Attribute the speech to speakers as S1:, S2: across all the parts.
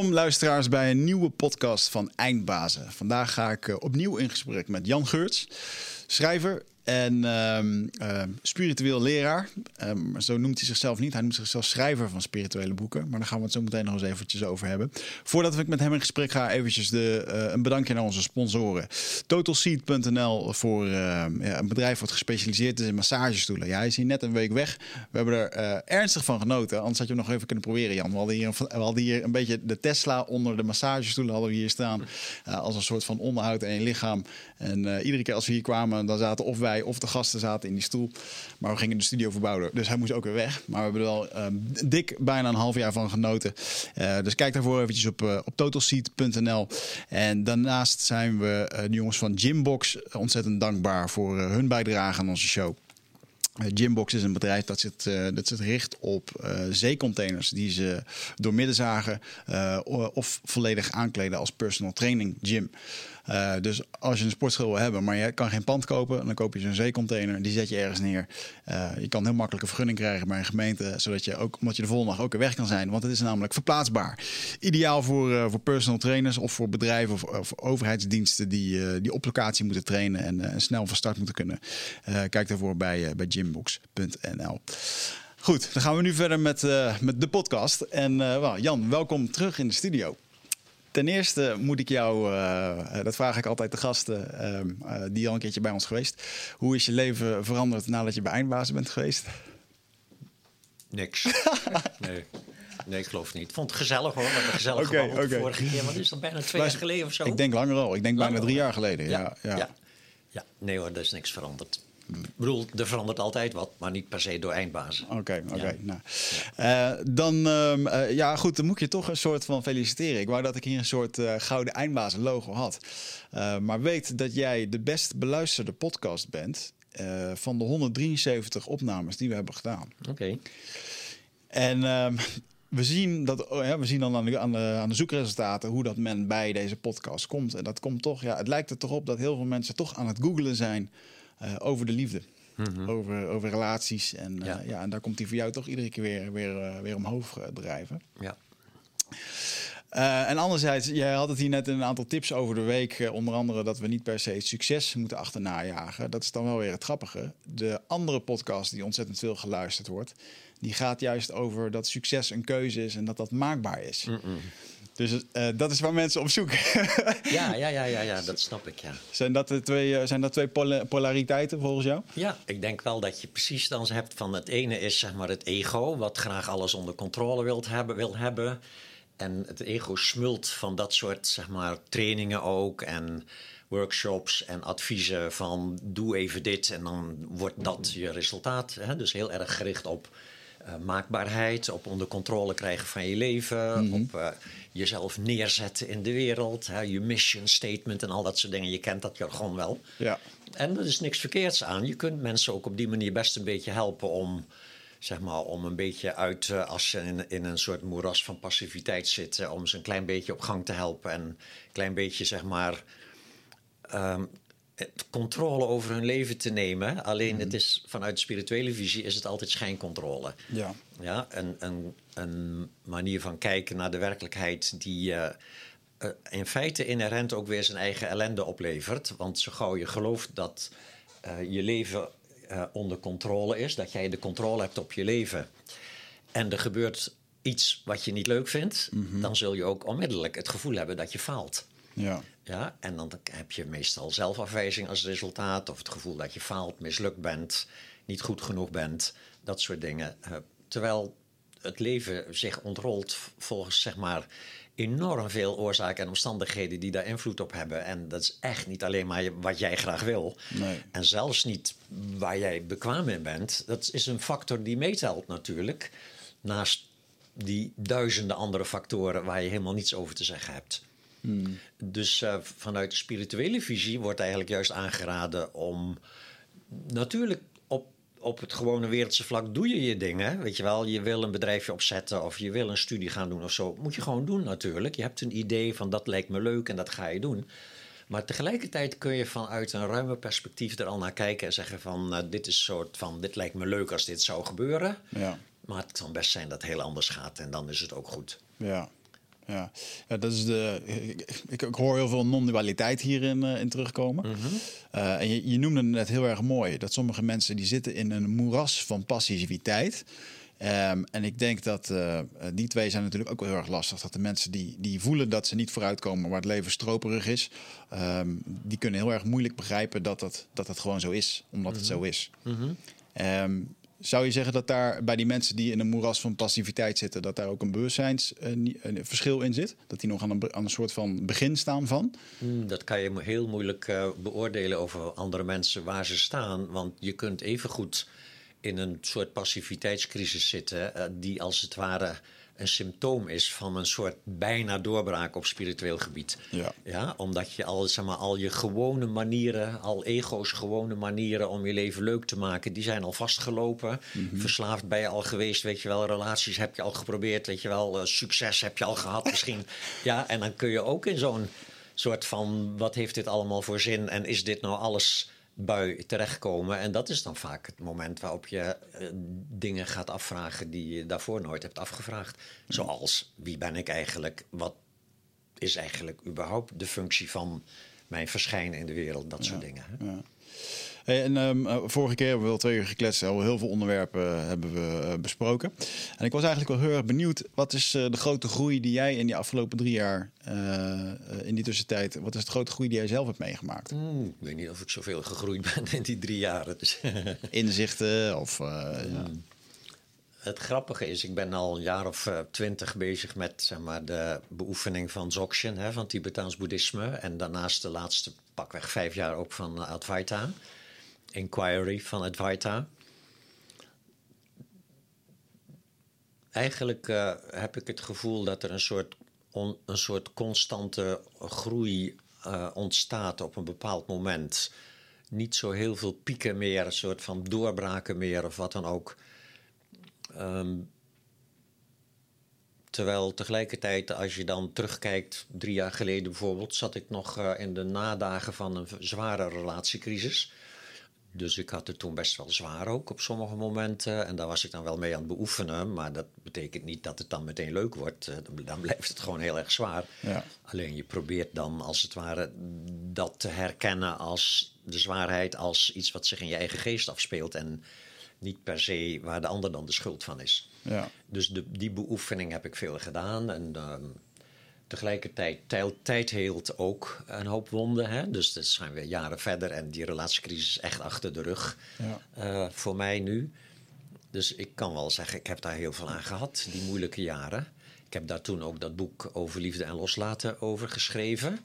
S1: Welkom luisteraars bij een nieuwe podcast van Eindbazen. Vandaag ga ik eh, opnieuw in gesprek met Jan Geurts, schrijver en ehm, ehm, spiritueel leraar. Ehm, zo noemt hij zichzelf niet. Hij noemt zichzelf schrijver van spirituele boeken. Maar daar gaan we het zo meteen nog eens eventjes over hebben. Voordat ik met hem in gesprek ga, eventjes de, uh, een bedankje naar onze sponsoren. TotalSeed.nl voor ja, een bedrijf wat gespecialiseerd is in massagestoelen. Ja, hij is hier net een week weg. We hebben er uh, ernstig van genoten. Anders had je hem nog even kunnen proberen, Jan. We hadden hier, hadden hier een beetje de Tesla onder de massagestoelen hadden we hier staan. als een soort van onderhoud in je lichaam. En iedere keer als we hier kwamen, dan zaten of wij of de gasten zaten in die stoel. Maar we gingen de studio verbouwen, dus hij moest ook weer weg. Maar we hebben er wel um, dik bijna een half jaar van genoten. Uh, dus kijk daarvoor eventjes op, uh, op totalseat.nl. En daarnaast zijn we de jongens van Gymbox ontzettend dankbaar voor hun bijdrage aan onze show. Gymbox is een bedrijf dat zich, dat zich richt op uh, zeecontainers die ze door midden zagen of volledig aankleden als personal training gym. Uh, dus als je een sportschool wil hebben, maar je kan geen pand kopen, dan koop je zo'n zeecontainer. Die zet je ergens neer. Uh, je kan heel makkelijk een vergunning krijgen bij een gemeente, zodat je ook, omdat je de volgende dag ook weer weg kan zijn. Want het is namelijk verplaatsbaar. Ideaal voor, uh, voor personal trainers of voor bedrijven of, of overheidsdiensten die, die op locatie moeten trainen en snel van start moeten kunnen. kijk daarvoor bij, bij gymbox.nl. Goed, dan gaan we nu verder met, met de podcast. En Jan, welkom terug in de studio. Ten eerste moet ik jou, uh, dat vraag ik altijd de gasten uh, die al een keertje bij ons geweest. Hoe is je leven veranderd nadat je bij Eindbazen bent geweest?
S2: Niks. nee. Nee, ik geloof het niet. Ik vond het gezellig hoor. We hebben gezellig okay, okay. de vorige keer. Wat is dat bijna twee jaar geleden of zo?
S1: Ik denk langer al. Ik denk langer bijna drie jaar geleden. Ja, ja.
S2: ja. ja. Nee hoor, er is niks veranderd. Bedoel, er verandert altijd wat, maar niet per se door eindbazen.
S1: Oké, okay, oké. Okay, ja. nou. uh, dan, uh, ja goed, dan moet je toch een soort van feliciteren. Ik wou dat ik hier een soort uh, gouden eindbazen logo had. maar weet dat jij de best beluisterde podcast bent van de 173 opnames die we hebben gedaan.
S2: Oké. Okay.
S1: En um, we zien, dat, oh ja, we zien dan aan de, aan, de, aan de zoekresultaten hoe dat men bij deze podcast komt. En dat komt toch, ja, het lijkt er toch op dat heel veel mensen toch aan het googlen zijn uh, over de liefde. Mm-hmm. Over, over relaties. En, ja. Uh, ja. en daar komt hij voor jou toch iedere keer weer, weer, uh, weer omhoog drijven.
S2: Ja.
S1: en anderzijds, jij had het hier net een aantal tips over de week. onder andere dat we niet per se het succes moeten achterna jagen. Dat is dan wel weer het grappige. De andere podcast die ontzettend veel geluisterd wordt... die gaat juist over dat succes een keuze is en dat dat maakbaar is. Mm-mm. Dus uh, dat is waar mensen op zoeken.
S2: ja, ja, ja, ja, ja, dat snap ik, ja.
S1: Zijn dat, de twee, zijn dat twee pol polariteiten volgens jou?
S2: Ja, ik denk wel dat je precies dan hebt van het ene is zeg maar het ego... wat graag alles onder controle wilt hebben, wil hebben. En het ego smult van dat soort zeg maar trainingen ook... en workshops en adviezen van doe even dit... en dan wordt dat je resultaat. Hè? Dus heel erg gericht op... Uh, maakbaarheid, op onder controle krijgen van je leven, mm -hmm. op uh, jezelf neerzetten in de wereld, hè, je mission statement en al dat soort dingen. Je kent dat jargon wel.
S1: Ja.
S2: En er is niks verkeerds aan. Je kunt mensen ook op die manier best een beetje helpen om, zeg maar, om een beetje uit, uh, als ze in, in een soort moeras van passiviteit zitten, om ze een klein beetje op gang te helpen en een klein beetje, zeg maar. Um, controle over hun leven te nemen. Alleen mm. het is vanuit de spirituele visie is het altijd schijncontrole.
S1: Ja.
S2: Ja, een, een, een manier van kijken naar de werkelijkheid die uh, uh, in feite inherent ook weer zijn eigen ellende oplevert. Want zo gauw je gelooft dat uh, je leven onder controle is, dat jij de controle hebt op je leven en er gebeurt iets wat je niet leuk vindt, mm -hmm. dan zul je ook onmiddellijk het gevoel hebben dat je faalt.
S1: Ja.
S2: Ja, en dan heb je meestal zelfafwijzing als resultaat, of het gevoel dat je faalt, mislukt bent, niet goed genoeg bent, dat soort dingen. Uh, terwijl het leven zich ontrolt volgens zeg maar enorm veel oorzaken en omstandigheden die daar invloed op hebben. En dat is echt niet alleen maar wat jij graag wil.
S1: Nee.
S2: En zelfs niet waar jij bekwaam in bent. Dat is een factor die meetelt natuurlijk. Naast die duizenden andere factoren waar je helemaal niets over te zeggen hebt.
S1: Hmm.
S2: Dus uh, vanuit de spirituele visie wordt eigenlijk juist aangeraden om natuurlijk op, op het gewone wereldse vlak doe je je dingen. Weet je wel, je wil een bedrijfje opzetten of je wil een studie gaan doen of zo. Moet je gewoon doen natuurlijk. Je hebt een idee van dat lijkt me leuk en dat ga je doen. Maar tegelijkertijd kun je vanuit een ruime perspectief er al naar kijken en zeggen van uh, dit is soort van dit lijkt me leuk als dit zou gebeuren.
S1: Ja.
S2: Maar het kan best zijn dat het heel anders gaat en dan is het ook goed.
S1: Ja. Ja. ja dat is de, ik, ik hoor heel veel non-dualiteit hierin uh, in terugkomen.
S2: Mhm.
S1: Uh, en je, je noemde het net heel erg mooi. Dat sommige mensen die zitten in een moeras van passiviteit. Um, en ik denk dat uh, die twee zijn natuurlijk ook wel heel erg lastig. Dat de mensen die, die voelen dat ze niet vooruitkomen, waar het leven stroperig is, um, die kunnen heel erg moeilijk begrijpen dat dat, dat, dat gewoon zo is, omdat het zo is.
S2: Mhm.
S1: Um, zou je zeggen dat daar bij die mensen die in een moeras van passiviteit zitten, dat daar ook een bewustzijnsverschil in zit? Dat die nog aan een, soort van begin staan van?
S2: Hmm, dat kan je heel moeilijk uh, beoordelen over andere mensen waar ze staan. Want je kunt evengoed in een soort passiviteitscrisis zitten, uh, die als het ware een symptoom is van een soort bijna doorbraak op spiritueel gebied.
S1: Ja.
S2: Ja, omdat je al, zeg maar, al je gewone manieren, al ego's gewone manieren om je leven leuk te maken, die zijn al vastgelopen.
S1: Mhm.
S2: Verslaafd ben je al geweest, weet je wel. Relaties heb je al geprobeerd, weet je wel. Uh, succes heb je al gehad misschien. ja, en dan kun je ook in zo'n soort van, wat heeft dit allemaal voor zin en is dit nou alles bui terechtkomen. En dat is dan vaak het moment waarop je uh, dingen gaat afvragen die je daarvoor nooit hebt afgevraagd. Zoals wie ben ik eigenlijk? Wat is eigenlijk überhaupt de functie van mijn verschijnen in de wereld? Dat soort
S1: ja,
S2: dingen. Hè?
S1: Ja. Hey, en um, vorige keer hebben we wel twee uur gekletst. Al heel veel onderwerpen hebben we uh, besproken. En ik was eigenlijk wel heel erg benieuwd. Wat is de grote groei die jij in die afgelopen drie jaar, in die tussentijd, wat is de grote groei die jij zelf hebt meegemaakt?
S2: Mm, ik weet niet of ik zoveel gegroeid ben in die drie jaren. Dus
S1: Inzichten of. Mm. Ja.
S2: Het grappige is, ik ben al een jaar of twintig bezig met zeg maar, de beoefening van Dzogchen, hè, van Tibetaans boeddhisme. En daarnaast de laatste pakweg vijf jaar ook van Advaita. Inquiry van Advaita. Eigenlijk uh, heb ik het gevoel dat er een soort, een soort constante groei uh, ontstaat op een bepaald moment. Niet zo heel veel pieken meer, een soort van doorbraken meer of wat dan ook. Um, terwijl tegelijkertijd, als je dan terugkijkt, drie jaar geleden bijvoorbeeld, zat ik nog uh, in de nadagen van een zware relatiecrisis. Dus ik had het toen best wel zwaar ook op sommige momenten. En daar was ik dan wel mee aan het beoefenen. Maar dat betekent niet dat het dan meteen leuk wordt. Dan blijft het gewoon heel erg zwaar.
S1: Ja.
S2: Alleen je probeert dan als het ware dat te herkennen als de zwaarheid als iets wat zich in je eigen geest afspeelt. En niet per se waar de ander dan de schuld van is.
S1: Ja.
S2: Dus de, die beoefening heb ik veel gedaan. En uh, tegelijkertijd, tijd, tijd heelt ook een hoop wonden. Hè? Dus dat zijn we jaren verder en die relatiecrisis is echt achter de rug
S1: ja.
S2: uh, voor mij nu. Dus ik kan wel zeggen, ik heb daar heel veel aan gehad, die moeilijke jaren. Ik heb daar toen ook dat boek over liefde en loslaten over geschreven.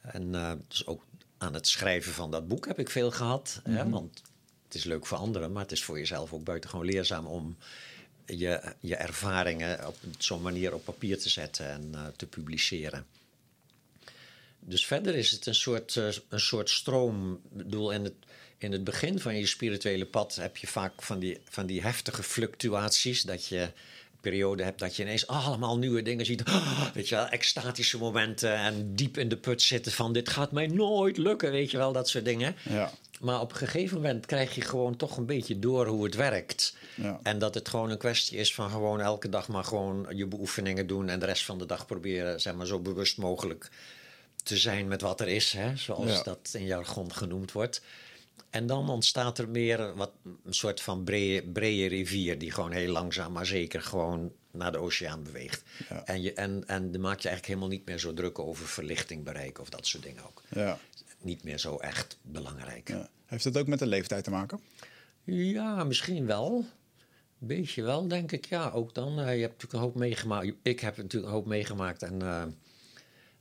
S2: En uh, dus ook aan het schrijven van dat boek heb ik veel gehad. Mm -hmm. hè? Want het is leuk voor anderen, maar het is voor jezelf ook buitengewoon leerzaam om je, je ervaringen op zo'n manier op papier te zetten en uh, te publiceren. Dus verder is het een soort, uh, een soort stroom. Ik bedoel, in het, in het begin van je spirituele pad heb je vaak van die, van die heftige fluctuaties. Dat je periode hebt dat je ineens allemaal nieuwe dingen ziet. Weet je wel, extatische momenten en diep in de put zitten van dit gaat mij nooit lukken. Weet je wel, dat soort dingen.
S1: Ja.
S2: Maar op een gegeven moment krijg je gewoon toch een beetje door hoe het werkt.
S1: Ja.
S2: En dat het gewoon een kwestie is van gewoon elke dag maar gewoon je beoefeningen doen. En de rest van de dag proberen, zeg maar, zo bewust mogelijk te zijn met wat er is. Hè? Zoals
S1: Ja.
S2: dat in jargon genoemd wordt. En dan ontstaat er meer wat, een soort van brede, brede rivier... die gewoon heel langzaam maar zeker gewoon naar de oceaan beweegt.
S1: Ja.
S2: En, je, en, en dan maak je eigenlijk helemaal niet meer zo druk over verlichting bereiken... of dat soort dingen ook.
S1: Ja.
S2: Niet meer zo echt belangrijk.
S1: Ja. Heeft dat ook met de leeftijd te maken?
S2: Ja, misschien wel. Beetje wel, denk ik. Ja, ook dan. Uh, je hebt natuurlijk een hoop meegemaakt. Ik heb natuurlijk een hoop meegemaakt. En uh,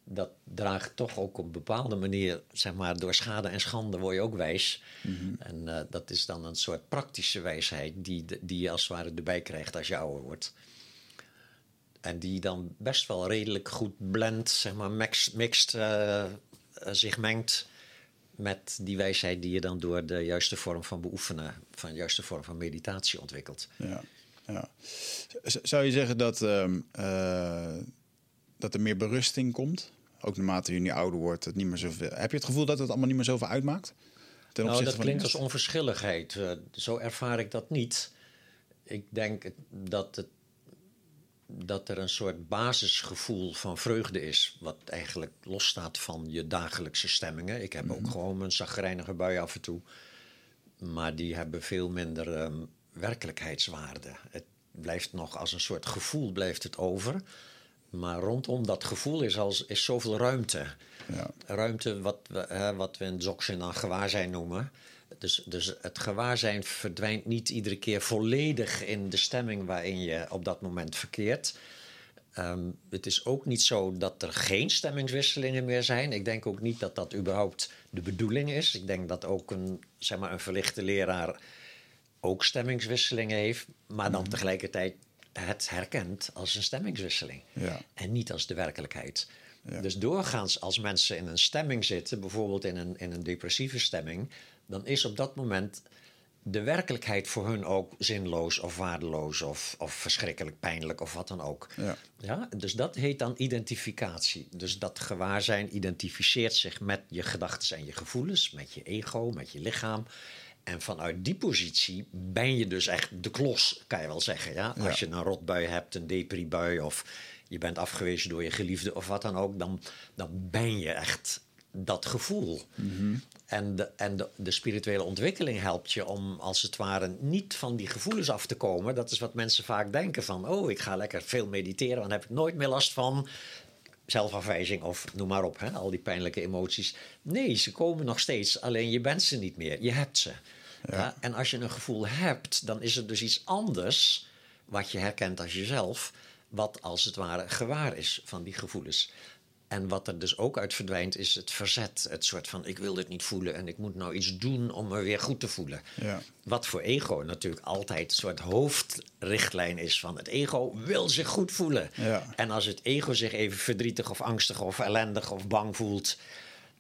S2: dat draagt toch ook op een bepaalde manier, zeg maar, door schade en schande word je ook wijs.
S1: Mhm.
S2: Mm -hmm. En uh, dat is dan een soort praktische wijsheid die, die je als het ware erbij krijgt als je ouder wordt. En die dan best wel redelijk goed blendt, zeg maar, mixed, mixed zich mengt met die wijsheid die je dan door de juiste vorm van beoefenen, van de juiste vorm van meditatie ontwikkelt.
S1: Ja, ja. Zou je zeggen dat, uh, dat er meer berusting komt? Ook naarmate je nu ouder wordt, het niet meer zoveel. Heb je het gevoel dat het allemaal niet meer zoveel uitmaakt?
S2: Ten nou, dat klinkt als onverschilligheid. Uh, zo ervaar ik dat niet. Ik denk dat het dat er een soort basisgevoel van vreugde is, wat eigenlijk losstaat van je dagelijkse stemmingen. Ik heb ook gewoon een zagrijnige bui af en toe, maar die hebben veel minder ehm, werkelijkheidswaarde. Het blijft nog als een soort gevoel blijft het over, maar rondom dat gevoel is, als, is zoveel ruimte.
S1: Ja.
S2: Ruimte wat we, hè, wat we in Dzogchen dan gewaarzijn noemen. Dus, dus het gewaarzijn verdwijnt niet iedere keer volledig in de stemming waarin je op dat moment verkeert. Ehm, het is ook niet zo dat er geen stemmingswisselingen meer zijn. Ik denk ook niet dat dat überhaupt de bedoeling is. Ik denk dat ook een, zeg maar, een verlichte leraar ook stemmingswisselingen heeft, maar dan tegelijkertijd het herkent als een stemmingswisseling
S1: Ja.
S2: en niet als de werkelijkheid.
S1: Ja.
S2: Dus doorgaans als mensen in een stemming zitten, bijvoorbeeld in een, in een depressieve stemming, dan is op dat moment de werkelijkheid voor hun ook zinloos of waardeloos of, of verschrikkelijk pijnlijk of wat dan ook.
S1: Ja.
S2: Ja, dus dat heet dan identificatie. Dus dat gewaarzijn identificeert zich met je gedachten en je gevoelens, met je ego, met je lichaam. En vanuit die positie ben je dus echt de klos, kan je wel zeggen. Ja?
S1: Ja.
S2: Als je een rotbui hebt, een depribui of je bent afgewezen door je geliefde of wat dan ook, dan, dan ben je echt dat gevoel. En, de, en de, de spirituele ontwikkeling helpt je om als het ware niet van die gevoelens af te komen. Dat is wat mensen vaak denken van, oh, ik ga lekker veel mediteren, dan heb ik nooit meer last van zelfafwijzing of noem maar op, hè, al die pijnlijke emoties. Nee, ze komen nog steeds, alleen je bent ze niet meer, je hebt ze. Ja. en als je een gevoel hebt, dan is er dus iets anders wat je herkent als jezelf, wat als het ware gewaar is van die gevoelens. En wat er dus ook uit verdwijnt, is het verzet. Het soort van: ik wil dit niet voelen en ik moet nou iets doen om me weer goed te voelen.
S1: Ja.
S2: Wat voor ego natuurlijk altijd een soort hoofdrichtlijn is van het ego wil zich goed voelen.
S1: Ja.
S2: En als het ego zich even verdrietig of angstig of ellendig of bang voelt,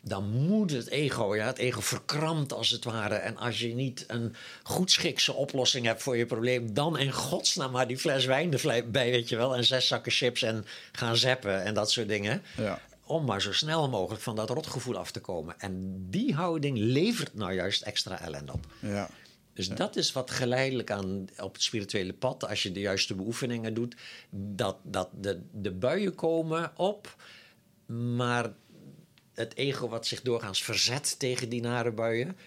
S2: dan moet het ego, ja, het ego verkrampt als het ware. En als je niet een goedschikse oplossing hebt voor je probleem, dan in godsnaam maar die fles wijn erbij, weet je wel, en zes zakken chips en gaan zappen en dat soort dingen.
S1: Ja.
S2: Om maar zo snel mogelijk van dat rotgevoel af te komen. En die houding levert nou juist extra ellende op.
S1: Ja.
S2: Dus dat is wat geleidelijk aan op het spirituele pad, als je de juiste beoefeningen doet, dat, dat de, de buien komen op, maar het ego wat zich doorgaans verzet tegen die nare buien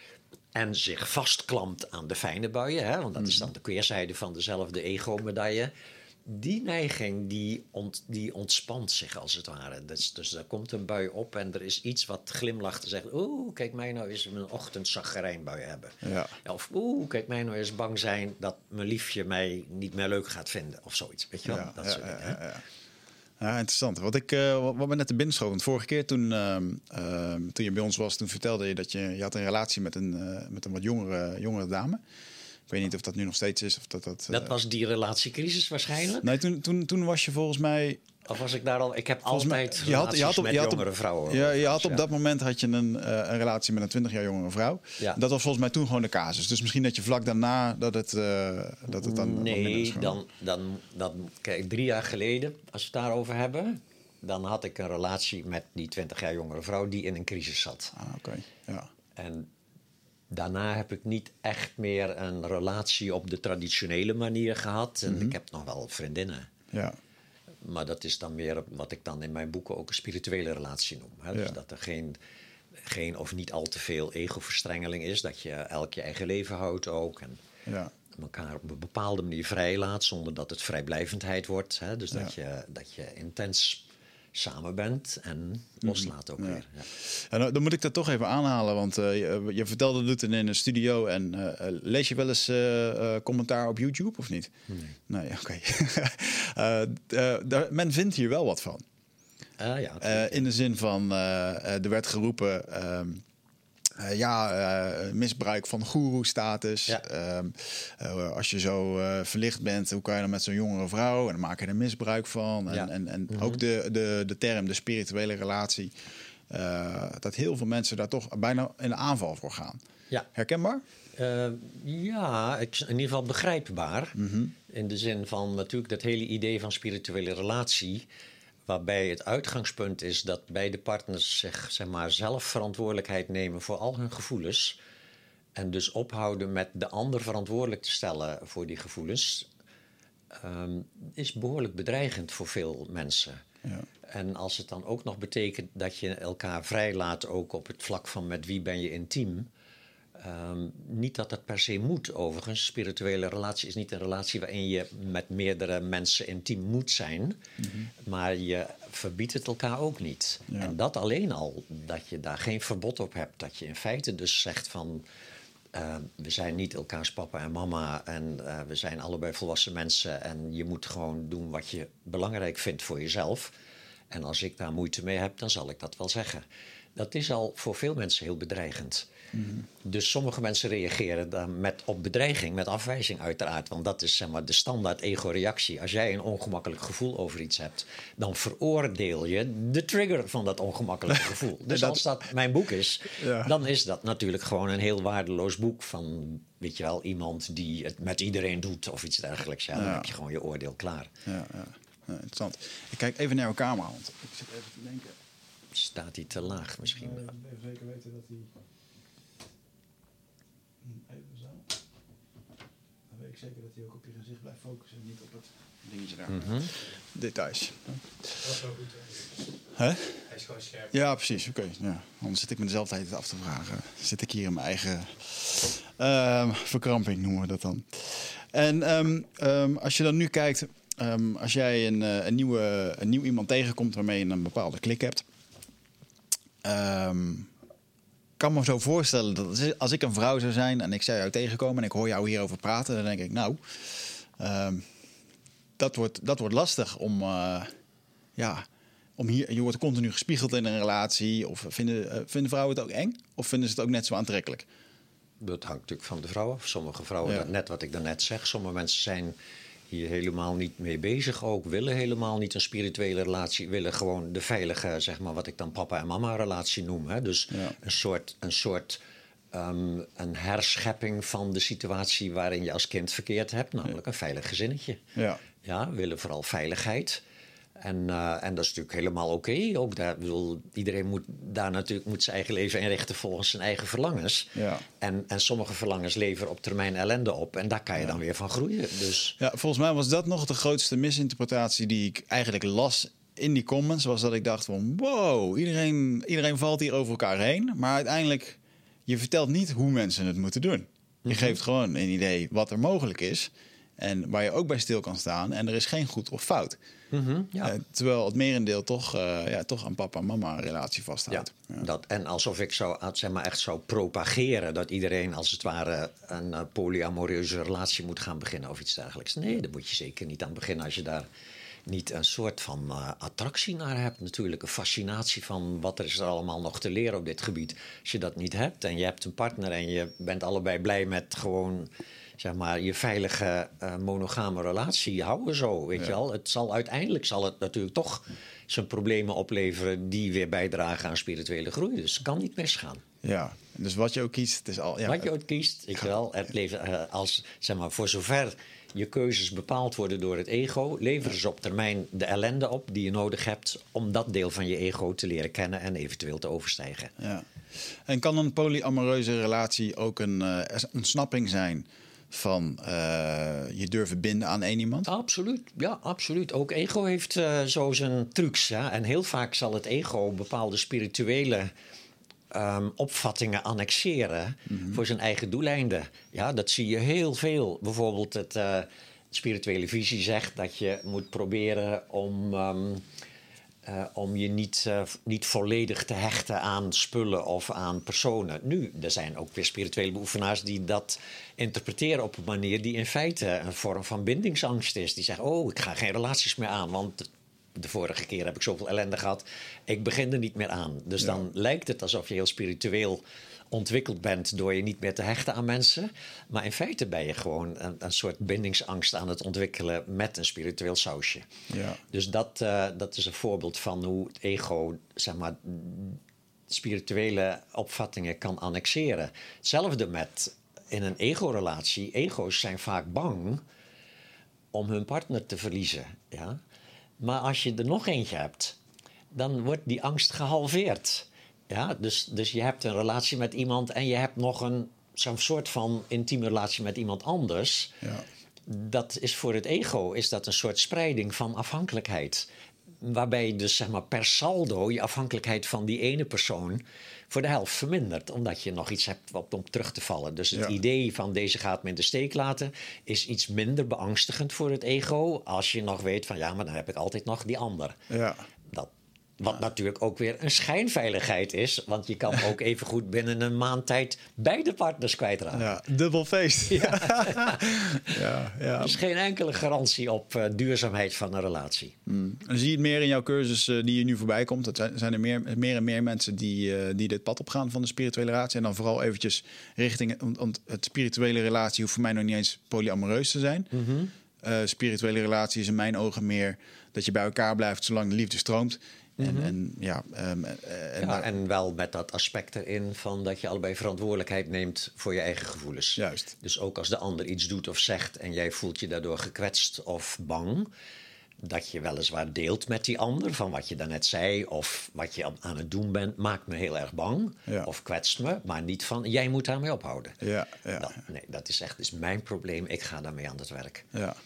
S2: en zich vastklampt aan de fijne buien, hè, want dat is dan de keerzijde van dezelfde ego-medaille. Die neiging die, ont, die ontspant zich als het ware. Dus, dus er komt een bui op en er is iets wat glimlacht en zegt: Oeh, kijk mij nou eens een ochtendzaggerijnbui hebben.
S1: Ja.
S2: Of oeh, kijk mij nou eens bang zijn dat mijn liefje mij niet meer leuk gaat vinden. Of zoiets, weet je wel?
S1: Ja,
S2: dat
S1: ja,
S2: soort
S1: ja,
S2: dingen.
S1: Ja, interessant. Wat, ik, eh, wat, wat me net te binnen schoot, want vorige keer toen, ehm, ehm, toen je bij ons was, toen vertelde je dat je, je had een relatie met een, eh, met een wat jongere, jongere dame. Ik weet niet of dat nu nog steeds is. Of dat, dat, eh,
S2: Dat was die relatiecrisis waarschijnlijk.
S1: Nee, toen, toen, toen was je volgens mij...
S2: Of was ik daar al... Ik heb
S1: Volgens
S2: altijd
S1: je had- je had op-
S2: met
S1: je had op-
S2: jongere vrouwen.
S1: Ja, je had
S2: Ja.
S1: op dat moment had je een, eh, een relatie met een 20 jaar jongere vrouw.
S2: Ja.
S1: Dat was volgens mij toen gewoon de casus. Dus misschien dat je vlak daarna dat het, eh, dat het dan
S2: Nee, dan, dan, dan... Kijk, drie jaar geleden, als we het daarover hebben... dan had ik een relatie met die 20 jaar jongere vrouw... die in een crisis zat.
S1: Ah, oké. Ja.
S2: En daarna heb ik niet echt meer een relatie op de traditionele manier gehad. En ik heb nog wel vriendinnen.
S1: Ja.
S2: Maar dat is dan meer wat ik dan in mijn boeken ook een spirituele relatie noem. Hè? Dus
S1: Ja.
S2: dat er geen, geen of niet al te veel ego-verstrengeling is. Dat je elk je eigen leven houdt ook. En
S1: Ja.
S2: elkaar op een bepaalde manier vrijlaat zonder dat het vrijblijvendheid wordt. Hè? Dus dat, je, dat je intens samen bent en loslaat ook weer. Ja.
S1: En dan- dan moet ik dat toch even aanhalen, want eh, je, je vertelde het in een studio. En eh, eh, lees je wel eens eh, eh, commentaar op YouTube of niet? Nee. Nee, oké. Eh, eh, daar- men vindt hier wel wat van.
S2: Ah, ja,
S1: Eh, in de zin van, eh, eh, er werd geroepen... ehm, eh, ja, eh, misbruik van goeroe-status.
S2: Ja.
S1: Ehm, eh, als je zo eh, verlicht bent, hoe kan je dan met zo'n jongere vrouw? En dan maak je er misbruik van. En,
S2: Ja.
S1: en, en ook de, de, de term, de spirituele relatie. eh, dat heel veel mensen daar toch bijna in de aanval voor gaan.
S2: ja.
S1: Herkenbaar?
S2: Eh, ja, in ieder geval begrijpbaar. In de zin van natuurlijk dat hele idee van spirituele relatie. Waarbij het uitgangspunt is dat beide partners zich zeg maar, zelf verantwoordelijkheid nemen voor al hun gevoelens. En dus ophouden met de ander verantwoordelijk te stellen voor die gevoelens. ehm, is behoorlijk bedreigend voor veel mensen.
S1: Ja.
S2: En als het dan ook nog betekent dat je elkaar vrijlaat, ook op het vlak van met wie ben je intiem. Ehm, niet dat dat per se moet, overigens. Spirituele relatie is niet een relatie waarin je met meerdere mensen intiem moet zijn. Maar je verbiedt het elkaar ook niet.
S1: Ja.
S2: En dat alleen al, dat je daar geen verbod op hebt. Dat je in feite dus zegt van... eh, we zijn niet elkaars papa en mama en eh, we zijn allebei volwassen mensen. En je moet gewoon doen wat je belangrijk vindt voor jezelf. En als ik daar moeite mee heb, dan zal ik dat wel zeggen. Dat is al voor veel mensen heel bedreigend. Dus sommige mensen reageren dan met, op bedreiging, met afwijzing uiteraard. Want dat is zeg maar, de standaard ego-reactie. Als jij een ongemakkelijk gevoel over iets hebt, dan veroordeel je de trigger van dat ongemakkelijke gevoel. Dus
S1: dat-
S2: als dat mijn boek is,
S1: Ja.
S2: dan is dat natuurlijk gewoon een heel waardeloos boek van, weet je wel, iemand die het met iedereen doet of iets dergelijks. Ja, dan
S1: Ja.
S2: heb je gewoon je oordeel klaar.
S1: Ja, ja. Ja, interessant. Ik kijk even naar jouw camera, want ik zit even te denken.
S2: Staat die te laag misschien?
S1: Eh, Even zeker weten dat hij zo. Dan weet ik zeker dat hij ook op je gezicht blijft focussen en niet op het dingetje daar.
S2: Mhm.
S1: Details.
S3: Dat is wel goed. hè.
S1: Hè?
S3: Hij is gewoon scherp.
S1: Ja, precies. Oké. Ja. Anders zit ik me dezelfde tijd af te vragen. Zit ik hier in mijn eigen ehm, verkramping, noemen we dat dan. En ehm, ehm, als je dan nu kijkt, ehm, als jij een, eh, een, nieuwe, een nieuw iemand tegenkomt waarmee je een bepaalde klik hebt. ehm, kan me zo voorstellen dat als- ik een vrouw zou zijn en ik zou jou tegenkomen en ik hoor jou hierover praten, dan denk ik, nou, ehm, dat, wordt, dat wordt lastig om, eh, ja, om hier, je wordt continu gespiegeld in een relatie. Of vinden, eh, vinden vrouwen het ook eng? Of vinden ze het ook net zo aantrekkelijk?
S2: Dat hangt natuurlijk van de vrouw af. Sommige vrouwen,
S1: Ja.
S2: dat- net wat ik daarnet zeg, sommige mensen zijn hier helemaal niet mee bezig ook. Willen helemaal niet een spirituele relatie. Willen gewoon de veilige, zeg maar, wat ik dan papa en mama relatie noem. Hè? Dus
S1: Ja.
S2: een soort, een soort ehm, een herschepping van de situatie waarin je als kind verkeerd hebt. Namelijk een veilig gezinnetje.
S1: Ja.
S2: Ja, willen vooral veiligheid. En, eh, en dat is natuurlijk helemaal oké. Ook daar, ik bedoel, iedereen moet daar natuurlijk moet zijn eigen leven inrichten volgens zijn eigen verlangens.
S1: Ja.
S2: En, en sommige verlangens leveren op termijn ellende op. En daar kan je dan weer van groeien. Dus
S1: Ja, volgens mij was dat nog de grootste misinterpretatie die ik eigenlijk las in die comments. Was dat ik dacht van wow, iedereen, iedereen valt hier over elkaar heen. Maar uiteindelijk, je vertelt niet hoe mensen het moeten doen. Je geeft gewoon een idee wat er mogelijk is. En waar je ook bij stil kan staan. En er is geen goed of fout.
S2: ja.
S1: Eh, terwijl het merendeel toch, eh, ja, toch aan papa en mama een relatie vasthoudt. Ja.
S2: Dat, en alsof ik zou, ah, zeg maar, echt zou propageren dat iedereen als het ware een eh, polyamoreuze relatie moet gaan beginnen of iets dergelijks. Nee, daar moet je zeker niet aan beginnen als je daar niet een soort van attractie naar hebt. Natuurlijk een fascinatie van wat er is er allemaal nog te leren op dit gebied. Als je dat niet hebt en je hebt een partner en je bent allebei blij met gewoon zeg maar, je veilige eh, monogame relatie houden zo, weet je wel. Het zal uiteindelijk zal het natuurlijk toch zijn problemen opleveren die weer bijdragen aan spirituele groei. Dus het kan niet misgaan.
S1: Ja, dus wat je ook kiest, het is al. Ja,
S2: Wat je ook kiest, weet je wel, het leven, eh, als, zeg maar, voor zover je keuzes bepaald worden door het ego, leveren ze op termijn de ellende op die je nodig hebt om dat deel van je ego te leren kennen en eventueel te overstijgen.
S1: Ja. En kan een polyamoreuze relatie ook een eh, ontsnapping zijn van eh, je durven binden aan één iemand?
S2: Absoluut, ja, absoluut. Ook ego heeft eh, zo zijn trucs. Ja? En heel vaak zal het ego bepaalde spirituele ehm, opvattingen annexeren voor zijn eigen doeleinden. Ja, dat zie je heel veel. Bijvoorbeeld het eh, spirituele visie zegt dat je moet proberen om. ehm, eh, om je niet, eh, niet volledig te hechten aan spullen of aan personen. Nu, er zijn ook weer spirituele beoefenaars die dat interpreteren op een manier die in feite een vorm van bindingsangst is. Die zeggen: Oh, ik ga geen relaties meer aan, want de vorige keer heb ik zoveel ellende gehad. Ik begin er niet meer aan. Dus dan lijkt het alsof je heel spiritueel ontwikkeld bent door je niet meer te hechten aan mensen. Maar in feite ben je gewoon een, een soort bindingsangst aan het ontwikkelen met een spiritueel sausje.
S1: Ja.
S2: Dus dat, eh, dat is een voorbeeld van hoe het ego, zeg maar, spirituele opvattingen kan annexeren. Hetzelfde met in een ego-relatie. Ego's zijn vaak bang om hun partner te verliezen. Ja? Maar als je er nog eentje hebt, dan wordt die angst gehalveerd. Ja? Dus, dus je hebt een relatie met iemand en je hebt nog een zo'n soort van intieme relatie met iemand anders
S1: Ja.
S2: dat is voor het ego is dat een soort spreiding van afhankelijkheid. Waarbij je dus zeg maar per saldo je afhankelijkheid van die ene persoon voor de helft vermindert. Omdat je nog iets hebt om terug te vallen. Dus het
S1: Ja.
S2: idee van deze gaat me in de steek laten is iets minder beangstigend voor het ego. Als je nog weet van ja, maar dan heb ik altijd nog die ander.
S1: Ja.
S2: Wat natuurlijk ook weer een schijnveiligheid is. Want je kan ook even goed binnen een maand tijd beide partners kwijtraken.
S1: ja, dubbel feest. Ja, ja, ja.
S2: Er is geen enkele garantie op eh, duurzaamheid van een relatie.
S1: En dan zie je het meer in jouw cursus eh, die je nu voorbij komt. Dat zijn, zijn er meer, meer en meer mensen die, eh, die dit pad opgaan van de spirituele relatie. En dan vooral eventjes richting... Want, want het spirituele relatie hoeft voor mij nog niet eens polyamoreus te zijn. Eh, spirituele relatie is in mijn ogen meer dat je bij elkaar blijft zolang de liefde stroomt. En, en ja, ehm, eh, en
S2: Ja,
S1: daar-
S2: en wel met dat aspect erin van dat je allebei verantwoordelijkheid neemt voor je eigen gevoelens.
S1: Juist.
S2: Dus ook als de ander iets doet of zegt en jij voelt je daardoor gekwetst of bang, dat je weliswaar deelt met die ander van wat je daarnet zei of wat je aan- aan het doen bent, maakt me heel erg bang
S1: Ja.
S2: of kwetst me, maar niet van jij moet daarmee ophouden.
S1: ja, ja,
S2: Dat, nee, dat is echt is mijn probleem, ik ga daarmee aan het werk.
S1: ja.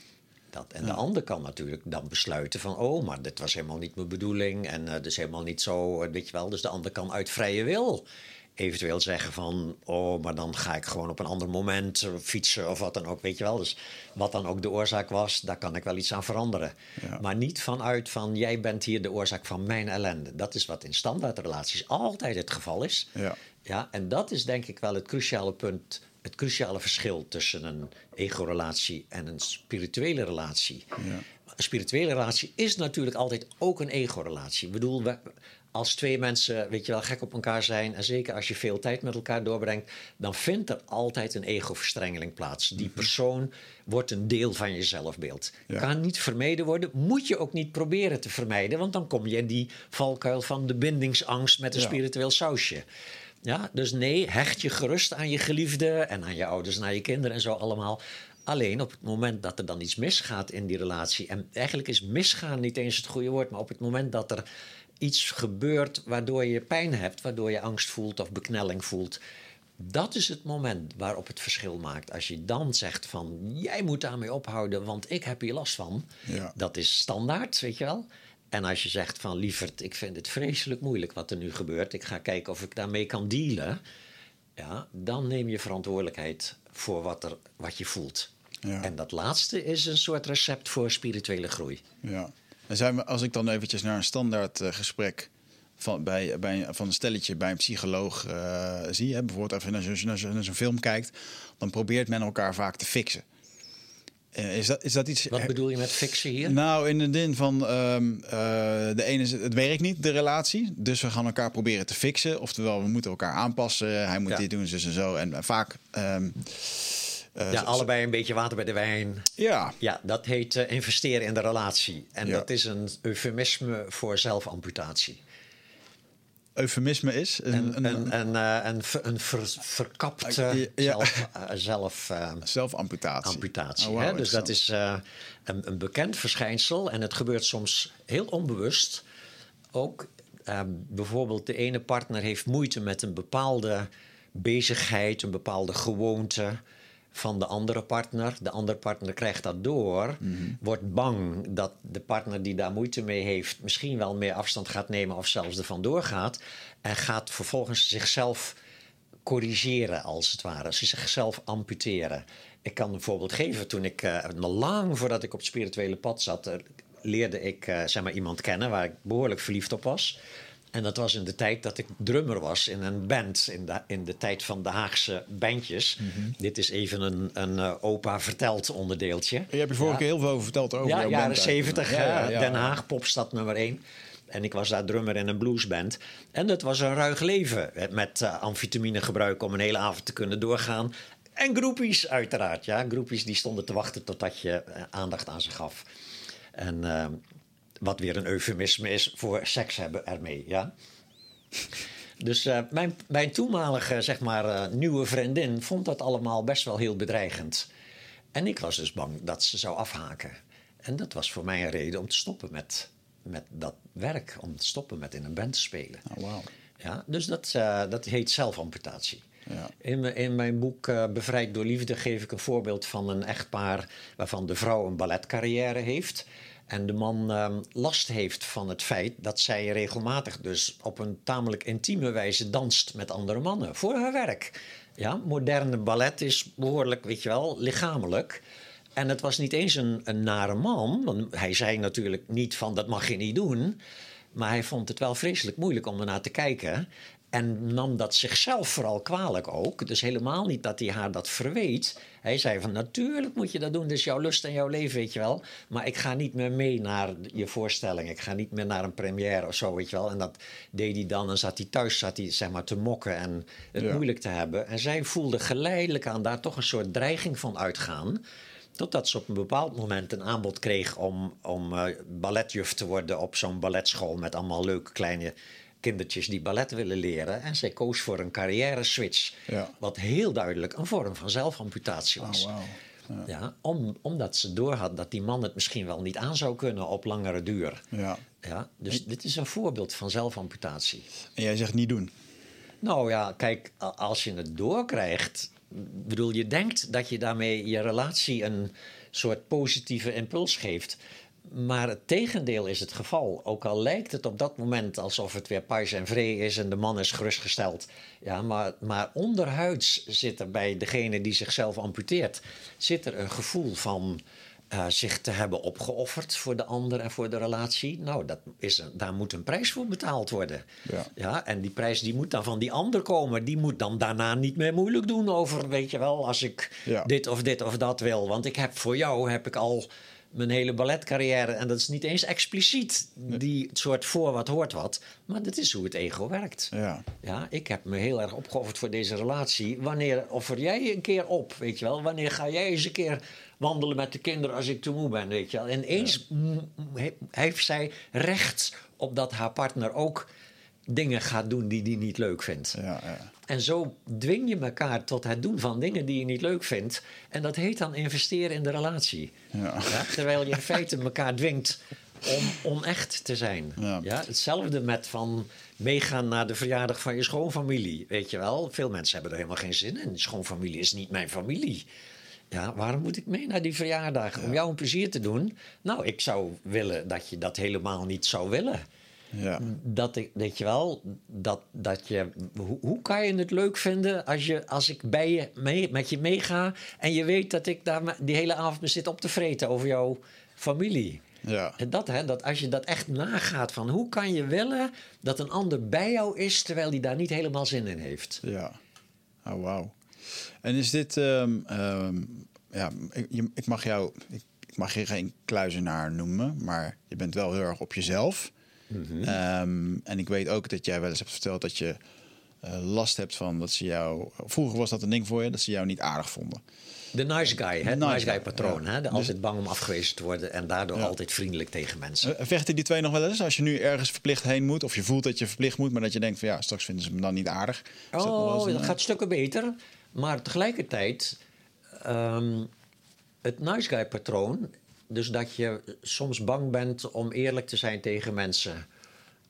S2: Dat, en de ander kan natuurlijk dan besluiten van... oh, maar dit was helemaal niet mijn bedoeling... en dus helemaal niet zo, eh, weet je wel. Dus de ander kan uit vrije wil eventueel zeggen van... oh, maar dan ga ik gewoon op een ander moment eh, fietsen of wat dan ook, weet je wel. Dus wat dan ook de oorzaak was, daar kan ik wel iets aan veranderen.
S1: Ja.
S2: Maar niet vanuit van, jij bent hier de oorzaak van mijn ellende. Dat is wat in standaardrelaties altijd het geval is.
S1: Ja.
S2: Ja, en dat is denk ik wel het cruciale punt, het cruciale verschil tussen een ego-relatie en een spirituele relatie.
S1: Ja.
S2: Een spirituele relatie is natuurlijk altijd ook een ego-relatie. Ik bedoel, als twee mensen, weet je wel, gek op elkaar zijn... en zeker als je veel tijd met elkaar doorbrengt... dan vindt er altijd een ego-verstrengeling plaats. Die persoon wordt een deel van je zelfbeeld.
S1: Ja.
S2: Kan niet vermeden worden, moet je ook niet proberen te vermijden... want dan kom je in die valkuil van de bindingsangst met een
S1: Ja.
S2: spiritueel sausje. Ja, dus nee, hecht je gerust aan je geliefde en aan je ouders en aan je kinderen en zo allemaal. Alleen op het moment dat er dan iets misgaat in die relatie, en eigenlijk is misgaan niet eens het goede woord, maar op het moment dat er iets gebeurt waardoor je pijn hebt, waardoor je angst voelt of beknelling voelt, dat is het moment waarop het verschil maakt. Als je dan zegt van jij moet daarmee ophouden, want ik heb hier last van,
S1: Ja.
S2: dat is standaard, weet je wel. En als je zegt van lieverd, ik vind het vreselijk moeilijk wat er nu gebeurt. Ik ga kijken of ik daarmee kan dealen. Ja, dan neem je verantwoordelijkheid voor wat, er, wat je voelt.
S1: Ja.
S2: En dat laatste is een soort recept voor spirituele groei.
S1: Ja. En zijn we, als ik dan eventjes naar een standaard eh, gesprek van, bij, bij, van een stelletje bij een psycholoog eh, zie, hè, bijvoorbeeld even naar, zo- naar zo'n film kijkt, dan probeert men elkaar vaak te fixen. Eh, is, dat, is dat iets...
S2: Wat bedoel je met fixen hier?
S1: Nou, in de zin van ehm, eh, de ene is het werkt niet, de relatie. Dus we gaan elkaar proberen te fixen. Oftewel, we moeten elkaar aanpassen. Hij moet
S2: Ja.
S1: dit doen, zus en zo. En vaak. ehm, eh,
S2: ja, allebei een beetje water bij de wijn.
S1: Ja,
S2: Ja, dat heet investeren in de relatie. En
S1: Ja.
S2: dat is een eufemisme voor zelfamputatie.
S1: Eufemisme is. Een,
S2: En,
S1: een,
S2: en, en, een, ver- een ver- verkapte
S1: Ja,
S2: zelf, zelf
S1: zelfamputatie.
S2: amputatie.
S1: Oh,
S2: hè? Dus dat is eh, een, een bekend verschijnsel en het gebeurt soms heel onbewust. Ook eh, bijvoorbeeld de ene partner heeft moeite met een bepaalde bezigheid, een bepaalde gewoonte van de andere partner. De andere partner krijgt dat door, wordt bang dat de partner die daar moeite mee heeft misschien wel meer afstand gaat nemen of zelfs ervan doorgaat en gaat vervolgens zichzelf corrigeren, als het ware. Ze zichzelf amputeren. Ik kan een voorbeeld geven. Toen ik, eh, lang voordat ik op het spirituele pad zat, eh, leerde ik eh, zeg maar, iemand kennen waar ik behoorlijk verliefd op was. En dat was in de tijd dat ik drummer was in een band, in de, in de tijd van de Haagse bandjes. Dit is even een, een eh, opa verteld onderdeeltje.
S1: Je hebt je vorige
S2: Ja.
S1: keer heel veel over verteld over
S2: Ja,
S1: jouw
S2: jaren
S1: band.
S2: 70,
S1: Ja, ja,
S2: eh,
S1: ja.
S2: Den Haag, popstad nummer 1. En ik was daar drummer in een bluesband. En dat was een ruig leven. eh, Met eh, amfetamine gebruik om een hele avond te kunnen doorgaan. En groepies uiteraard. Ja, groepies die stonden te wachten totdat je eh, aandacht aan ze gaf. En eh, wat weer een eufemisme is voor seks hebben ermee. Ja. Dus eh, mijn, mijn toenmalige zeg maar, eh, nieuwe vriendin vond dat allemaal best wel heel bedreigend. En ik was dus bang dat ze zou afhaken. En dat was voor mij een reden om te stoppen met, met dat werk. Om te stoppen met in een band te spelen.
S1: Oh, wauw.
S2: Ja, dus dat, eh, dat heet zelfamputatie.
S1: Ja.
S2: In, mijn- in mijn boek Bevrijd door Liefde geef ik een voorbeeld van een echtpaar waarvan de vrouw een balletcarrière heeft. En de man ehm, last heeft van het feit dat zij regelmatig dus op een tamelijk intieme wijze danst met andere mannen voor haar werk. Ja, moderne ballet is behoorlijk, weet je wel, lichamelijk. En het was niet eens een, een nare man. Want hij zei natuurlijk niet van dat mag je niet doen. Maar hij vond het wel vreselijk moeilijk om ernaar te kijken. En nam dat zichzelf vooral kwalijk ook. Dus helemaal niet dat hij haar dat verweet. Hij zei van natuurlijk moet je dat doen. Dit is jouw lust en jouw leven, weet je wel. Maar ik ga niet meer mee naar je voorstelling. Ik ga niet meer naar een première of zo, weet je wel. En dat deed hij dan. En zat hij thuis zat hij, zeg maar, te mokken en het
S1: Ja.
S2: moeilijk te hebben. En zij voelde geleidelijk aan daar toch een soort dreiging van uitgaan. Totdat ze op een bepaald moment een aanbod kreeg om, om eh, balletjuf te worden op zo'n balletschool met allemaal leuke kleine kindertjes die ballet willen leren. En zij koos voor een carrière switch.
S1: Ja.
S2: Wat heel duidelijk een vorm van zelfamputatie
S1: Oh,
S2: was.
S1: wauw.
S2: Ja, om, omdat ze doorhad dat die man het misschien wel niet aan zou kunnen op langere duur.
S1: Ja.
S2: Ja, dus dit is een voorbeeld van zelfamputatie.
S1: En jij zegt niet doen.
S2: Nou ja, kijk, als je het doorkrijgt. bedoel, je denkt dat je daarmee je relatie een soort positieve impuls geeft. Maar het tegendeel is het geval. Ook al lijkt het op dat moment alsof het weer pais en vree is en de man is gerustgesteld. Ja, maar, maar onderhuids zit er bij degene die zichzelf amputeert, zit er een gevoel van eh, zich te hebben opgeofferd voor de ander en voor de relatie. Nou, dat is een, daar moet een prijs voor betaald worden.
S1: Ja.
S2: Ja, en die prijs die moet dan van die ander komen. Die moet dan daarna niet meer moeilijk doen over, weet je wel, als ik
S1: Ja.
S2: dit of dit of dat wil. Want ik heb voor jou heb ik al mijn hele balletcarrière. En dat is niet eens expliciet die soort voor wat hoort wat. Maar dat is hoe het ego werkt.
S1: Ja.
S2: Ja, ik heb me heel erg opgeofferd voor deze relatie. Wanneer offer jij een keer op, weet je wel? Wanneer ga jij eens een keer wandelen met de kinderen als ik te moe ben, weet je wel? En eens he- heeft zij recht op dat haar partner ook dingen gaat doen die die niet leuk vindt.
S1: Ja, ja.
S2: En zo dwing je elkaar tot het doen van dingen die je niet leuk vindt. En dat heet dan investeren in de relatie.
S1: Ja.
S2: terwijl je in feite elkaar dwingt om onecht te zijn.
S1: Ja.
S2: hetzelfde met van meegaan naar de verjaardag van je schoonfamilie. Weet je wel, veel mensen hebben er helemaal geen zin in. Schoonfamilie is niet mijn familie. Ja, waarom moet ik mee naar die verjaardag? Om jou een plezier te doen? Nou, ik zou willen dat je dat helemaal niet zou willen
S1: Ja.
S2: dat ik, weet je wel, dat, dat je, hoe, hoe kan je het leuk vinden als, je, als ik bij je mee, met je meega en je weet dat ik daar die hele avond me zit op te vreten over jouw familie?
S1: Ja.
S2: En dat, hè, dat als je dat echt nagaat van hoe kan je willen dat een ander bij jou is terwijl die daar niet helemaal zin in heeft?
S1: Ja. Oh, wauw. En is dit... ehm, ehm, ja, ik, je- ik mag jou... Ik, ik mag je geen kluizenaar noemen, maar je bent wel heel erg op jezelf. Ehm, en ik weet ook dat jij wel eens hebt verteld dat je eh, last hebt van dat ze jou... Vroeger was dat een ding voor je, dat ze jou niet aardig vonden.
S2: De nice guy, hè? het
S1: Nice
S2: nice guy
S1: guy,
S2: patroon.
S1: ja.
S2: Hè? De
S1: Dus-
S2: altijd bang om afgewezen te worden en daardoor
S1: Ja.
S2: altijd vriendelijk tegen mensen.
S1: Eh, Vechten die twee nog wel eens? Als je nu ergens verplicht heen moet, of je voelt dat je verplicht moet, maar dat je denkt van ja, straks vinden ze me dan niet aardig. Is dat
S2: Oh,
S1: een,
S2: dat
S1: eh,
S2: gaat stukken beter. Maar tegelijkertijd, ehm, het nice guy patroon. Dus dat je soms bang bent om eerlijk te zijn tegen mensen.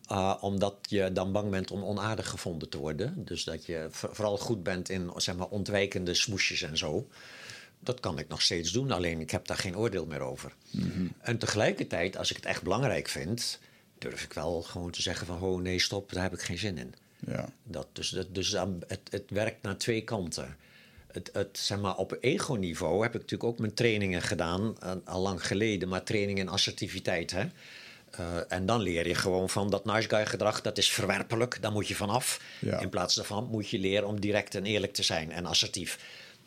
S2: Ah, omdat je dan bang bent om onaardig gevonden te worden. Dus dat je voor- vooral goed bent in zeg maar, ontwijkende smoesjes en zo. Dat kan ik nog steeds doen, alleen ik heb daar geen oordeel meer over. En tegelijkertijd, als ik het echt belangrijk vind, durf ik wel gewoon te zeggen van... oh nee, stop, daar heb ik geen zin in.
S1: Ja.
S2: Dat, dus dat, dus het, het werkt naar twee kanten. Het, het, zeg maar, op ego-niveau heb ik natuurlijk ook mijn trainingen gedaan, eh, al lang geleden, maar trainingen in assertiviteit. Hè? Eh, en dan leer je gewoon van dat nice guy gedrag, dat is verwerpelijk, daar moet je vanaf.
S1: Ja.
S2: In plaats daarvan moet je leren om direct en eerlijk te zijn en assertief.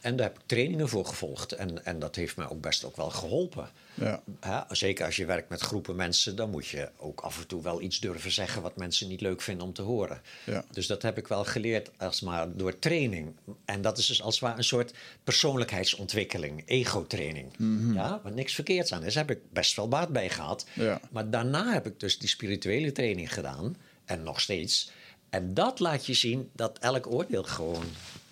S2: En daar heb ik trainingen voor gevolgd. En, en dat heeft mij ook best ook wel geholpen.
S1: Ja.
S2: Hè, zeker als je werkt met groepen mensen, dan moet je ook af en toe wel iets durven zeggen wat mensen niet leuk vinden om te horen.
S1: Ja.
S2: Dus dat heb ik wel geleerd als maar door training. En dat is dus als het ware een soort persoonlijkheidsontwikkeling, ego-training. Ja, wat niks verkeerds aan is, heb ik best wel baat bij gehad.
S1: Ja.
S2: Maar daarna heb ik dus die spirituele training gedaan, en nog steeds. En dat laat je zien dat elk oordeel gewoon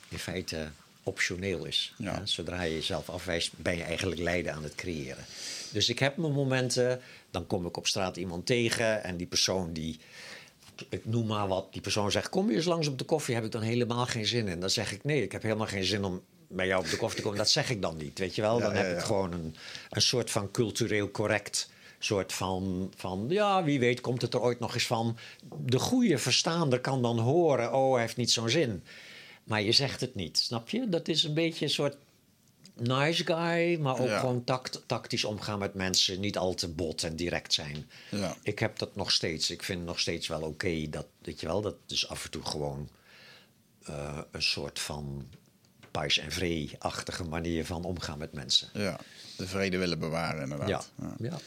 S2: in feite optioneel is.
S1: Ja.
S2: Ja, Zodra je jezelf afwijst, ben je eigenlijk lijden aan het creëren. Dus ik heb mijn momenten, dan kom ik op straat iemand tegen en die persoon die ik noem maar wat, die persoon zegt: Kom je eens langs op de koffie? Heb ik dan helemaal geen zin in. Dan zeg ik: Nee, ik heb helemaal geen zin om bij jou op de koffie te komen. Dat zeg ik dan niet. Weet je wel? Dan
S1: ja,
S2: heb ik gewoon een, een soort van cultureel correct. soort van, van, ja, wie weet komt het er ooit nog eens van. De goede verstaander kan dan horen: Oh, hij heeft niet zo'n zin. Maar je zegt het niet, snap je? Dat is een beetje een soort nice guy, maar ook
S1: Ja.
S2: gewoon tact, tactisch omgaan met mensen. Niet al te bot en direct zijn.
S1: Ja.
S2: Ik heb dat nog steeds. Ik vind het nog steeds wel oké dat, weet je wel, dat dus af en toe gewoon eh, een soort van pais en vree-achtige manier van omgaan met mensen.
S1: Ja, de vrede willen bewaren
S2: Ja,
S1: inderdaad. Ja.
S2: ja.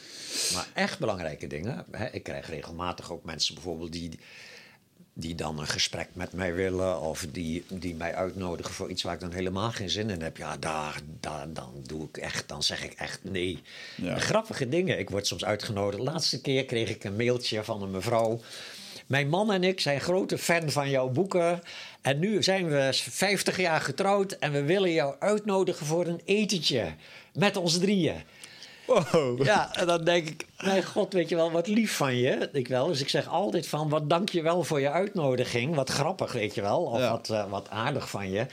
S2: Maar echt belangrijke dingen. Hè? Ik krijg regelmatig ook mensen bijvoorbeeld die, die dan een gesprek met mij willen... of die, die mij uitnodigen voor iets waar ik dan helemaal geen zin in heb. Ja, daar, daar, dan doe ik echt, dan zeg ik echt nee.
S1: Ja.
S2: Grappige dingen. Ik word soms uitgenodigd. De laatste keer kreeg ik een mailtje van een mevrouw... Mijn man en ik zijn grote fan van jouw boeken. En nu zijn we 50 jaar getrouwd en we willen jou uitnodigen voor een etentje. Met ons drieën.
S1: Wow.
S2: Ja, en dan denk ik, mijn god, weet je wel, wat lief van je. Ik wel. Dus ik zeg altijd van, wat dank je wel voor je uitnodiging. Wat grappig, weet je wel. Of
S1: Ja.
S2: wat, eh, wat aardig van je.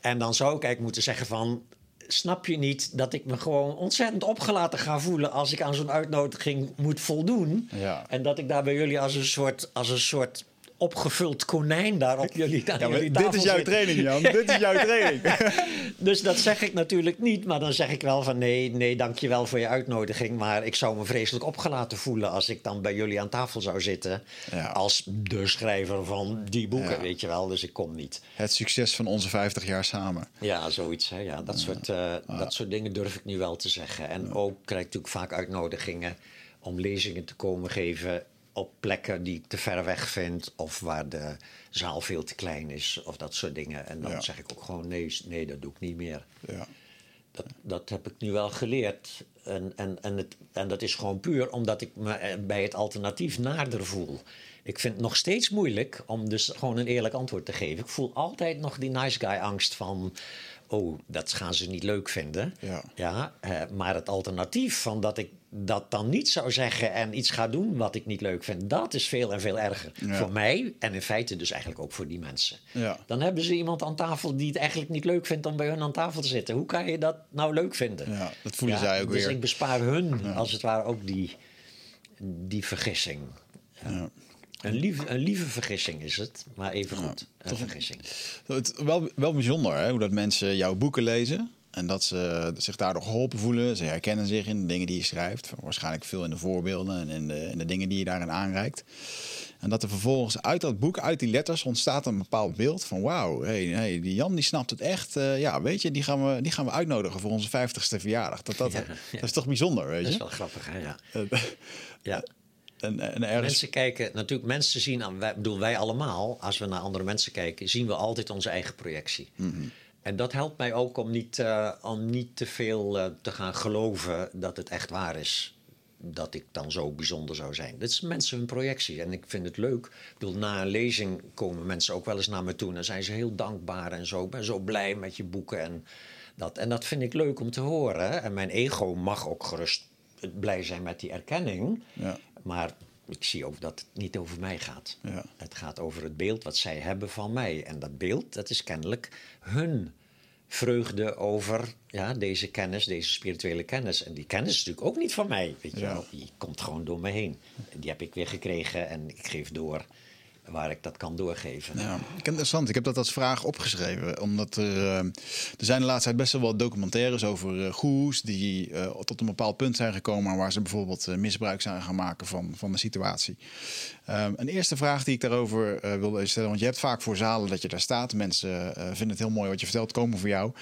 S2: En dan zou ik eigenlijk moeten zeggen van... Snap je niet dat ik me gewoon ontzettend opgelaten ga voelen... als ik aan zo'n uitnodiging moet voldoen?
S1: Ja.
S2: En dat ik daar bij jullie als een soort, als een soort opgevuld konijn daar op jullie,
S1: Ja,
S2: jullie
S1: dit is jouw training, Jan. dit is jouw training.
S2: Dus dat zeg ik natuurlijk niet. Maar dan zeg ik wel van nee, nee, dankjewel voor je uitnodiging. Maar ik zou me vreselijk opgelaten voelen als ik dan bij jullie aan tafel zou zitten.
S1: Ja.
S2: Als de schrijver van die boeken,
S1: Ja.
S2: weet je wel. Dus ik kom niet.
S1: Het succes van onze 50 jaar samen.
S2: Ja, zoiets. Hè? Ja, dat, Soort, eh, dat soort dingen durf ik nu wel te zeggen. En ook krijg ik natuurlijk vaak uitnodigingen om lezingen te komen geven op plekken die ik te ver weg vind of waar de zaal veel te klein is of dat soort dingen. En dan
S1: Ja.
S2: zeg ik ook gewoon nee, nee, dat doe ik niet meer.
S1: Ja.
S2: Dat, dat heb ik nu wel geleerd. En, en, en, het, en dat is gewoon puur omdat ik me eh, bij het alternatief nader voel. Ik vind het nog steeds moeilijk om dus gewoon een eerlijk antwoord te geven. Ik voel altijd nog die nice guy angst van... oh, dat gaan ze niet leuk vinden.
S1: Ja.
S2: Ja, eh, maar het alternatief van dat ik dat dan niet zou zeggen... en iets ga doen wat ik niet leuk vind... dat is veel en veel erger.
S1: Ja.
S2: Voor mij en in feite dus eigenlijk ook voor die mensen.
S1: Ja.
S2: Dan hebben ze iemand aan tafel die het eigenlijk niet leuk vindt om bij hun aan tafel te zitten. Hoe kan je dat nou leuk vinden?
S1: Ja, dat voelen zij ook
S2: dus
S1: weer.
S2: ik bespaar hun als het ware ook die, die vergissing.
S1: Ja.
S2: Een, lieve, een lieve vergissing is het, maar even goed, een vergissing.
S1: Het, wel, wel bijzonder hè, hoe dat mensen jouw boeken lezen. En dat ze zich daardoor geholpen voelen. Ze herkennen zich in de dingen die je schrijft. Waarschijnlijk veel in de voorbeelden en in de, in de dingen die je daarin aanreikt. En dat er vervolgens uit dat boek, uit die letters, ontstaat een bepaald beeld van wauw, hey, hey, die Jan die snapt het echt. Eh, ja, weet je, die gaan, we, die gaan we uitnodigen voor onze 50ste verjaardag. Dat, dat,
S2: Ja,
S1: dat is toch bijzonder, weet
S2: Dat
S1: je?
S2: is wel grappig, hè? Ja.
S1: Eh,
S2: ja.
S1: En, en ergens,
S2: Mensen kijken, natuurlijk, mensen zien, aan, wij, bedoel, wij allemaal, als we naar andere mensen kijken, zien we altijd onze eigen projectie. En dat helpt mij ook om niet, eh, om niet te veel eh, te gaan geloven dat het echt waar is. Dat ik dan zo bijzonder zou zijn. Dit is mensen hun projectie. En ik vind het leuk. Ik bedoel, na een lezing komen mensen ook wel eens naar me toe. En dan zijn ze heel dankbaar en zo. Ik ben zo blij met je boeken. En dat, en dat vind ik leuk om te horen. En mijn ego mag ook gerust blij zijn met die erkenning.
S1: Ja.
S2: Maar ik zie ook dat het niet over mij gaat.
S1: Ja.
S2: Het gaat over het beeld wat zij hebben van mij. En dat beeld, dat is kennelijk hun vreugde over ja, deze kennis, deze spirituele kennis. En die kennis is natuurlijk ook niet van mij. Weet je
S1: Ja.
S2: Die komt gewoon door me heen. En die heb ik weer gekregen en ik geef door waar ik dat kan doorgeven.
S1: Ja, interessant. Ik heb dat als vraag opgeschreven. Omdat er, eh, er zijn de laatste tijd best wel wat documentaires over uh, goeroes... die eh, tot een bepaald punt zijn gekomen... waar ze bijvoorbeeld eh, misbruik zijn gaan maken van, van de situatie. Um, een eerste vraag die ik daarover eh, wilde stellen... want je hebt vaak voor zalen dat je daar staat. Mensen eh, vinden het heel mooi wat je vertelt, komen voor jou.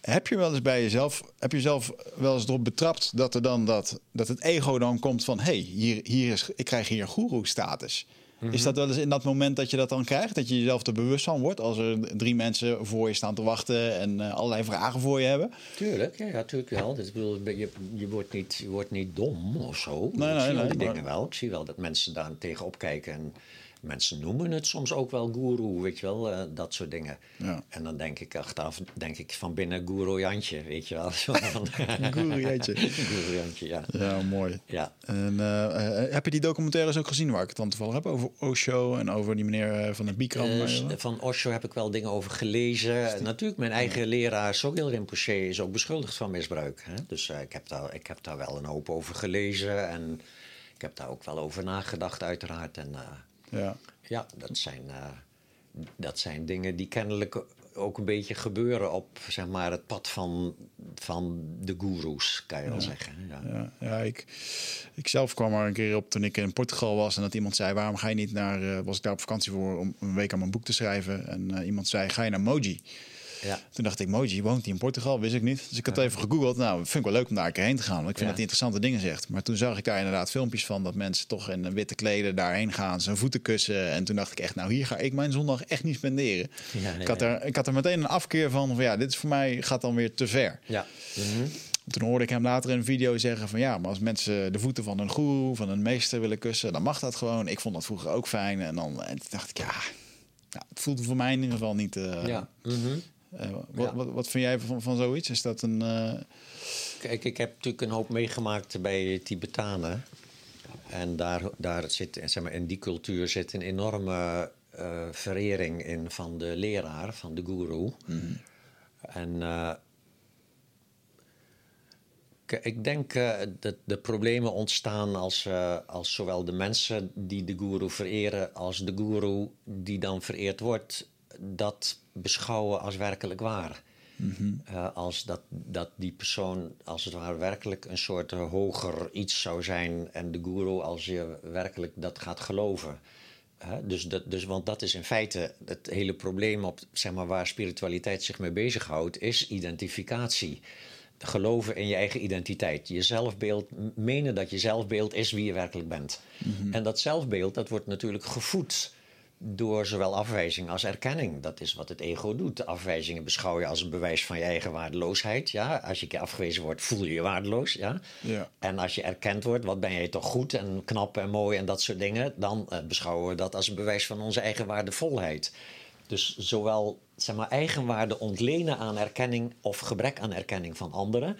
S1: Heb je wel eens bij jezelf, heb je zelf wel eens erop betrapt... dat, er dan dat, dat het ego dan komt van... hé, hey, hier, hier is, ik krijg hier goeroe-status... Is dat wel eens in dat moment dat je dat dan krijgt? Dat je jezelf er bewust van wordt? Als er drie mensen voor je staan te wachten en uh, allerlei vragen voor je hebben?
S2: Tuurlijk, ja, ja tuurlijk wel. Dus, ik bedoel, je, je, wordt niet, je wordt niet dom of zo.
S1: Nee,
S2: ik
S1: nee,
S2: zie
S1: nee,
S2: die
S1: maar-
S2: dingen wel. Ik zie wel dat mensen daar tegenop kijken. En, Mensen noemen het soms ook wel guru, weet je wel, eh, dat soort dingen.
S1: Ja.
S2: En dan denk ik achteraf, denk ik van binnen guru Jantje, weet je wel.
S1: Guru Jantje.
S2: Guru Jantje, ja.
S1: Ja, mooi.
S2: Ja,
S1: En, eh, eh, heb je die documentaires ook gezien waar ik het dan toevallig heb over Osho en over die meneer van de Bikram?
S2: Van Osho heb ik wel dingen over gelezen. Natuurlijk, mijn eigen leraar Sogil Rinpoche is ook beschuldigd van misbruik. Hè? Dus ik, heb daar, ik heb daar wel een hoop over gelezen. En ik heb daar ook wel over nagedacht, uiteraard. En
S1: ja.
S2: ja, dat zijn, eh, dat zijn dingen die kennelijk ook een beetje gebeuren op zeg maar, het pad van, van de goeroes, kan je wel zeggen. Ja.
S1: Ja, ja ik, ik zelf kwam er een keer op toen ik in Portugal was en dat iemand zei: waarom ga je niet naar? eh, was ik daar op vakantie voor om een week aan mijn boek te schrijven? En eh, iemand zei: ga je naar Moji?
S2: Ja.
S1: Toen dacht ik: Moji woont hij in Portugal? Wist ik niet. Dus ik had even gegoogeld. Nou, vind ik wel leuk om daar een keer heen te gaan. Want ik vind
S2: Ja.
S1: dat hij interessante dingen zegt. Maar toen zag ik daar inderdaad filmpjes van dat mensen toch in witte kleden daarheen gaan, zijn voeten kussen. En toen dacht ik echt: nou, hier ga ik mijn zondag echt niet spenderen. Ik, had er, ik had er meteen een afkeer van: van ja, dit is voor mij gaat dan weer te ver.
S2: Ja. Mhm.
S1: Toen hoorde ik hem later in een video zeggen van ja, maar als mensen de voeten van een goeroe, van een meester willen kussen, dan mag dat gewoon. Ik vond dat vroeger ook fijn. En dan en toen dacht ik ja, nou, het voelt voor mij in ieder geval niet. eh,
S2: ja. Mhm.
S1: Eh, wat,
S2: Ja.
S1: wat, wat vind jij van, van zoiets? Is dat een. eh,
S2: Kijk, ik heb natuurlijk een hoop meegemaakt bij Tibetanen. En daar, daar zit, zeg maar, in die cultuur zit een enorme eh, verering in van de leraar, van de guru. En eh, k- ik denk dat de problemen ontstaan als, als zowel de mensen die de guru vereren als de guru die dan vereerd wordt, dat beschouwen als werkelijk waar. Eh, als dat, dat die persoon als het ware werkelijk een soort hoger iets zou zijn en de guru als je werkelijk dat gaat geloven. Dus dat, dus, want dat is in feite het hele probleem op, zeg maar, waar spiritualiteit zich mee bezighoudt, is identificatie. Geloven in je eigen identiteit. Je zelfbeeld, menen dat je zelfbeeld is wie je werkelijk bent. En dat zelfbeeld, dat wordt natuurlijk gevoed door zowel afwijzing als erkenning. Dat is wat het ego doet. De afwijzingen beschouw je als een bewijs van je eigen waardeloosheid. Ja? Als je een keer afgewezen wordt, voel je je waardeloos. Ja?
S1: Ja.
S2: En als je erkend wordt, wat ben je toch goed en knap en mooi en dat soort dingen, dan eh, beschouwen we dat als een bewijs van onze eigen waardevolheid. Dus zowel zeg maar, eigenwaarde ontlenen aan erkenning of gebrek aan erkenning van anderen,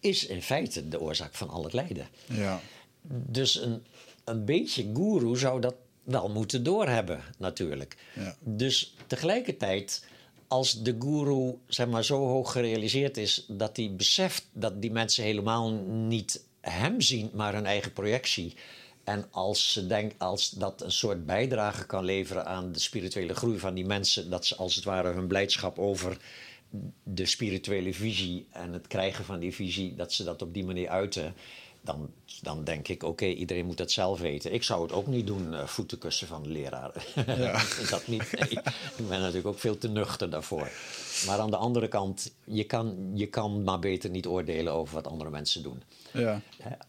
S2: is in feite de oorzaak van al het lijden.
S1: ja.
S2: Dus een, een beetje guru zou dat wel moeten doorhebben, natuurlijk.
S1: Ja.
S2: Dus tegelijkertijd, als de guru zeg maar, zo hoog gerealiseerd is dat hij beseft dat die mensen helemaal niet hem zien, maar hun eigen projectie. En als, ze denk, als dat een soort bijdrage kan leveren aan de spirituele groei van die mensen, dat ze als het ware hun blijdschap over de spirituele visie en het krijgen van die visie, dat ze dat op die manier uiten, dan, dan denk ik, oké, iedereen moet dat zelf weten. Ik zou het ook niet doen, eh, voetenkussen van de leraar. dat niet, nee. Ik ben natuurlijk ook veel te nuchter daarvoor. Maar aan de andere kant, je kan, je kan maar beter niet oordelen over wat andere mensen doen.
S1: Ja.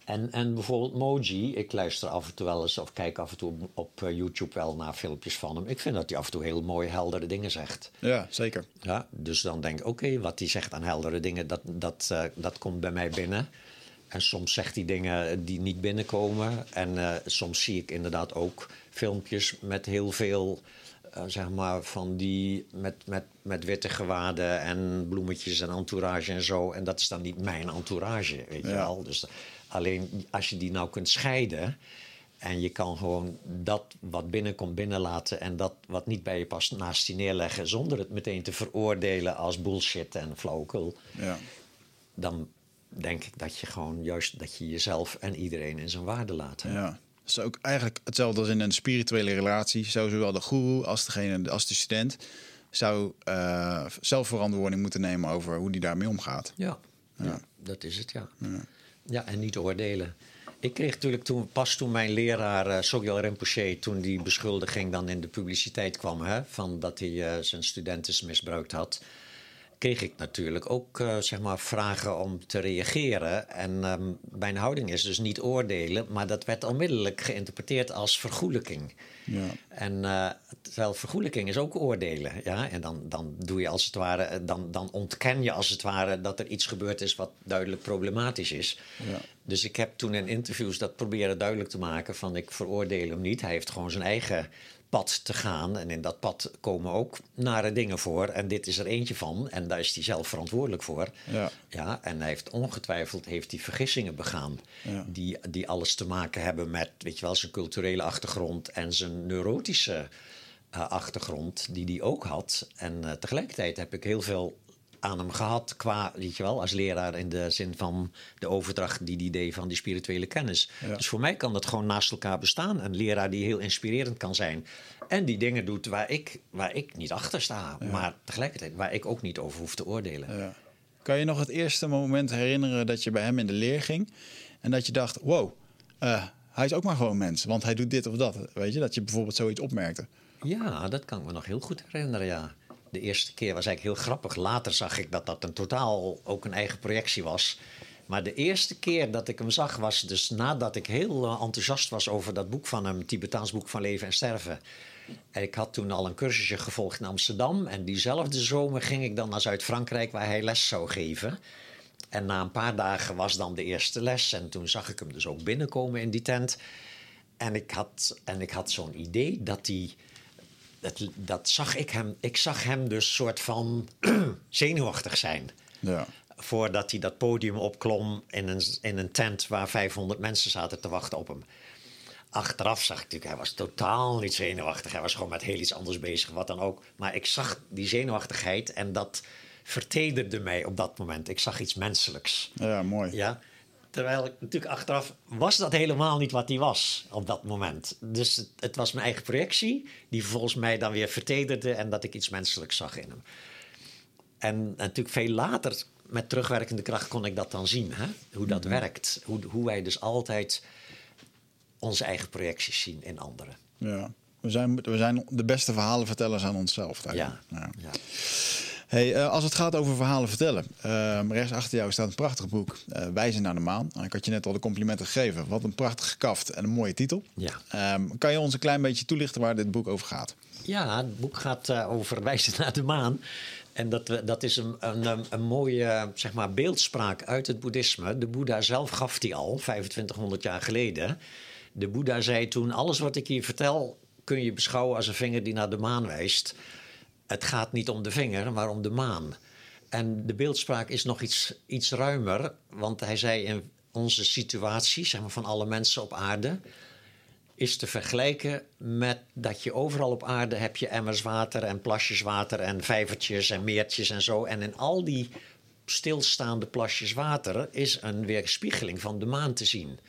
S2: En, en bijvoorbeeld Moji, ik luister af en toe wel eens of kijk af en toe op, op eh, YouTube wel naar filmpjes van hem. Ik vind dat hij af en toe heel mooie, heldere dingen zegt.
S1: ja, zeker.
S2: Ja, dus dan denk ik, oké, wat hij zegt aan heldere dingen, dat, dat, eh, dat komt bij mij binnen. En soms zegt hij dingen die niet binnenkomen. En eh, soms zie ik inderdaad ook filmpjes met heel veel, eh, zeg maar, van die met, met, met witte gewaden en bloemetjes en entourage en zo. En dat is dan niet mijn entourage, weet je wel. Dus alleen als je die nou kunt scheiden. En je kan gewoon dat wat binnenkomt binnenlaten en dat wat niet bij je past naast je neerleggen zonder het meteen te veroordelen als bullshit en flauwekul.
S1: Ja.
S2: Dan denk ik dat je gewoon juist dat je jezelf en iedereen in zijn waarde laat. hè.
S1: Ja. Dat is ook eigenlijk hetzelfde als in een spirituele relatie. Zou zowel de guru als, degene, als de student zou eh, zelfverantwoording moeten nemen over hoe die daarmee omgaat.
S2: Ja, ja. dat is het, ja. ja. en niet oordelen. Ik kreeg natuurlijk toen, pas toen mijn leraar uh, Sogyal Rinpoche... toen die beschuldiging dan in de publiciteit kwam... Hè, van dat hij eh, zijn studenten misbruikt had... kreeg ik natuurlijk ook eh, zeg maar vragen om te reageren. En ehm, mijn houding is dus niet oordelen... maar dat werd onmiddellijk geïnterpreteerd als vergoelijking.
S1: Ja.
S2: En eh, Terwijl vergoelijking is ook oordelen. Ja? En dan, dan doe je als het ware, eh, dan, dan ontken je als het ware dat er iets gebeurd is wat duidelijk problematisch is.
S1: Ja.
S2: Dus ik heb toen in interviews dat proberen duidelijk te maken van ik veroordeel hem niet. Hij heeft gewoon zijn eigen pad te gaan. En in dat pad komen ook nare dingen voor. En dit is er eentje van. En daar is hij zelf verantwoordelijk voor.
S1: Ja.
S2: Ja, en hij heeft ongetwijfeld heeft hij vergissingen begaan.
S1: Ja.
S2: Die, die alles te maken hebben met weet je wel, zijn culturele achtergrond en zijn neurotische eh, achtergrond, die hij ook had. En eh, tegelijkertijd heb ik heel veel aan hem gehad qua, weet je wel, als leraar in de zin van de overdracht die hij deed van die spirituele kennis.
S1: Ja.
S2: Dus voor mij kan dat gewoon naast elkaar bestaan. Een leraar die heel inspirerend kan zijn en die dingen doet waar ik, waar ik niet achter sta, maar tegelijkertijd waar ik ook niet over hoef te oordelen.
S1: Ja. Kan je nog het eerste moment herinneren dat je bij hem in de leer ging en dat je dacht: wow, eh, hij is ook maar gewoon mens, want hij doet dit of dat. Weet je, dat je bijvoorbeeld zoiets opmerkte.
S2: Ja, dat kan ik me nog heel goed herinneren, ja. De eerste keer was eigenlijk heel grappig. Later zag ik dat dat een totaal ook een eigen projectie was. Maar de eerste keer dat ik hem zag was dus nadat ik heel eh, enthousiast was over dat boek van hem, Tibetaans boek van leven en sterven. En ik had toen al een cursusje gevolgd in Amsterdam. En diezelfde zomer ging ik dan naar Zuid-Frankrijk waar hij les zou geven. En na een paar dagen was dan de eerste les. En toen zag ik hem dus ook binnenkomen in die tent. En ik had, en ik had zo'n idee dat hij. Dat, dat zag ik hem. Ik zag hem dus soort van zenuwachtig zijn.
S1: Ja.
S2: Voordat hij dat podium opklom in een, in een tent waar 500 mensen zaten te wachten op hem. Achteraf zag ik natuurlijk, hij was totaal niet zenuwachtig. Hij was gewoon met heel iets anders bezig, wat dan ook. Maar ik zag die zenuwachtigheid en dat vertederde mij op dat moment. Ik zag iets menselijks.
S1: ja, mooi.
S2: Ja. Terwijl ik natuurlijk achteraf was dat helemaal niet wat hij was op dat moment. Dus het, het was mijn eigen projectie, die volgens mij dan weer vertederde en dat ik iets menselijks zag in hem. En natuurlijk veel later, met terugwerkende kracht, kon ik dat dan zien. Hè? Hoe dat werkt. Hoe, hoe wij dus altijd onze eigen projecties zien in anderen.
S1: Ja. We zijn, we zijn de beste verhalenvertellers aan onszelf.
S2: Ja.
S1: eigenlijk. ja.
S2: ja.
S1: Hey, eh, als het gaat over verhalen vertellen. eh, rechts achter jou staat een prachtig boek. eh, Wijzen naar de maan. Ik had je net al de complimenten gegeven. Wat een prachtige kaft en een mooie titel.
S2: Ja.
S1: Ehm, kan je ons een klein beetje toelichten waar dit boek over gaat?
S2: Ja, het boek gaat over wijzen naar de maan. En dat, dat is een, een, een, een mooie zeg maar, beeldspraak uit het boeddhisme. De Boeddha zelf gaf die al, 2500 jaar geleden. De Boeddha zei toen, alles wat ik hier vertel... kun je beschouwen als een vinger die naar de maan wijst. Het gaat niet om de vinger, maar om de maan. En de beeldspraak is nog iets, iets ruimer. Want hij zei in onze situatie, zeg maar van alle mensen op aarde is te vergelijken met dat je overal op aarde heb je emmers water en plasjes water en vijvertjes en meertjes en zo. En in al die stilstaande plasjes water is een weerspiegeling van de maan te zien.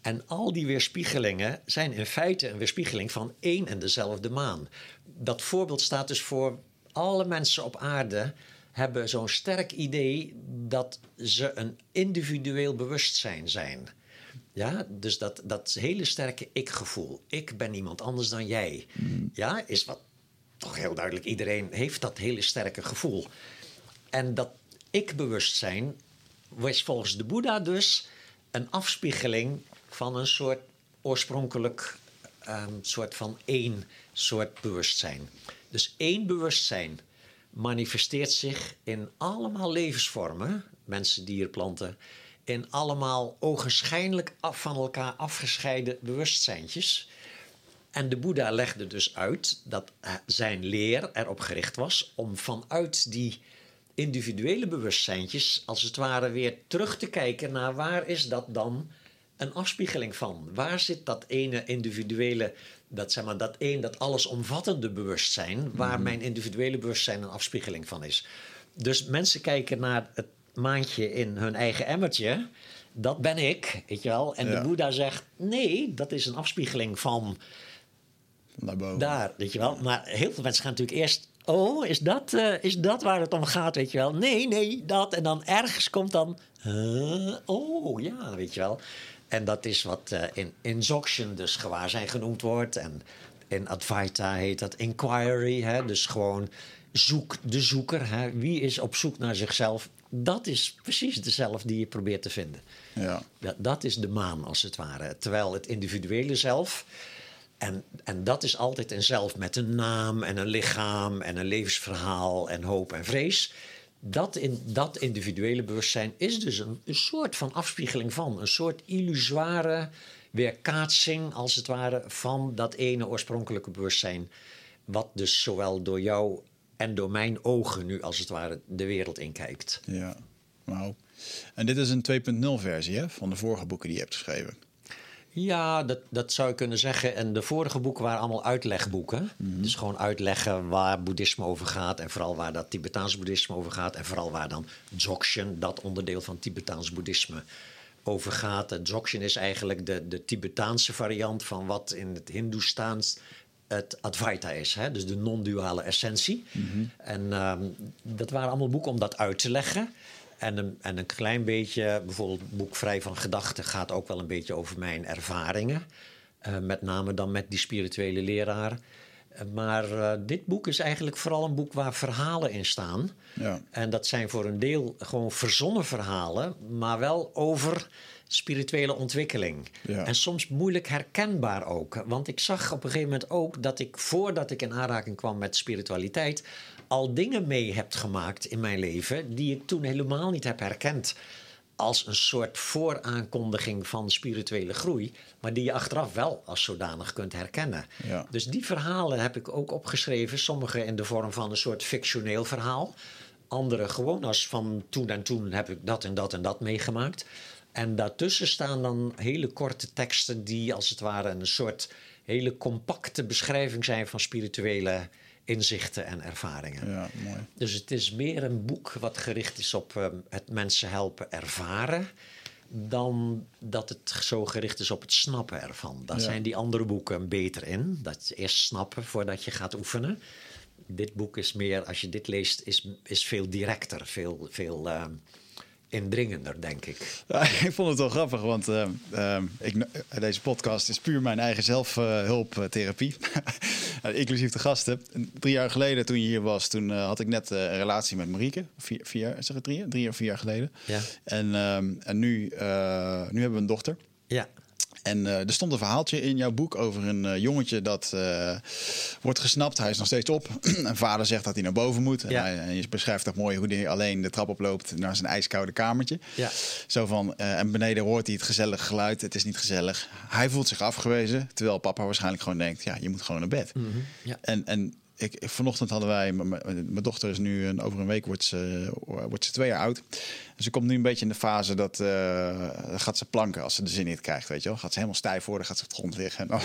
S2: En al die weerspiegelingen zijn in feite een weerspiegeling van één en dezelfde maan. Dat voorbeeld staat dus voor alle mensen op aarde hebben zo'n sterk idee dat ze een individueel bewustzijn zijn. Ja, dus dat, dat hele sterke ik-gevoel. Ik ben iemand anders dan jij. Ja, is wat toch heel duidelijk. Iedereen heeft dat hele sterke gevoel. En dat ik-bewustzijn was volgens de Boeddha dus een afspiegeling van een soort oorspronkelijk ehm, soort van één soort bewustzijn. Dus één bewustzijn manifesteert zich in allemaal levensvormen, mensen, dieren, planten, in allemaal ogenschijnlijk af van elkaar afgescheiden bewustzijntjes. En de Boeddha legde dus uit dat eh, zijn leer erop gericht was om vanuit die individuele bewustzijntjes als het ware weer terug te kijken naar waar is dat dan een afspiegeling van? Waar zit dat ene individuele, dat zeg maar dat één, dat allesomvattende bewustzijn, waar mijn individuele bewustzijn een afspiegeling van is? Dus mensen kijken naar het maandje in hun eigen emmertje. Dat ben ik, weet je wel. En
S1: Ja.
S2: de Boeddha zegt: nee, dat is een afspiegeling van
S1: Naar boven.
S2: daar, weet je wel. Maar heel veel mensen gaan natuurlijk eerst... Oh, is dat, eh, is dat waar het om gaat, weet je wel? Nee, nee, dat. En dan ergens komt dan... huh, oh, ja, weet je wel. En dat is wat eh, in, in Dzogchen dus gewaarzijn genoemd wordt. En in Advaita heet dat inquiry. Hè? Dus gewoon zoek, de zoeker. Hè? Wie is op zoek naar zichzelf? Dat is precies dezelfde die je probeert te vinden.
S1: Ja.
S2: Dat, dat is de maan, als het ware. Terwijl het individuele zelf En, en dat is altijd een zelf met een naam en een lichaam en een levensverhaal en hoop en vrees. Dat, in, dat individuele bewustzijn is dus een, een soort van afspiegeling van, een soort illusoire weerkaatsing, als het ware, van dat ene oorspronkelijke bewustzijn. Wat dus zowel door jou en door mijn ogen nu, als het ware, de wereld inkijkt.
S1: Ja, wauw. En dit is een 2.0 versie van de vorige boeken die je hebt geschreven.
S2: Ja, dat, dat zou je kunnen zeggen. En de vorige boeken waren allemaal uitlegboeken. Dus gewoon uitleggen waar boeddhisme over gaat. En vooral waar dat Tibetaans boeddhisme over gaat. En vooral waar dan Dzogchen, dat onderdeel van Tibetaans boeddhisme, over gaat. Dzogchen is eigenlijk de, de Tibetaanse variant van wat in het Hindoestaans het Advaita is. Hè? Dus de non-duale essentie. En ehm, dat waren allemaal boeken om dat uit te leggen. En een, en een klein beetje, bijvoorbeeld het boek Vrij van Gedachten gaat ook wel een beetje over mijn ervaringen. Eh, met name dan met die spirituele leraar. Eh, maar eh, dit boek is eigenlijk vooral een boek waar verhalen in staan.
S1: Ja.
S2: En dat zijn voor een deel gewoon verzonnen verhalen, maar wel over spirituele ontwikkeling.
S1: Ja.
S2: En soms moeilijk herkenbaar ook. Want ik zag op een gegeven moment ook dat ik voordat ik in aanraking kwam met spiritualiteit, al dingen mee heb gemaakt in mijn leven die ik toen helemaal niet heb herkend. Als een soort vooraankondiging van spirituele groei, maar die je achteraf wel als zodanig kunt herkennen.
S1: Ja.
S2: Dus die verhalen heb ik ook opgeschreven, sommige in de vorm van een soort fictioneel verhaal. Andere gewoon als van toen en toen heb ik dat en dat en dat meegemaakt. En daartussen staan dan hele korte teksten die als het ware een soort hele compacte beschrijving zijn van spirituele inzichten en ervaringen.
S1: Ja, mooi.
S2: Dus het is meer een boek wat gericht is op ehm, het mensen helpen ervaren. Dan dat het zo gericht is op het snappen ervan. Daar
S1: Ja.
S2: zijn die andere boeken beter in. Dat je eerst snappen voordat je gaat oefenen. Dit boek is meer, als je dit leest, is, is veel directer, veel, veel ehm, indringender, denk ik.
S1: Ja, ik vond het wel grappig, want eh, eh, ik, eh, deze podcast is puur mijn eigen zelfhulptherapie. Inclusief de gasten. Drie jaar geleden, toen je hier was, toen eh, had ik net een relatie met Marieke. Vier, vier zeg het drie, drie of vier jaar geleden.
S2: Ja.
S1: En, ehm, en nu, nu hebben we een dochter. En eh, er stond een verhaaltje in jouw boek over een eh, jongetje dat eh, wordt gesnapt. Hij is nog steeds op. en vader zegt dat hij naar boven moet. En,
S2: Ja.
S1: hij, en je beschrijft ook mooi hoe hij alleen de trap oploopt naar zijn ijskoude kamertje.
S2: Ja.
S1: Zo van, en beneden hoort hij het gezellige geluid. Het is niet gezellig. Hij voelt zich afgewezen. Terwijl papa waarschijnlijk gewoon denkt, ja, je moet gewoon naar bed.
S2: ja.
S1: En, en ik, ik- vanochtend hadden wij, mijn dochter is nu een, over een week wordt ze, wordt ze twee jaar oud. En ze komt nu een beetje in de fase dat eh, gaat ze planken als ze de zin niet krijgt, weet je wel. Gaat ze helemaal stijf worden, gaat ze op de grond liggen. En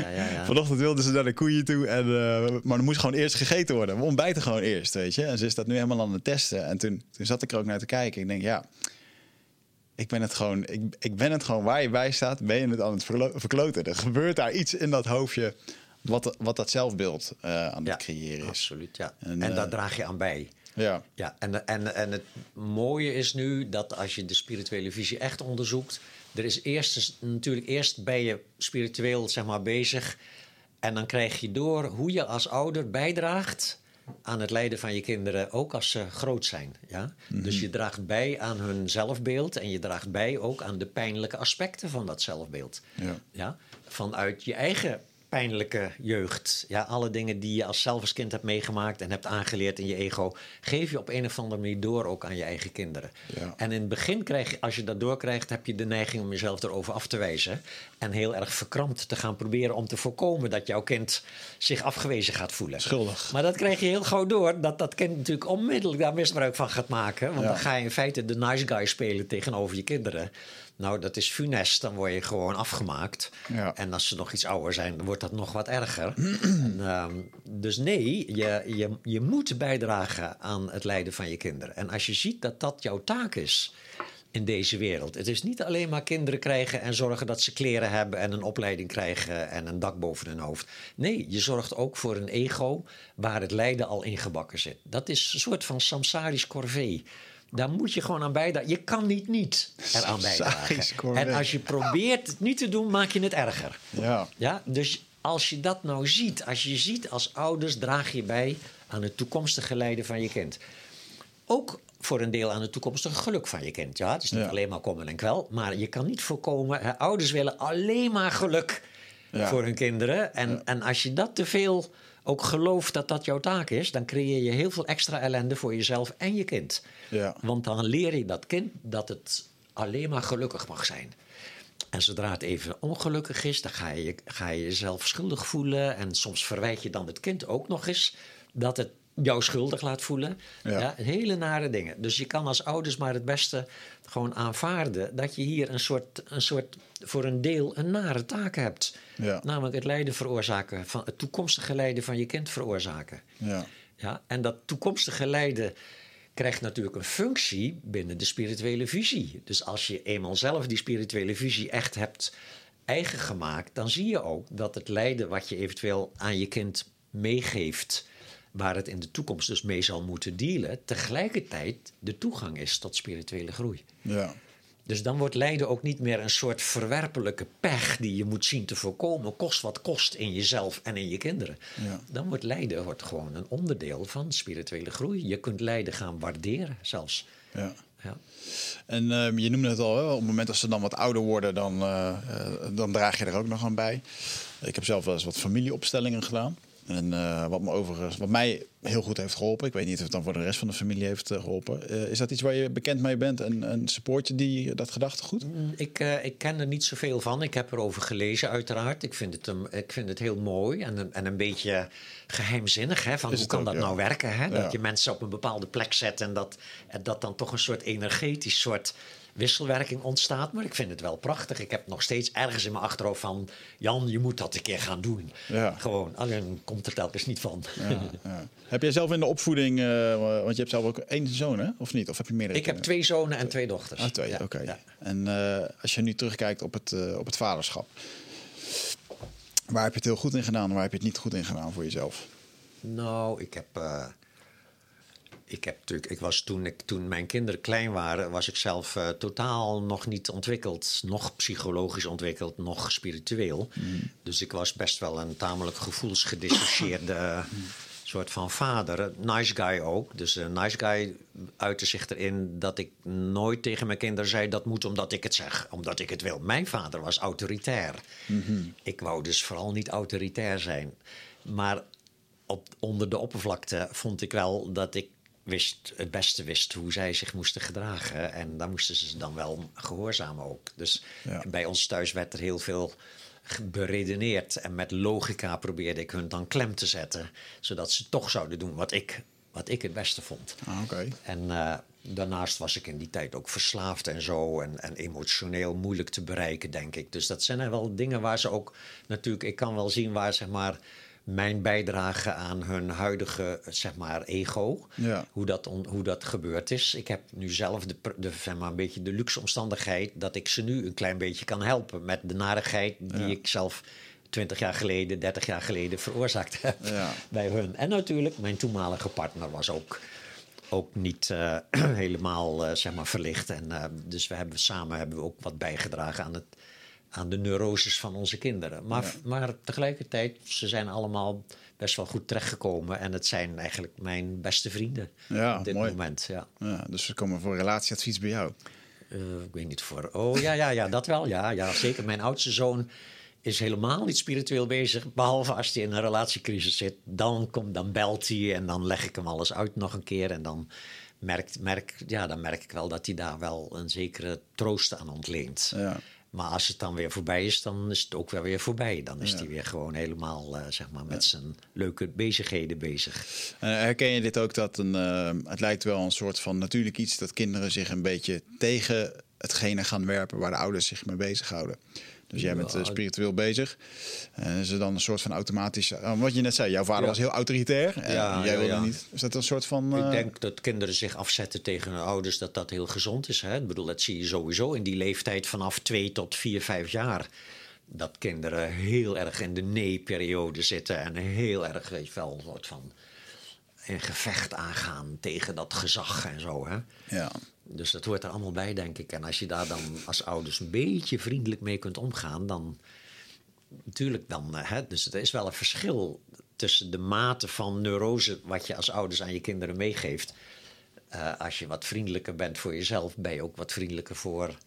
S2: ja, ja, ja.
S1: Vanochtend wilde ze naar de koeien toe, en, eh, maar dan moest gewoon eerst gegeten worden. We ontbijten gewoon eerst, weet je. En ze is dat nu helemaal aan het testen. En toen, toen zat ik er ook naar te kijken. Ik denk, ja, ik ben het gewoon, ik, ik ben het gewoon waar je bij staat, ben je het aan het verkloten. Er gebeurt daar iets in dat hoofdje wat, wat dat zelfbeeld eh, aan het creëren is.
S2: Absoluut, ja.
S1: En,
S2: En,
S1: eh,
S2: daar draag je aan bij.
S1: Ja,
S2: Ja, en, en, en het mooie is nu dat als je de spirituele visie echt onderzoekt, er is eerst natuurlijk eerst ben je spiritueel zeg maar bezig en dan krijg je door hoe je als ouder bijdraagt aan het lijden van je kinderen, ook als ze groot zijn. Ja? Dus je draagt bij aan hun zelfbeeld en je draagt bij ook aan de pijnlijke aspecten van dat zelfbeeld.
S1: Ja.
S2: Ja? Vanuit je eigen pijnlijke jeugd. Ja, alle dingen die je als zelf als kind hebt meegemaakt en hebt aangeleerd in je ego, geef je op een of andere manier door ook aan je eigen kinderen.
S1: Ja.
S2: En in het begin krijg je, als je dat doorkrijgt, heb je de neiging om jezelf erover af te wijzen. En heel erg verkrampt te gaan proberen om te voorkomen dat jouw kind zich afgewezen gaat voelen.
S1: Schuldig.
S2: Maar dat krijg je heel gauw door, dat dat kind natuurlijk onmiddellijk daar misbruik van gaat maken. Want
S1: Ja.
S2: dan ga je in feite de nice guy spelen tegenover je kinderen. Nou, dat is funest, dan word je gewoon afgemaakt.
S1: Ja.
S2: En als ze nog iets ouder zijn, dan wordt dat nog wat erger. en, ehm, dus nee, je, je, je moet bijdragen aan het lijden van je kinderen. En als je ziet dat dat jouw taak is in deze wereld. Het is niet alleen maar kinderen krijgen en zorgen dat ze kleren hebben en een opleiding krijgen en een dak boven hun hoofd. Nee, je zorgt ook voor een ego waar het lijden al ingebakken zit. Dat is een soort van samsarisch corvée. Daar moet je gewoon aan bijdragen. Je kan niet niet eraan bijdragen. En als je probeert het niet te doen, maak je het erger.
S1: ja.
S2: Ja, dus als je dat nou ziet, als je ziet als ouders, draag je bij aan het toekomstige lijden van je kind. Ook voor een deel aan het toekomstige geluk van je kind. Ja, het is niet
S1: Ja.
S2: alleen maar kommer en kwel, maar je kan niet voorkomen. Hè, ouders willen alleen maar geluk
S1: Ja.
S2: voor hun kinderen. En, en als je dat te veel ook gelooft dat dat jouw taak is, dan creëer je heel veel extra ellende voor jezelf en je kind.
S1: Ja.
S2: Want dan leer je dat kind dat het alleen maar gelukkig mag zijn. En zodra het even ongelukkig is, dan ga je, ga je jezelf schuldig voelen. En soms verwijt je dan het kind ook nog eens dat het jou schuldig laat voelen.
S1: Ja.
S2: Ja. hele nare dingen. Dus je kan als ouders maar het beste gewoon aanvaarden dat je hier een soort, een soort voor een deel een nare taak hebt.
S1: Ja.
S2: Namelijk het lijden veroorzaken, van, het toekomstige lijden van je kind veroorzaken.
S1: Ja.
S2: Ja, en dat toekomstige lijden krijgt natuurlijk een functie binnen de spirituele visie. Dus als je eenmaal zelf die spirituele visie echt hebt eigen gemaakt, dan zie je ook dat het lijden wat je eventueel aan je kind meegeeft, waar het in de toekomst dus mee zal moeten dealen, tegelijkertijd de toegang is tot spirituele groei.
S1: Ja.
S2: Dus dan wordt lijden ook niet meer een soort verwerpelijke pech die je moet zien te voorkomen, kost wat kost in jezelf en in je kinderen.
S1: Ja.
S2: Dan wordt lijden wordt gewoon een onderdeel van spirituele groei. Je kunt lijden gaan waarderen zelfs.
S1: ja.
S2: Ja.
S1: En ehm, je noemde het al, hè, op het moment dat ze dan wat ouder worden, dan, eh, eh, dan draag je er ook nog aan bij. Ik heb zelf wel eens wat familieopstellingen gedaan. En eh, wat me overigens, wat mij heel goed heeft geholpen, ik weet niet of het dan voor de rest van de familie heeft eh, geholpen. Eh, is dat iets waar je bekend mee bent en, en support je die, dat gedachtegoed?
S2: Ik, eh, ik ken er niet zoveel van. Ik heb erover gelezen, uiteraard. Ik vind het, ik vind het heel mooi en een, en een beetje geheimzinnig. Hè? Van
S1: Is
S2: hoe kan
S1: ook,
S2: dat
S1: ja.
S2: nou werken? Hè?
S1: Ja.
S2: Dat je mensen op een bepaalde plek zet en dat, en dat dan toch een soort energetisch soort wisselwerking ontstaat. Maar ik vind het wel prachtig. Ik heb nog steeds ergens in mijn achterhoofd van... Jan, je moet dat een keer gaan doen.
S1: Ja.
S2: Gewoon, alleen komt er telkens niet van.
S1: Ja, ja. Heb jij zelf in de opvoeding, eh, want je hebt zelf ook één zoon, hè? Of niet? Of heb je meerdere?
S2: Ik heb twee zonen en twee dochters.
S1: Ah, twee, oké.
S2: ja.
S1: En eh, als je nu terugkijkt op het, eh, op het vaderschap, waar heb je het heel goed in gedaan en waar heb je het niet goed in gedaan voor jezelf?
S2: Nou, ik heb. Eh, ik heb natuurlijk. Ik was toen, ik, toen mijn kinderen klein waren, was ik zelf eh, totaal nog niet ontwikkeld. Nog psychologisch ontwikkeld, nog spiritueel. Dus ik was best wel een tamelijk gevoelsgedissocieerde soort van vader. Nice guy ook. Dus een nice guy uitte zich erin dat ik nooit tegen mijn kinderen zei... dat moet omdat ik het zeg, omdat ik het wil. Mijn vader was autoritair. Ik wou dus vooral niet autoritair zijn. Maar op, onder de oppervlakte vond ik wel dat ik wist, het beste wist hoe zij zich moesten gedragen. En daar moesten ze dan wel gehoorzamen ook. Dus
S1: Ja.
S2: bij ons thuis werd er heel veel beredeneerd. En met logica probeerde ik hun dan klem te zetten. Zodat ze toch zouden doen wat ik, wat ik het beste vond.
S1: Ah, oké.
S2: En eh, daarnaast was ik in die tijd ook verslaafd en zo. En, en emotioneel moeilijk te bereiken, denk ik. Dus dat zijn er wel dingen waar ze ook natuurlijk... Ik kan wel zien waar, zeg maar... Mijn bijdrage aan hun huidige zeg maar, ego,
S1: Ja.
S2: hoe, dat on- hoe dat gebeurd is. Ik heb nu zelf de, zeg maar, een beetje de luxe omstandigheid dat ik ze nu een klein beetje kan helpen met de narigheid die
S1: Ja.
S2: ik zelf 20 jaar geleden, 30 jaar geleden veroorzaakt heb
S1: Ja.
S2: bij hun. En natuurlijk, mijn toenmalige partner was ook, ook niet eh, helemaal eh, zeg maar verlicht. En, eh, dus we hebben samen hebben we ook wat bijgedragen aan, het, aan de neuroses van onze kinderen. Maar,
S1: Ja.
S2: maar tegelijkertijd, ze zijn allemaal best wel goed terechtgekomen. En het zijn eigenlijk mijn beste vrienden
S1: Ja,
S2: op dit
S1: mooi.
S2: moment. Ja.
S1: Ja, dus we komen voor relatieadvies bij jou.
S2: Eh, ik weet niet voor. Oh ja, ja, ja, dat wel. Ja, ja, zeker. Mijn oudste zoon is helemaal niet spiritueel bezig. Behalve als hij in een relatiecrisis zit. Dan, komt, dan belt hij en dan leg ik hem alles uit nog een keer. En dan merk, merk, ja, dan merk ik wel dat hij daar wel een zekere troost aan ontleent.
S1: Ja.
S2: Maar als het dan weer voorbij is, dan is het ook wel weer voorbij. Dan is
S1: Ja.
S2: hij weer gewoon helemaal eh, zeg maar, met zijn leuke bezigheden bezig.
S1: Eh, herken je dit ook dat een, eh, het lijkt wel een soort van natuurlijk iets dat kinderen zich een beetje tegen hetgene gaan werpen waar de ouders zich mee bezighouden. Dus jij bent eh, spiritueel bezig. En is er dan een soort van automatisch. eh, wat je net zei, jouw vader
S2: Ja.
S1: was heel autoritair. En
S2: Ja,
S1: jij wilde
S2: ja.
S1: niet. Is dat een soort van.
S2: Ik
S1: eh,
S2: denk dat kinderen zich afzetten tegen hun ouders, dat dat heel gezond is. Hè? Ik bedoel, dat zie je sowieso in die leeftijd vanaf twee tot vier, vijf jaar. Dat kinderen heel erg in de nee-periode zitten en heel erg, weet je wel, een soort van in gevecht aangaan tegen dat gezag en zo. Hè?
S1: Ja.
S2: Dus dat hoort er allemaal bij, denk ik. En als je daar dan als ouders een beetje vriendelijk mee kunt omgaan, dan natuurlijk dan. eh, Hè, dus er is wel een verschil tussen de mate van neurose wat je als ouders aan je kinderen meegeeft. Eh, als je wat vriendelijker bent voor jezelf, ben je ook wat vriendelijker voor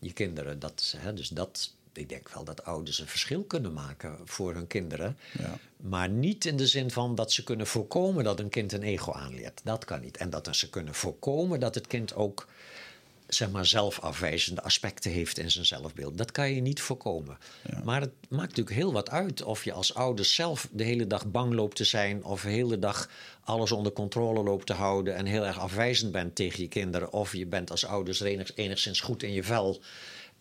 S2: je kinderen. Dat, hè, dus dat, ik denk wel dat ouders een verschil kunnen maken voor hun kinderen.
S1: Ja.
S2: Maar niet in de zin van dat ze kunnen voorkomen dat een kind een ego aanleert. Dat kan niet. En dat ze kunnen voorkomen dat het kind ook zeg maar, zelfafwijzende aspecten heeft in zijn zelfbeeld. Dat kan je niet voorkomen. Maar het maakt natuurlijk heel wat uit of je als ouders zelf de hele dag bang loopt te zijn, of de hele dag alles onder controle loopt te houden en heel erg afwijzend bent tegen je kinderen, of je bent als ouders enig, enigszins goed in je vel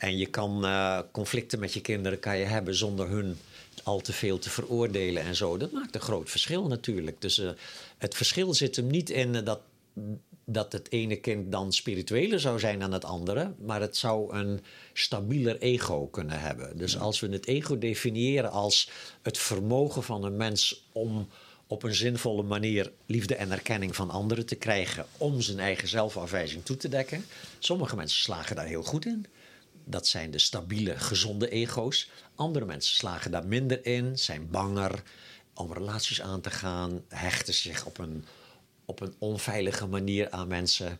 S2: en je kan uh, conflicten met je kinderen kan je hebben zonder hun al te veel te veroordelen en zo. Dat maakt een groot verschil natuurlijk. Dus uh, het verschil zit hem niet in dat dat het ene kind dan spiritueler zou zijn dan het andere, maar het zou een stabieler ego kunnen hebben. Dus als we het ego definiëren als het vermogen van een mens om op een zinvolle manier liefde en erkenning van anderen te krijgen om zijn eigen zelfafwijzing toe te dekken. Sommige mensen slagen daar heel goed in. Dat zijn de stabiele, gezonde ego's. Andere mensen slagen daar minder in, zijn banger om relaties aan te gaan, hechten zich op een op een onveilige manier aan mensen.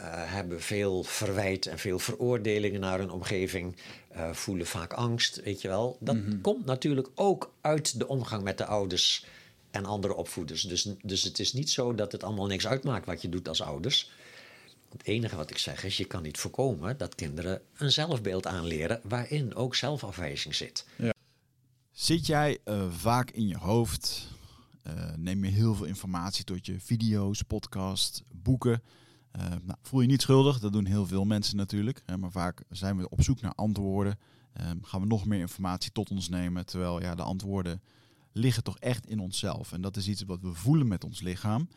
S2: Uh, hebben veel verwijt en veel veroordelingen naar hun omgeving. Uh, voelen vaak angst, weet je wel. Dat mm -hmm. komt natuurlijk ook uit de omgang met de ouders en andere opvoeders. Dus, dus het is niet zo dat het allemaal niks uitmaakt wat je doet als ouders. Het enige wat ik zeg is, je kan niet voorkomen dat kinderen een zelfbeeld aanleren waarin ook zelfafwijzing zit.
S1: Ja.
S4: Zit jij uh, vaak in je hoofd uh, neem je heel veel informatie tot je video's, podcasts, boeken. Uh, nou, voel je niet schuldig, dat doen heel veel mensen natuurlijk. Hè, maar vaak zijn we op zoek naar antwoorden. Um, gaan we nog meer informatie tot ons nemen. Terwijl ja, de antwoorden liggen toch echt in onszelf. En dat is iets wat we voelen met ons lichaam.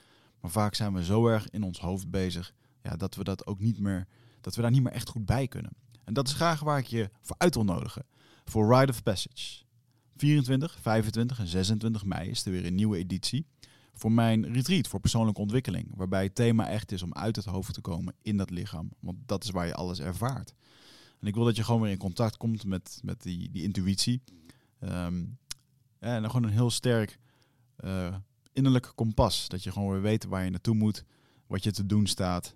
S4: Maar vaak zijn we zo erg in ons hoofd bezig ja, dat we dat ook niet meer, dat we daar niet meer echt goed bij kunnen. En dat is graag waar ik je voor uit wil nodigen. Voor Rite of Passage. 24, 25 en 26 mei is er weer een nieuwe editie voor mijn retreat voor persoonlijke ontwikkeling. Waarbij het thema echt is om uit het hoofd te komen in dat lichaam. Want dat is waar je alles ervaart. En ik wil dat je gewoon weer in contact komt met, met die, die intuïtie. Um, en dan gewoon een heel sterk uh, innerlijk kompas. Dat je gewoon weer weet waar je naartoe moet, wat je te doen staat.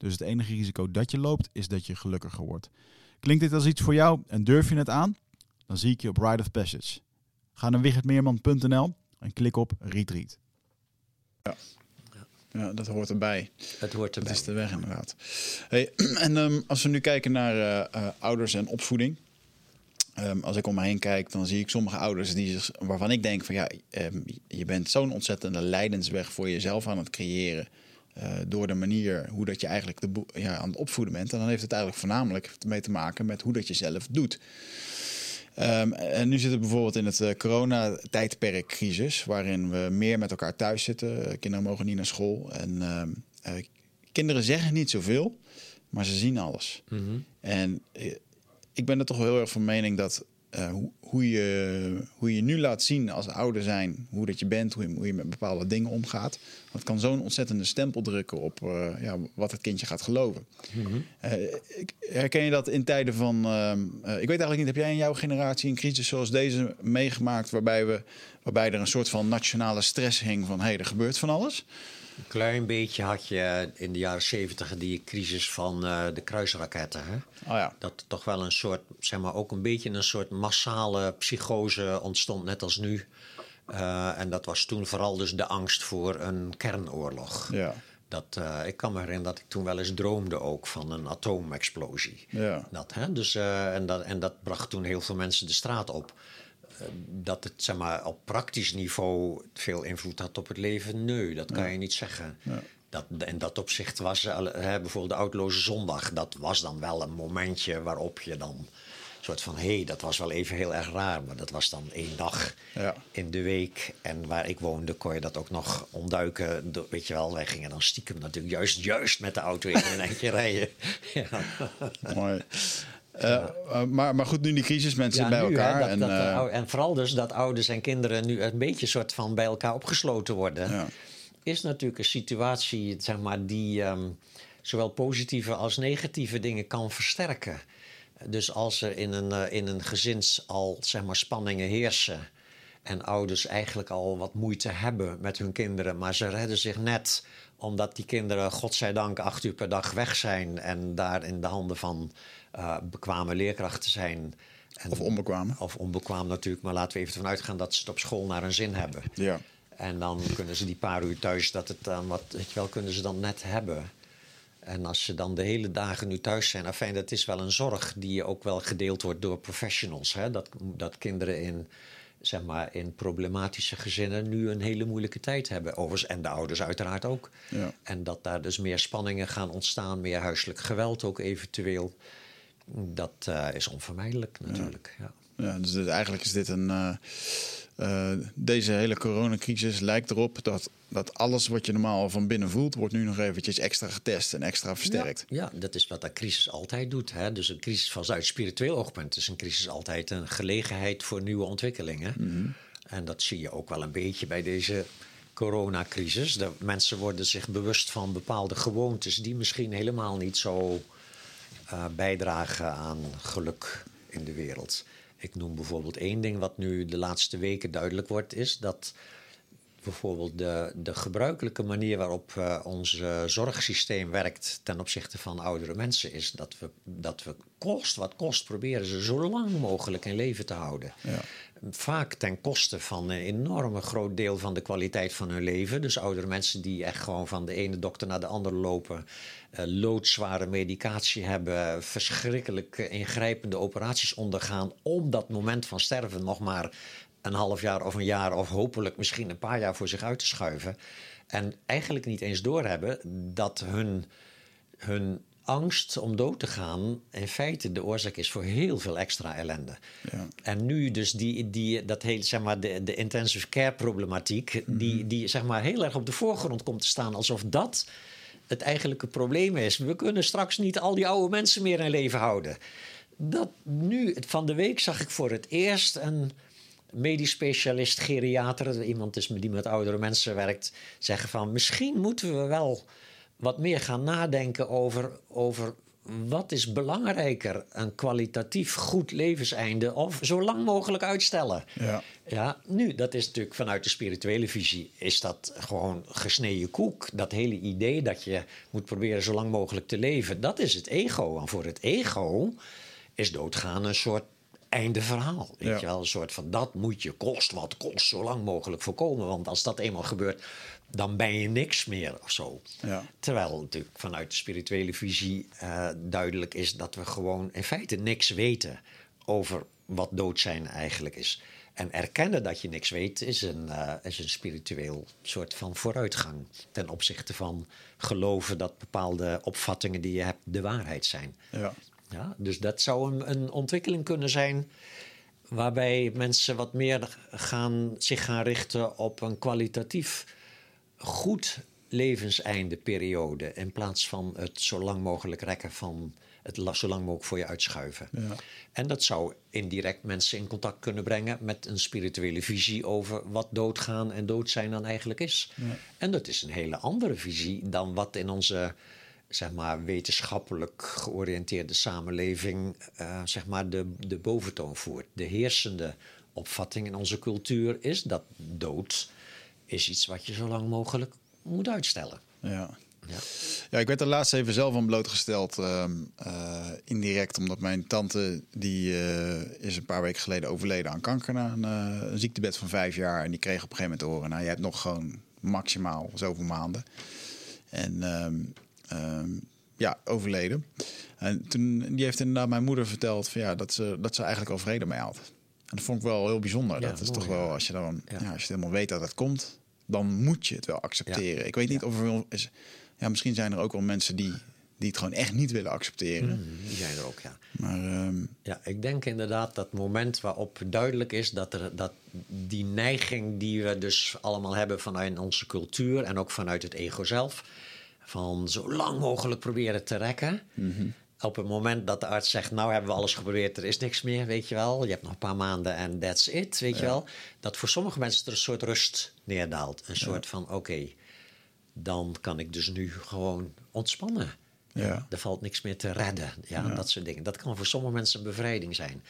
S4: Dus het enige risico dat je loopt, is dat je gelukkiger wordt. Klinkt dit als iets voor jou en durf je het aan? Dan zie ik je op Ride of Passage. Ga naar wichertmeerman.nl en klik op Retreat.
S1: Ja. Ja, dat hoort erbij.
S2: Het hoort erbij.
S1: Dat is de weg inderdaad. Hey, en um, als we nu kijken naar uh, uh, ouders en opvoeding. Um, als ik om me heen kijk, dan zie ik sommige ouders die, waarvan ik denk van ja, um, je bent zo'n ontzettende lijdensweg voor jezelf aan het creëren. Uh, door de manier hoe dat je eigenlijk de ja, aan het opvoeden bent. En dan heeft het eigenlijk voornamelijk mee te maken met hoe dat je zelf doet. Um, en nu zitten we bijvoorbeeld in het uh, coronatijdperkcrisis, waarin we meer met elkaar thuis zitten. Kinderen mogen niet naar school. En uh, kinderen zeggen niet zoveel, maar ze zien alles.
S2: Mhm.
S1: Mm -hmm. En ik ben er toch wel heel erg van mening dat hoe, hoe, je, hoe je nu laat zien als ouder zijn, hoe dat je bent, hoe je, hoe je met bepaalde dingen omgaat. Dat kan zo'n ontzettende stempel drukken op uh, ja, wat het kindje gaat geloven.
S2: Mhm.
S1: Mm -hmm. uh, herken je dat in tijden van. Uh, ik weet eigenlijk niet, heb jij in jouw generatie een crisis zoals deze meegemaakt, waarbij, we, waarbij er een soort van nationale stress hing van hé, hey, er gebeurt van alles?
S2: Een klein beetje had je in de jaren zeventig die crisis van uh, de kruisraketten. Hè?
S1: Oh ja.
S2: Dat toch wel een soort, zeg maar, ook een beetje een soort massale psychose ontstond, net als nu. Uh, en dat was toen vooral dus de angst voor een kernoorlog.
S1: Ja.
S2: Dat, uh, ik kan me herinneren dat ik toen wel eens droomde ook van een atoomexplosie.
S1: Ja.
S2: Dat, hè? Dus, en, dat, en dat bracht toen heel veel mensen de straat op dat het zeg maar, op praktisch niveau veel invloed had op het leven, nee, dat kan
S1: ja.
S2: je niet zeggen.
S1: Ja.
S2: Dat, in dat opzicht was hè, bijvoorbeeld de Oudloze Zondag, dat was dan wel een momentje waarop je dan een soort van, hé, hey, dat was wel even heel erg raar, maar dat was dan één dag
S1: ja.
S2: in de week. En waar ik woonde, kon je dat ook nog ontduiken. Weet je wel, wij gingen dan stiekem natuurlijk juist, juist met de auto in een eindje rijden. Ja.
S1: Mooi. Eh, eh, maar, maar goed, nu die crisis, mensen
S2: Ja,
S1: bij
S2: nu, hè,
S1: elkaar.
S2: dat-
S1: en,
S2: dat
S1: eh,
S2: en vooral dus dat ouders en kinderen nu een beetje soort van bij elkaar opgesloten worden.
S1: ja.
S2: is natuurlijk een situatie zeg maar, die ehm, zowel positieve als negatieve dingen kan versterken. Dus als er in een, eh, in een gezins al zeg maar, spanningen heersen en ouders eigenlijk al wat moeite hebben met hun kinderen, maar ze redden zich net omdat die kinderen, godzijdank, acht uur per dag weg zijn en daar in de handen van eh, bekwame leerkrachten zijn. En-
S1: Of onbekwaam.
S2: Of onbekwaam natuurlijk, maar laten we even vanuit gaan dat ze het op school naar hun zin hebben.
S1: Ja.
S2: En dan kunnen ze die paar uur thuis, dat het dan wat, weet je wel, kunnen ze dan net hebben. En als ze dan de hele dagen nu thuis zijn, afijn, dat is wel een zorg die ook wel gedeeld wordt door professionals. Hè? Dat, dat kinderen in, zeg maar, in problematische gezinnen nu een hele moeilijke tijd hebben. Overigens, en de ouders uiteraard ook.
S1: Ja.
S2: En dat daar dus meer spanningen gaan ontstaan, meer huiselijk geweld ook eventueel. Dat eh, is onvermijdelijk natuurlijk. Ja.
S1: Ja, dus dit- eigenlijk is dit een. eh, eh, deze hele coronacrisis lijkt erop dat, dat alles wat je normaal van binnen voelt, wordt nu nog eventjes extra getest en extra versterkt.
S2: Ja, ja, dat is wat een crisis altijd doet. Hè? Dus een crisis vanuit spiritueel oogpunt is een crisis altijd een gelegenheid voor nieuwe ontwikkelingen. En dat zie je ook wel een beetje bij deze coronacrisis. De mensen worden zich bewust van bepaalde gewoontes die misschien helemaal niet zo eh, bijdragen aan geluk in de wereld. Ik noem bijvoorbeeld één ding wat nu de laatste weken duidelijk wordt, is dat bijvoorbeeld de, de gebruikelijke manier waarop eh, ons eh, zorgsysteem werkt ten opzichte van oudere mensen, is dat we, dat we kost wat kost proberen ze zo lang mogelijk in leven te houden.
S1: Ja.
S2: Vaak ten koste van een enorme groot deel van de kwaliteit van hun leven. Dus oudere mensen die echt gewoon van de ene dokter naar de andere lopen, loodzware medicatie hebben, verschrikkelijk eh, ingrijpende operaties ondergaan om dat moment van sterven nog maar een half jaar of een jaar of hopelijk misschien een paar jaar voor zich uit te schuiven. En eigenlijk niet eens doorhebben dat hun, hun angst om dood te gaan in feite de oorzaak is voor heel veel extra ellende.
S1: Ja.
S2: En nu dus die, die, dat hele, zeg maar, de, de intensive care problematiek, die, die zeg maar heel erg op de voorgrond komt te staan, alsof dat het eigenlijke probleem is. We kunnen straks niet al die oude mensen meer in leven houden. Dat nu, van de week zag ik voor het eerst een medisch specialist, geriater, iemand is die met oudere mensen werkt, zeggen van misschien moeten we wel wat meer gaan nadenken over, over wat is belangrijker, een kwalitatief goed levenseinde of zo lang mogelijk uitstellen.
S1: Ja.
S2: Ja, nu, dat is natuurlijk vanuit de spirituele visie, is dat gewoon gesneden koek. Dat hele idee dat je moet proberen zo lang mogelijk te leven, dat is het ego. En voor het ego is doodgaan een soort einde verhaal. Weet
S1: Ja.
S2: je wel, een soort van dat moet je kost wat kost zo lang mogelijk voorkomen. Want als dat eenmaal gebeurt, dan ben je niks meer of zo.
S1: Ja.
S2: Terwijl natuurlijk vanuit de spirituele visie eh, duidelijk is dat we gewoon in feite niks weten over wat dood zijn eigenlijk is. En erkennen dat je niks weet is een, eh, is een spiritueel soort van vooruitgang ten opzichte van geloven dat bepaalde opvattingen die je hebt de waarheid zijn.
S1: Ja.
S2: Ja, dus dat zou een, een ontwikkeling kunnen zijn waarbij mensen wat meer gaan, zich gaan richten op een kwalitatief goed levenseindeperiode in plaats van het zo lang mogelijk rekken van het zo lang mogelijk voor je uitschuiven.
S1: Ja.
S2: En dat zou indirect mensen in contact kunnen brengen met een spirituele visie over wat doodgaan en dood zijn dan eigenlijk is. En dat is een hele andere visie dan wat in onze zeg maar, wetenschappelijk georiënteerde samenleving eh, zeg maar de, de boventoon voert. De heersende opvatting in onze cultuur is dat dood is iets wat je zo lang mogelijk moet uitstellen.
S1: Ja.
S2: Ja.
S1: Ja, ik werd er laatst even zelf aan blootgesteld, ehm, eh, indirect, omdat mijn tante, die eh, is een paar weken geleden overleden aan kanker na een, eh, een ziektebed van vijf jaar. En die kreeg op een gegeven moment te horen, nou, je hebt nog gewoon maximaal zoveel maanden. En ehm, ehm, ja, overleden. En toen, die heeft inderdaad mijn moeder verteld van, ja, dat, ze, dat ze eigenlijk al vrede mee had. En dat vond ik wel heel bijzonder.
S2: Ja,
S1: dat is toch wel, als je dan,
S2: Ja.
S1: ja. als je helemaal weet dat het komt, dan moet je het wel accepteren. Ik weet niet of er wel is. Ja, misschien zijn er ook wel mensen die, die het gewoon echt niet willen accepteren.
S2: Mm, Die zijn er ook, ja.
S1: Maar ehm,
S2: Ja, ik denk inderdaad dat moment waarop duidelijk is dat, er, dat die neiging die we dus allemaal hebben vanuit onze cultuur en ook vanuit het ego zelf, van zo lang mogelijk proberen te rekken, op het moment dat de arts zegt, nou hebben we alles geprobeerd, er is niks meer, weet je wel. Je hebt nog een paar maanden en that's it, weet je wel. Dat voor sommige mensen er een soort rust neerdaalt. Een soort van, oké, dan kan ik dus nu gewoon ontspannen.
S1: Ja.
S2: Er valt niks meer te redden, ja, dat soort dingen. Dat kan voor sommige mensen een bevrijding zijn.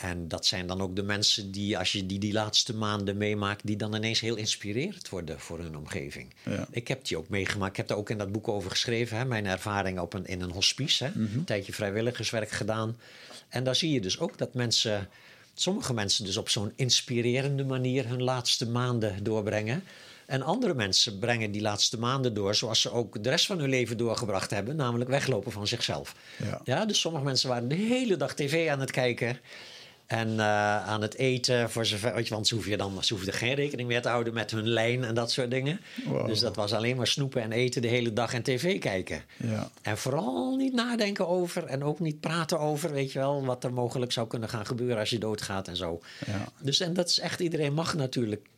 S2: En dat zijn dan ook de mensen die, als je die die laatste maanden meemaakt, die dan ineens heel inspirerend worden voor hun omgeving.
S1: Ja.
S2: Ik heb die ook meegemaakt. Ik heb daar ook in dat boek over geschreven. Hè? Mijn ervaring op een, in een hospice. Hè?
S1: Mhm.
S2: Een tijdje vrijwilligerswerk gedaan. En daar zie je dus ook dat mensen, sommige mensen dus op zo'n inspirerende manier hun laatste maanden doorbrengen. En andere mensen brengen die laatste maanden door zoals ze ook de rest van hun leven doorgebracht hebben, namelijk weglopen van zichzelf.
S1: Ja.
S2: dus sommige mensen waren de hele dag tv aan het kijken. En eh, aan het eten, voor zover, weet je, want ze hoeven, je dan, ze hoefden geen rekening meer te houden met hun lijn en dat soort dingen.
S1: Wow.
S2: Dus dat was alleen maar snoepen en eten de hele dag en tv kijken.
S1: Ja.
S2: En vooral niet nadenken over en ook niet praten over, weet je wel, wat er mogelijk zou kunnen gaan gebeuren als je doodgaat en zo.
S1: Ja.
S2: Dus en dat is echt, iedereen mag natuurlijk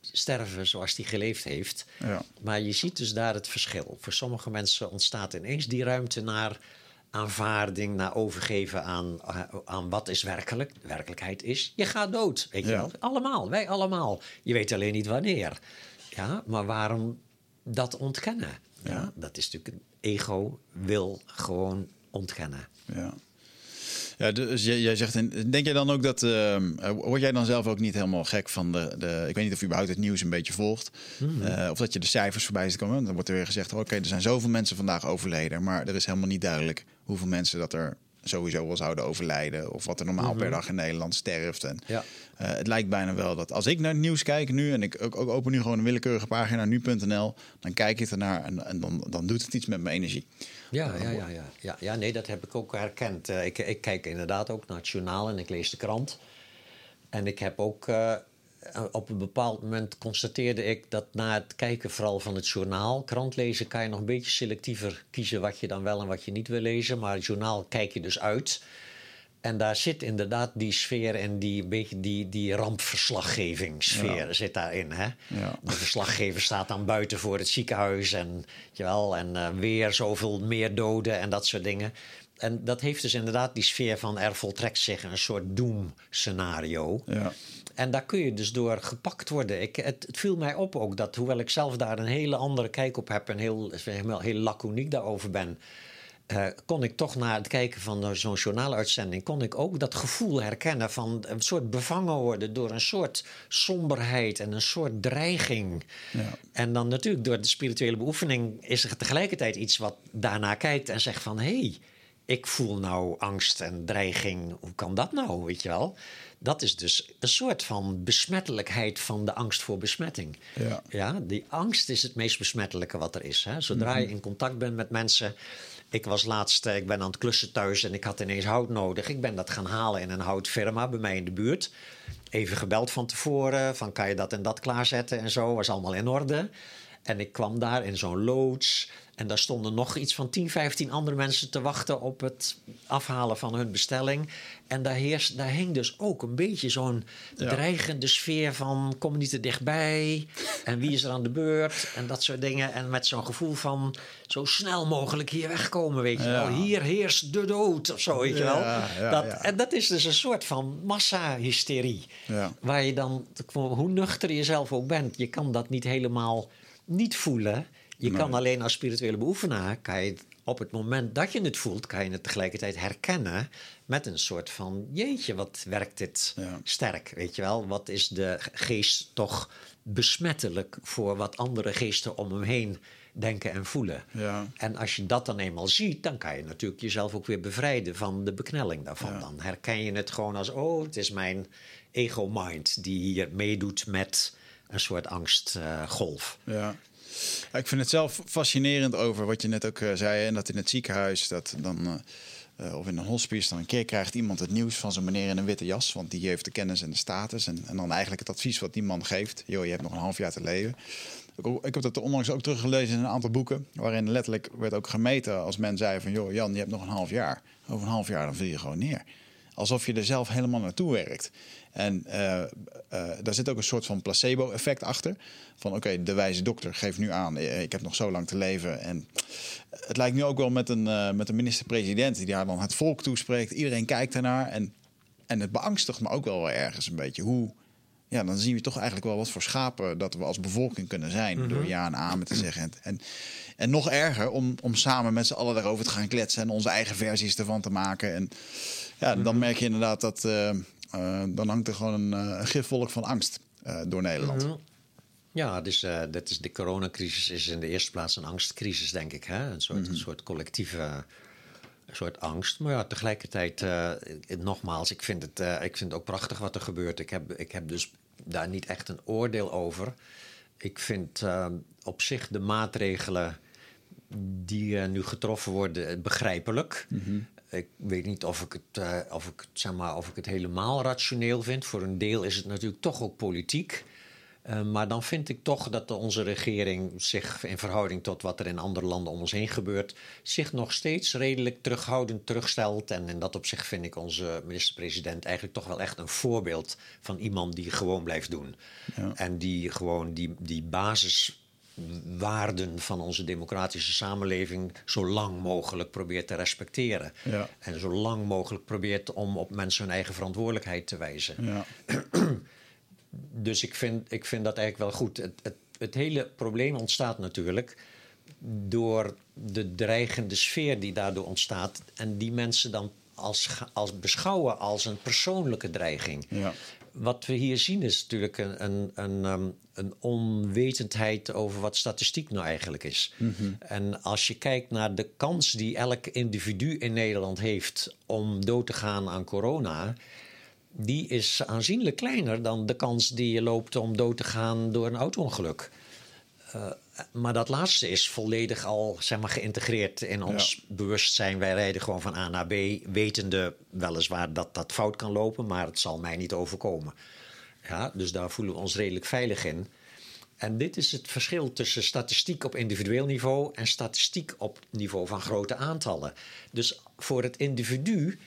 S2: sterven zoals hij geleefd heeft.
S1: Ja.
S2: Maar je ziet dus daar het verschil. Voor sommige mensen ontstaat ineens die ruimte naar aanvaarding, naar overgeven aan, aan wat is werkelijk. Werkelijkheid is, je gaat dood. Weet je
S1: Ja.
S2: wel? Allemaal, wij allemaal. Je weet alleen niet wanneer. Ja, maar waarom dat ontkennen? Ja. dat is natuurlijk een ego wil gewoon ontkennen.
S1: Ja. Ja, dus jij, jij zegt, in- denk jij dan ook dat, eh, word jij dan zelf ook niet helemaal gek van de, de ik weet niet of je überhaupt het nieuws een beetje volgt, Eh, of dat je de cijfers voorbij ziet komen, dan wordt er weer gezegd, oké, er zijn zoveel mensen vandaag overleden, maar er is helemaal niet duidelijk hoeveel mensen dat er sowieso wel zouden overlijden, of wat er normaal per dag in Nederland sterft. En,
S2: Ja.
S1: eh, het lijkt bijna wel dat als ik naar het nieuws kijk nu, en ik ook, ook open nu gewoon een willekeurige pagina, nu.nl, dan kijk ik ernaar en, en dan, dan doet het iets met mijn energie.
S2: Ja, ja, ja, ja, ja. ja nee, dat heb ik ook herkend. Eh, ik, ik kijk inderdaad ook naar het journaal en ik lees de krant. En ik heb ook eh, op een bepaald moment constateerde ik dat na het kijken vooral van het journaal, krant lezen kan je nog een beetje selectiever kiezen wat je dan wel en wat je niet wil lezen. Maar het journaal kijk je dus uit. En daar zit inderdaad die sfeer en die, beetje die, die rampverslaggevingssfeer zit daarin. Hè?
S1: Ja.
S2: De verslaggever staat dan buiten voor het ziekenhuis en, weet je wel, en eh, weer zoveel meer doden en dat soort dingen. En dat heeft dus inderdaad die sfeer van er voltrekt zich een soort doem-scenario.
S1: Ja.
S2: En daar kun je dus door gepakt worden. Ik, het, het viel mij op ook dat, hoewel ik zelf daar een hele andere kijk op heb en heel, heel, heel laconiek daarover ben, eh, kon ik toch na het kijken van zo'n journaaluitzending, kon ik ook dat gevoel herkennen van een soort bevangen worden door een soort somberheid en een soort dreiging.
S1: Ja.
S2: En dan natuurlijk door de spirituele beoefening is er tegelijkertijd iets wat daarna kijkt en zegt van hé, hey, ik voel nou angst en dreiging. Hoe kan dat nou, weet je wel? Dat is dus een soort van besmettelijkheid van de angst voor besmetting.
S1: Ja.
S2: Ja, die angst is het meest besmettelijke wat er is. Hè? Zodra je in contact bent met mensen. Ik was laatst, eh, ik ben aan het klussen thuis en ik had ineens hout nodig. Ik ben dat gaan halen in een houtfirma bij mij in de buurt. Even gebeld van tevoren, van kan je dat en dat klaarzetten en zo. Was allemaal in orde. En ik kwam daar in zo'n loods. En daar stonden nog iets van 10, 15 andere mensen te wachten op het afhalen van hun bestelling. En daar, heerst, daar hing dus ook een beetje zo'n
S1: Ja.
S2: dreigende sfeer van kom niet te dichtbij. En wie is er aan de beurt? En dat soort dingen. En met zo'n gevoel van zo snel mogelijk hier wegkomen, weet je
S1: Ja.
S2: wel. Hier heerst de dood of zo, weet je wel.
S1: Ja,
S2: dat. En dat is dus een soort van massahysterie.
S1: Ja.
S2: Waar je dan, hoe nuchter je zelf ook bent, je kan dat niet helemaal niet voelen. Je kan alleen als spirituele beoefenaar, kan je op het moment dat je het voelt, kan je het tegelijkertijd herkennen met een soort van, jeetje, wat werkt dit
S1: Ja.
S2: sterk, weet je wel? Wat is de geest toch besmettelijk voor wat andere geesten om hem heen denken en voelen?
S1: Ja.
S2: En als je dat dan eenmaal ziet, dan kan je natuurlijk jezelf ook weer bevrijden van de beknelling daarvan. Dan herken je het gewoon als, oh, het is mijn ego-mind die hier meedoet met een soort angstgolf.
S1: Ja. Ik vind het zelf fascinerend over wat je net ook eh, zei. En dat in het ziekenhuis, dat dan, eh, eh, of in een hospice, dan een keer krijgt iemand het nieuws van zo'n meneer in een witte jas. Want die heeft de kennis en de status. En, en dan eigenlijk het advies wat die man geeft. Joh, je hebt nog een half jaar te leven. Ik heb dat onlangs ook teruggelezen in een aantal boeken. Waarin letterlijk werd ook gemeten als men zei van... joh, Jan, je hebt nog een half jaar. Over een half jaar dan viel je gewoon neer. Alsof je er zelf helemaal naartoe werkt. En eh, eh, daar zit ook een soort van placebo-effect achter. Van oké, de wijze dokter geeft nu aan, eh, ik heb nog zo lang te leven. En het lijkt nu ook wel met een, met een minister-president die daar dan het volk toespreekt. Iedereen kijkt ernaar. En, en het beangstigt me ook wel wel ergens een beetje. Hoe, ja, dan zien we toch eigenlijk wel wat voor schapen dat we als bevolking kunnen zijn. Door ja en amen te zeggen. En, en, en nog erger om, om samen met z'n allen daarover te gaan kletsen en onze eigen versies ervan te maken. En ja, dan merk je inderdaad dat eh, eh, dan hangt er gewoon een, eh, een gifvolk van angst door Nederland.
S2: Mhm. Ja, dus dat is de coronacrisis is in de eerste plaats een angstcrisis, denk ik. Hè? Een, soort, een soort collectieve een soort angst. Maar ja, tegelijkertijd, nogmaals, ik vind, het, ik vind het ook prachtig wat er gebeurt. Ik heb, ik heb dus daar niet echt een oordeel over. Ik vind op zich de maatregelen die nu getroffen worden begrijpelijk. Ik weet niet of ik, het, eh, of, ik, zeg maar, of ik het helemaal rationeel vind. Voor een deel is het natuurlijk toch ook politiek. Eh, maar dan vind ik toch dat onze regering zich in verhouding tot wat er in andere landen om ons heen gebeurt, zich nog steeds redelijk terughoudend terugstelt. En in dat opzicht vind ik onze minister-president eigenlijk toch wel echt een voorbeeld van iemand die gewoon blijft doen. En die gewoon die, die basiswaarden van onze democratische samenleving zo lang mogelijk probeert te respecteren.
S1: Ja.
S2: En zo lang mogelijk probeert om op mensen hun eigen verantwoordelijkheid te wijzen.
S1: Ja.
S2: Dus ik vind, ik vind dat eigenlijk wel goed. Het, het, het hele probleem ontstaat natuurlijk door de dreigende sfeer die daardoor ontstaat. En die mensen dan als, als beschouwen als een persoonlijke dreiging.
S1: Ja.
S2: Wat we hier zien is natuurlijk een, een, een, ehm, een onwetendheid over wat statistiek nou eigenlijk is. En als je kijkt naar de kans die elk individu in Nederland heeft om dood te gaan aan corona, die is aanzienlijk kleiner dan de kans die je loopt om dood te gaan door een auto-ongeluk. Eh, maar dat laatste is volledig al zeg maar, geïntegreerd in ons bewustzijn. Wij rijden gewoon van A naar B, wetende weliswaar dat dat fout kan lopen, maar het zal mij niet overkomen. Ja, dus daar voelen we ons redelijk veilig in. En dit is het verschil tussen statistiek op individueel niveau en statistiek op niveau van grote aantallen. Dus voor het individu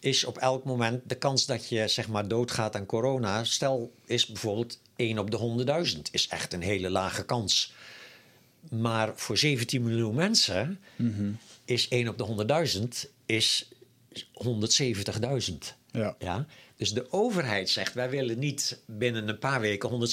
S2: is op elk moment de kans dat je zeg maar doodgaat aan corona, stel is bijvoorbeeld 1 op de 100.000, is echt een hele lage kans. Maar voor 17 miljoen mensen is 1 op de 100.000 is 170.000.
S1: Ja.
S2: Ja? Dus de overheid zegt, wij willen niet binnen een paar weken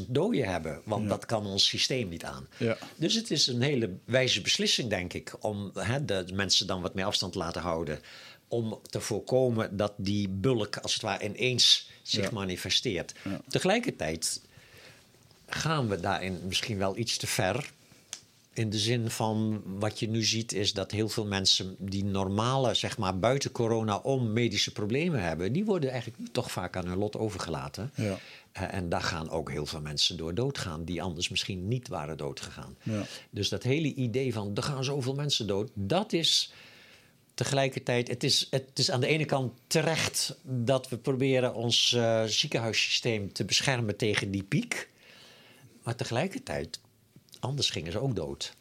S2: 170.000 doden hebben. Want dat kan ons systeem niet aan.
S1: Ja.
S2: Dus het is een hele wijze beslissing, denk ik, om hè, de mensen dan wat meer afstand te laten houden. Om te voorkomen dat die bulk als het ware ineens zich
S1: Ja.
S2: manifesteert. Tegelijkertijd gaan we daarin misschien wel iets te ver. In de zin van wat je nu ziet is dat heel veel mensen die normale, zeg maar buiten corona om medische problemen hebben, die worden eigenlijk toch vaak aan hun lot overgelaten.
S1: Ja.
S2: Eh, en daar gaan ook heel veel mensen door doodgaan die anders misschien niet waren doodgegaan.
S1: Ja.
S2: Dus dat hele idee van er gaan zoveel mensen dood, dat is tegelijkertijd, het is, het is aan de ene kant terecht dat we proberen ons eh, ziekenhuissysteem te beschermen tegen die piek. Maar tegelijkertijd, anders gingen ze ook dood.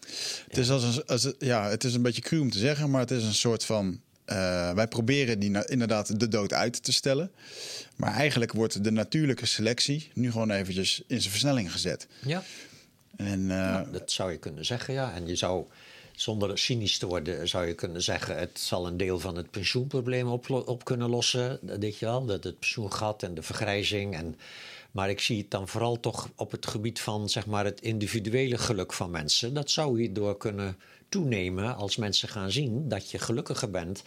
S1: Het is, als een, als, ja, het is een beetje cru om te zeggen, maar het is een soort van. eh, wij proberen die inderdaad de dood uit te stellen. Maar eigenlijk wordt de natuurlijke selectie nu gewoon eventjes in zijn versnelling gezet.
S2: Ja.
S1: En eh,
S2: Nou, dat zou je kunnen zeggen, ja. En je zou, zonder cynisch te worden, zou je kunnen zeggen... het zal een deel van het pensioenprobleem op, op kunnen lossen. Je wel, dat het pensioengat en de vergrijzing. En, maar ik zie het dan vooral toch op het gebied van zeg maar, het individuele geluk van mensen. Dat zou hierdoor kunnen toenemen als mensen gaan zien dat je gelukkiger bent...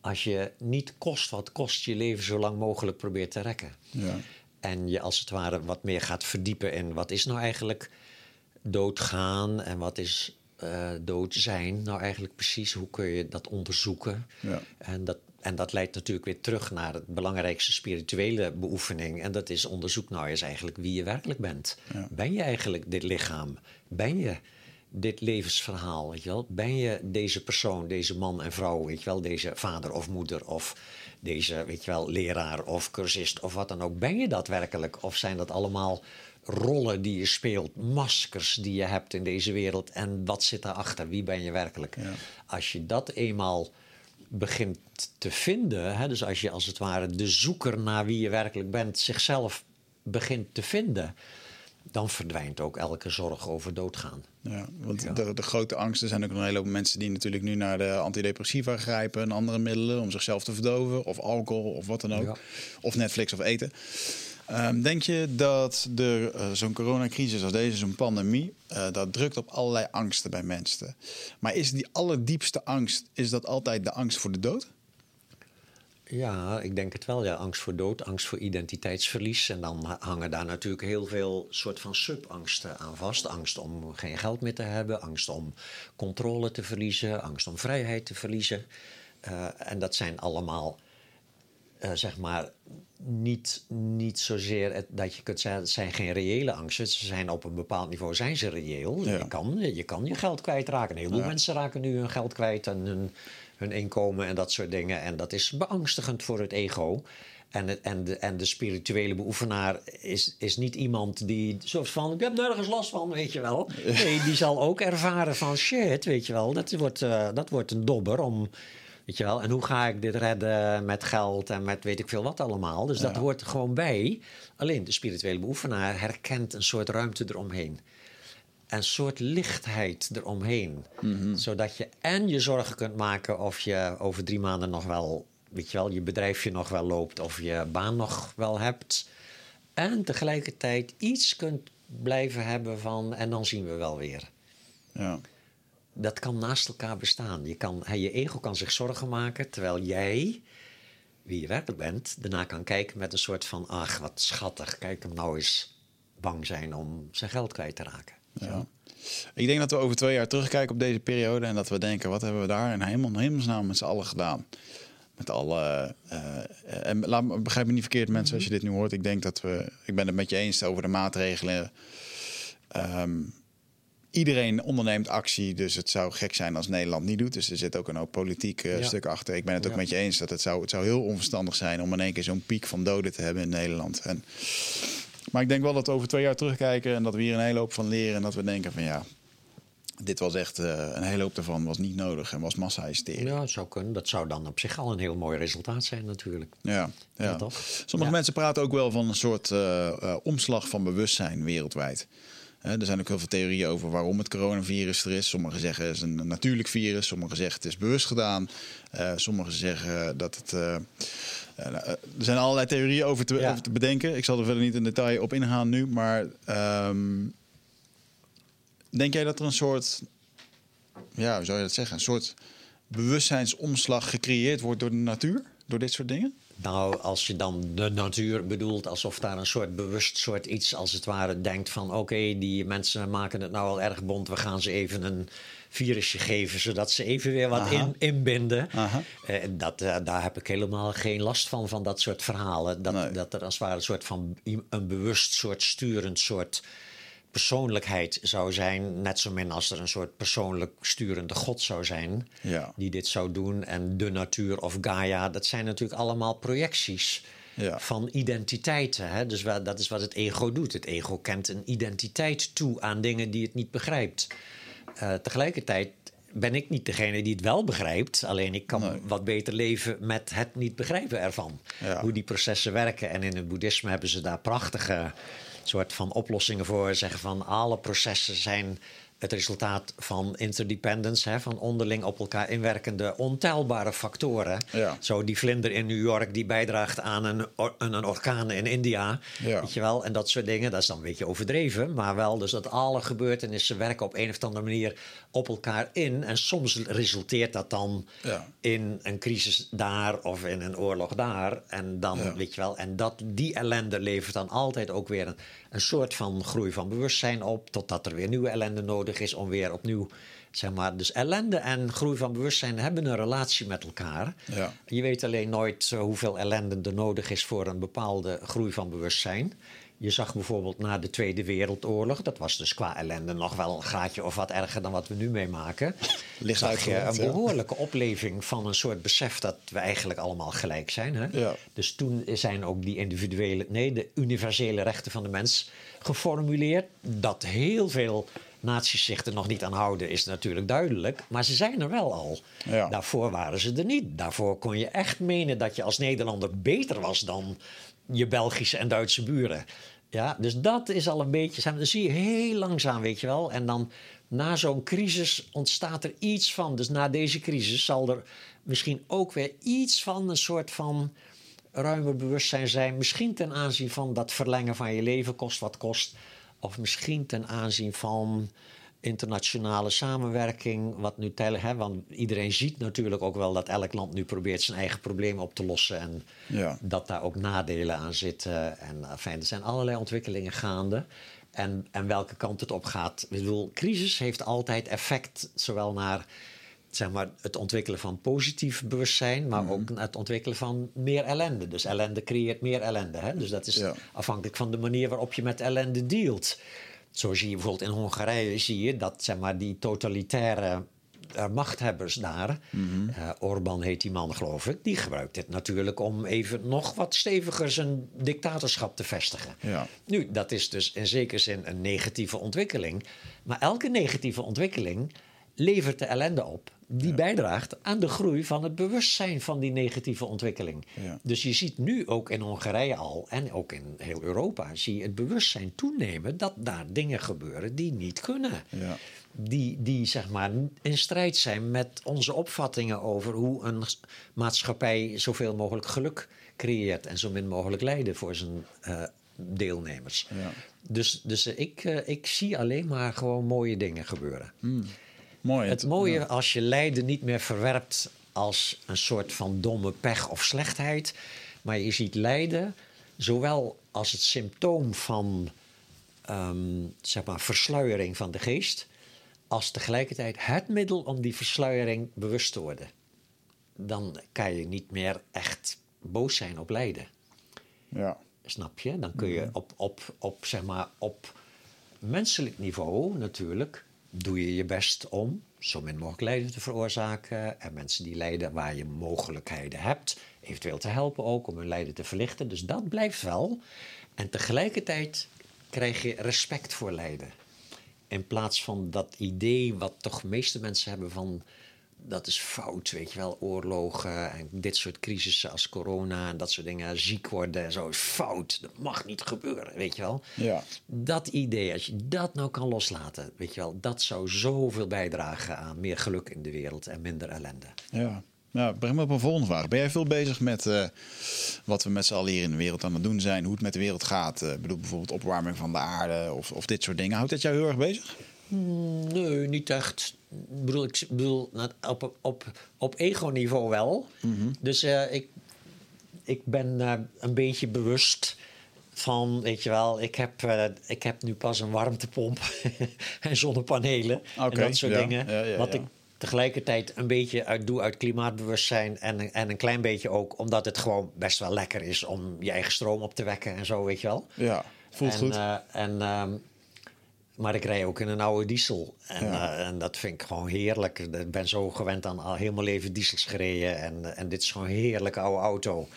S2: als je niet kost wat kost je leven zo lang mogelijk probeert te rekken.
S1: ja.
S2: En je als het ware wat meer gaat verdiepen in wat is nou eigenlijk doodgaan en wat is eh, dood zijn nou eigenlijk precies? Hoe kun je dat onderzoeken?
S1: Ja.
S2: En, dat, en dat leidt natuurlijk weer terug naar het belangrijkste spirituele beoefening. En dat is onderzoek nou eens eigenlijk wie je werkelijk bent. Ben je eigenlijk dit lichaam? Ben je dit levensverhaal? Weet je wel? Ben je deze persoon, deze man en vrouw? Weet je wel? Deze vader of moeder of deze weet je wel, leraar of cursist of wat dan ook. Ben je dat werkelijk? Of zijn dat allemaal rollen die je speelt, maskers die je hebt in deze wereld? En wat zit daarachter? Wie ben je werkelijk? Als je dat eenmaal begint te vinden, hè, dus als je als het ware de zoeker naar wie je werkelijk bent zichzelf begint te vinden, dan verdwijnt ook elke zorg over doodgaan.
S1: Ja, want
S2: Ja.
S1: De, de grote angsten zijn ook een hele hoop mensen die natuurlijk nu naar de antidepressiva grijpen en andere middelen om zichzelf te verdoven, of alcohol of wat dan ook,
S2: Ja.
S1: of Netflix of eten. Ehm, denk je dat eh, zo'n coronacrisis als deze, zo'n pandemie, eh, dat drukt op allerlei angsten bij mensen? Maar is die allerdiepste angst, is dat altijd de angst voor de dood?
S2: Ja, ik denk het wel. Ja. Angst voor dood, angst voor identiteitsverlies. En dan ha- hangen daar natuurlijk heel veel soort van subangsten aan vast. Angst om geen geld meer te hebben, angst om controle te verliezen, angst om vrijheid te verliezen. Eh, en dat zijn allemaal, zeg maar, niet, niet zozeer het, dat je kunt zeggen, het zijn geen reële angsten. Ze zijn op een bepaald niveau, zijn ze reëel.
S1: Ja.
S2: Je, kan, je kan je geld kwijtraken. Een heleboel
S1: Ja.
S2: mensen raken nu hun geld kwijt en hun, hun inkomen en dat soort dingen. En dat is beangstigend voor het ego. En, het, en, de, en de spirituele beoefenaar is, is niet iemand die soort van... ik heb nergens last van, weet je wel. Nee, die zal ook ervaren van shit, weet je wel. Dat wordt, eh, dat wordt een dobber om... Weet je wel, en hoe ga ik dit redden met geld en met weet ik veel wat allemaal. Dus dat
S1: Ja.
S2: hoort er gewoon bij. Alleen de spirituele beoefenaar herkent een soort ruimte eromheen een soort lichtheid eromheen. Zodat je en je zorgen kunt maken of je over drie maanden nog wel, weet je wel, je bedrijfje nog wel loopt of je baan nog wel hebt. En tegelijkertijd iets kunt blijven hebben van en dan zien we wel weer.
S1: Ja.
S2: Dat kan naast elkaar bestaan. Je, kan, je ego kan zich zorgen maken terwijl jij, wie je werkelijk bent, daarna kan kijken met een soort van: ach, wat schattig, kijk hem nou eens bang zijn om zijn geld kwijt te raken.
S1: Ja. Ik denk dat we over twee jaar terugkijken op deze periode en dat we denken, wat hebben we daar in hemel, hemelsnaam met z'n allen gedaan? Met alle. eh, en laat me, begrijp me niet verkeerd, mensen, als je dit nu hoort. Ik denk dat we. Ik ben het met je eens over de maatregelen. Ehm, iedereen onderneemt actie, dus het zou gek zijn als Nederland niet doet. Dus er zit ook een hoop politiek eh,
S2: Ja.
S1: stuk achter. Ik ben het ook
S2: Ja.
S1: met je eens dat het zou, het zou heel onverstandig zijn om in één keer zo'n piek van doden te hebben in Nederland. En, maar ik denk wel dat we over twee jaar terugkijken en dat we hier een hele hoop van leren. En dat we denken van ja, dit was echt eh, een hele hoop daarvan was niet nodig en was massa-hysterie.
S2: Ja, dat zou kunnen. Dat zou dan op zich al een heel mooi resultaat zijn natuurlijk.
S1: Ja, ja. Sommige
S2: Ja.
S1: mensen praten ook wel van een soort eh, omslag van bewustzijn wereldwijd. Er zijn ook heel veel theorieën over waarom het coronavirus er is. Sommigen zeggen het is een natuurlijk virus, sommigen zeggen het is bewust gedaan. Eh, sommigen zeggen dat het. eh, eh, er zijn allerlei theorieën over te,
S2: Ja.
S1: over te bedenken. Ik zal er verder niet in detail op ingaan nu. Maar ehm, denk jij dat er een soort. Ja, hoe zou je dat zeggen? Een soort bewustzijnsomslag gecreëerd wordt door de natuur? Door dit soort dingen?
S2: Nou, als je dan de natuur bedoelt, alsof daar een soort bewust soort iets als het ware denkt van oké, die mensen maken het nou al erg bond, we gaan ze even een virusje geven, zodat ze even weer wat in, inbinden. Eh, dat, eh, daar heb ik helemaal geen last van, van dat soort verhalen. Dat,
S1: Nee.
S2: dat er als het ware een soort van een bewust soort sturend soort persoonlijkheid zou zijn. Net zo min als er een soort persoonlijk sturende god zou zijn
S1: Ja.
S2: die dit zou doen. En de natuur of Gaia, dat zijn natuurlijk allemaal projecties
S1: Ja.
S2: van identiteiten. Hè? Dus dat is wat het ego doet. Het ego kent een identiteit toe aan dingen die het niet begrijpt. Eh, tegelijkertijd ben ik niet degene die het wel begrijpt. Alleen ik kan
S1: Nee.
S2: wat beter leven met het niet begrijpen ervan.
S1: Ja.
S2: Hoe die processen werken. En in het boeddhisme hebben ze daar prachtige soort van oplossingen voor. Zeggen van alle processen zijn het resultaat van interdependence, hè, van onderling op elkaar inwerkende ontelbare factoren.
S1: Ja.
S2: Zo die vlinder in New York die bijdraagt aan een, or- een orkaan in India.
S1: Ja.
S2: Weet je wel? En dat soort dingen, dat is dan een beetje overdreven. Maar wel dus dat alle gebeurtenissen werken op een of andere manier op elkaar in. En soms resulteert dat dan
S1: Ja.
S2: in een crisis daar of in een oorlog daar. En dan, weet je wel, en dat, die ellende levert dan altijd ook weer een, een soort van groei van bewustzijn op. Totdat er weer nieuwe ellende nodig is om weer opnieuw, zeg maar. Dus ellende en groei van bewustzijn hebben een relatie met elkaar.
S1: Ja.
S2: Je weet alleen nooit eh, hoeveel ellende er nodig is voor een bepaalde groei van bewustzijn. Je zag bijvoorbeeld na de Tweede Wereldoorlog, dat was dus qua ellende nog wel een graadje of wat erger dan wat we nu meemaken.
S1: Licht
S2: zag je een behoorlijke opleving van een soort besef dat we eigenlijk allemaal gelijk zijn. Hè?
S1: Ja.
S2: Dus toen zijn ook die individuele, nee, de universele rechten van de mens geformuleerd. Dat heel veel naties zich er nog niet aan houden, is natuurlijk duidelijk. Maar ze zijn er wel al.
S1: Ja.
S2: Daarvoor waren ze er niet. Daarvoor kon je echt menen dat je als Nederlander beter was dan je Belgische en Duitse buren. Ja, dus dat is al een beetje. Dan zie je heel langzaam, weet je wel. En dan na zo'n crisis ontstaat er iets van. Dus na deze crisis zal er misschien ook weer iets van een soort van ruimer bewustzijn zijn. Misschien ten aanzien van dat verlengen van je leven, kost wat kost. Of misschien ten aanzien van internationale samenwerking. Wat nu tel, hè, want iedereen ziet natuurlijk ook wel dat elk land nu probeert zijn eigen problemen op te lossen. En
S1: Ja.
S2: dat daar ook nadelen aan zitten. En enfin, er zijn allerlei ontwikkelingen gaande. En, en welke kant het op gaat. Ik bedoel, crisis heeft altijd effect, zowel naar zeg maar, het ontwikkelen van positief bewustzijn, maar ook naar het ontwikkelen van meer ellende. Dus ellende creëert meer ellende. Hè? Dus dat is
S1: Ja.
S2: afhankelijk van de manier waarop je met ellende dealt. Zo zie je bijvoorbeeld in Hongarije zie je dat zeg maar, die totalitaire eh, machthebbers daar, eh, Orbán heet die man geloof ik, die gebruikt dit natuurlijk om even nog wat steviger zijn dictatorschap te vestigen.
S1: Ja.
S2: Nu, dat is dus in zekere zin een negatieve ontwikkeling. Maar elke negatieve ontwikkeling levert de ellende op. Die bijdraagt aan de groei van het bewustzijn van die negatieve ontwikkeling.
S1: Ja.
S2: Dus je ziet nu ook in Hongarije al en ook in heel Europa... zie je het bewustzijn toenemen dat daar dingen gebeuren die niet kunnen.
S1: Ja.
S2: Die, die zeg maar in strijd zijn met onze opvattingen over hoe een maatschappij zoveel mogelijk geluk creëert en zo min mogelijk lijden voor zijn eh, deelnemers.
S1: Ja.
S2: Dus, dus ik, eh, ik zie alleen maar gewoon mooie dingen gebeuren.
S1: Mooi.
S2: Het mooie als je lijden niet meer verwerpt als een soort van domme pech of slechtheid, maar je ziet lijden zowel als het symptoom van ehm, zeg maar versluiering van de geest, als tegelijkertijd het middel om die versluiering bewust te worden. Dan kan je niet meer echt boos zijn op lijden.
S1: Ja.
S2: Snap je? Dan kun je op, op, op, zeg maar, op menselijk niveau natuurlijk... doe je je best om zo min mogelijk lijden te veroorzaken... en mensen die lijden waar je mogelijkheden hebt... eventueel te helpen ook om hun lijden te verlichten. Dus dat blijft wel. En tegelijkertijd krijg je respect voor lijden. In plaats van dat idee wat toch de meeste mensen hebben van... dat is fout, weet je wel, oorlogen en dit soort crisissen als corona... en dat soort dingen, ziek worden en zo is fout. Dat mag niet gebeuren, weet je wel.
S1: Ja.
S2: Dat idee, als je dat nou kan loslaten, weet je wel... dat zou zoveel bijdragen aan meer geluk in de wereld en minder ellende.
S1: Ja. Nou, breng me op een volgende vraag. Ben jij veel bezig met eh, wat we met z'n allen hier in de wereld aan het doen zijn? Hoe het met de wereld gaat? Eh, bedoel bijvoorbeeld opwarming van de aarde of, of dit soort dingen. Houdt dat jou heel erg bezig?
S2: Nee, niet echt. Ik bedoel, ik bedoel nou, op, op, op ego-niveau wel. Dus eh, ik, ik ben eh, een beetje bewust van, weet je wel, ik heb, eh, ik heb nu pas een warmtepomp en zonnepanelen en dat soort
S1: ja,
S2: dingen.
S1: ja, ja,
S2: wat ik tegelijkertijd een beetje uit doe uit klimaatbewustzijn en, en een klein beetje ook omdat het gewoon best wel lekker is om je eigen stroom op te wekken en zo, weet je wel.
S1: Ja, voelt
S2: en,
S1: goed.
S2: en, ehm, maar ik rij ook in een oude diesel. En,
S1: Ja.
S2: eh, en dat vind ik gewoon heerlijk. Ik ben zo gewend aan al heel mijn leven diesels gereden. En, en dit is gewoon een heerlijke oude auto.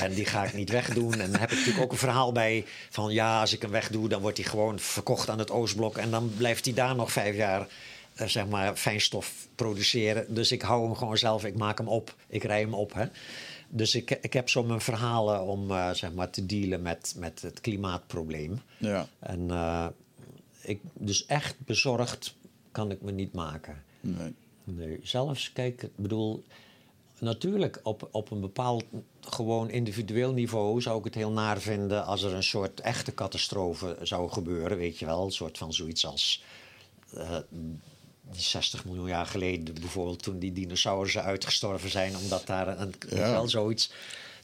S2: En die ga ik niet wegdoen. En dan heb ik natuurlijk ook een verhaal bij van... ja, als ik hem wegdoe, dan wordt hij gewoon verkocht aan het Oostblok. En dan blijft hij daar nog vijf jaar... eh, zeg maar fijnstof produceren. Dus ik hou hem gewoon zelf. Ik maak hem op. Ik rij hem op. Hè. Dus ik, ik heb zo mijn verhalen om eh, zeg maar te dealen met, met het klimaatprobleem.
S1: ja.
S2: En ik, dus echt bezorgd kan ik me niet maken.
S1: Nee.
S2: Nee, zelfs, kijk, ik bedoel, natuurlijk op, op een bepaald gewoon individueel niveau zou ik het heel naar vinden als er een soort echte catastrofe zou gebeuren, weet je wel. Een soort van zoiets als eh, die 60 miljoen jaar geleden bijvoorbeeld toen die dinosaurussen uitgestorven zijn, omdat daar een,
S1: Ja.
S2: wel, zoiets.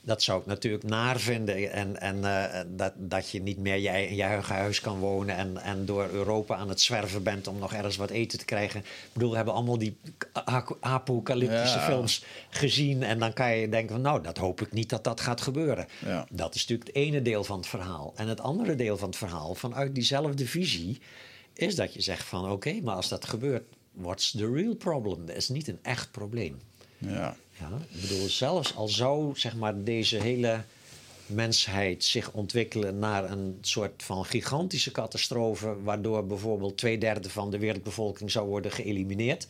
S2: Dat zou ik natuurlijk naar vinden. En, en eh, dat, dat je niet meer jij in je eigen huis kan wonen. En, en door Europa aan het zwerven bent om nog ergens wat eten te krijgen. Ik bedoel, we hebben allemaal die apocalyptische
S1: Ja.
S2: films gezien. En dan kan je denken van nou, dat hoop ik niet dat dat gaat gebeuren.
S1: Ja.
S2: Dat is natuurlijk het ene deel van het verhaal. En het andere deel van het verhaal, vanuit diezelfde visie, is dat je zegt van oké, maar als dat gebeurt, what's the real problem? Dat is niet een echt probleem.
S1: Ja.
S2: Ja, ik bedoel, zelfs al zou zeg maar, deze hele mensheid zich ontwikkelen naar een soort van gigantische catastrofe, waardoor bijvoorbeeld twee derde van de wereldbevolking zou worden geëlimineerd.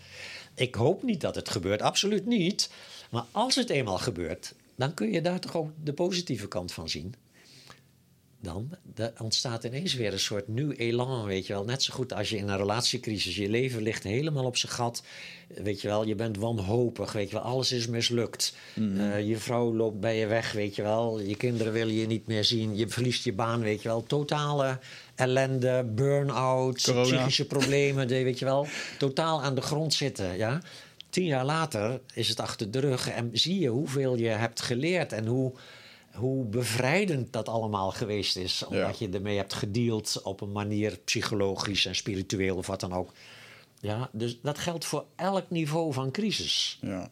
S2: Ik hoop niet dat het gebeurt, absoluut niet. Maar als het eenmaal gebeurt, dan kun je daar toch ook de positieve kant van zien. Dan ontstaat ineens weer een soort nieuw elan, weet je wel. Net zo goed als je in een relatiecrisis, je leven ligt helemaal op zijn gat. Weet je wel, je bent wanhopig, weet je wel, alles is mislukt. Eh, je vrouw loopt bij je weg, weet je wel. Je kinderen willen je niet meer zien. Je verliest je baan, weet je wel. Totale ellende, burn-out,
S1: Corona.
S2: psychische problemen, weet je wel. Totaal aan de grond zitten, ja. Tien jaar later is het achter de rug en zie je hoeveel je hebt geleerd en hoe, hoe bevrijdend dat allemaal geweest is. Omdat je ermee hebt gedeeld op een manier psychologisch en spiritueel of wat dan ook. Ja, dus dat geldt voor elk niveau van crisis.
S1: Ja.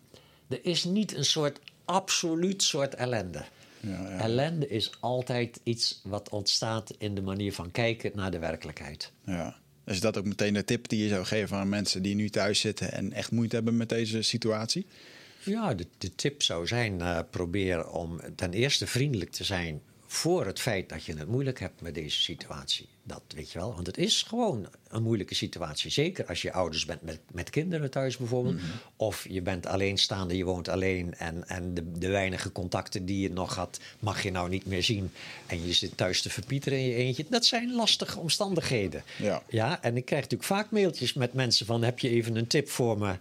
S2: Er is niet een soort absoluut soort ellende.
S1: Ja, ja.
S2: Ellende is altijd iets wat ontstaat in de manier van kijken naar de werkelijkheid.
S1: Ja. Is dat ook meteen de tip die je zou geven aan mensen die nu thuis zitten en echt moeite hebben met deze situatie?
S2: Ja, de, de tip zou zijn: eh, probeer om ten eerste vriendelijk te zijn voor het feit dat je het moeilijk hebt met deze situatie. Dat weet je wel, want het is gewoon een moeilijke situatie. Zeker als je ouders bent met, met kinderen thuis bijvoorbeeld. Of je bent alleenstaande, je woont alleen. En, en de, de weinige contacten die je nog had, mag je nou niet meer zien. En je zit thuis te verpieteren in je eentje. Dat zijn lastige omstandigheden.
S1: Ja.
S2: Ja, en ik krijg natuurlijk vaak mailtjes met mensen van... heb je even een tip voor me?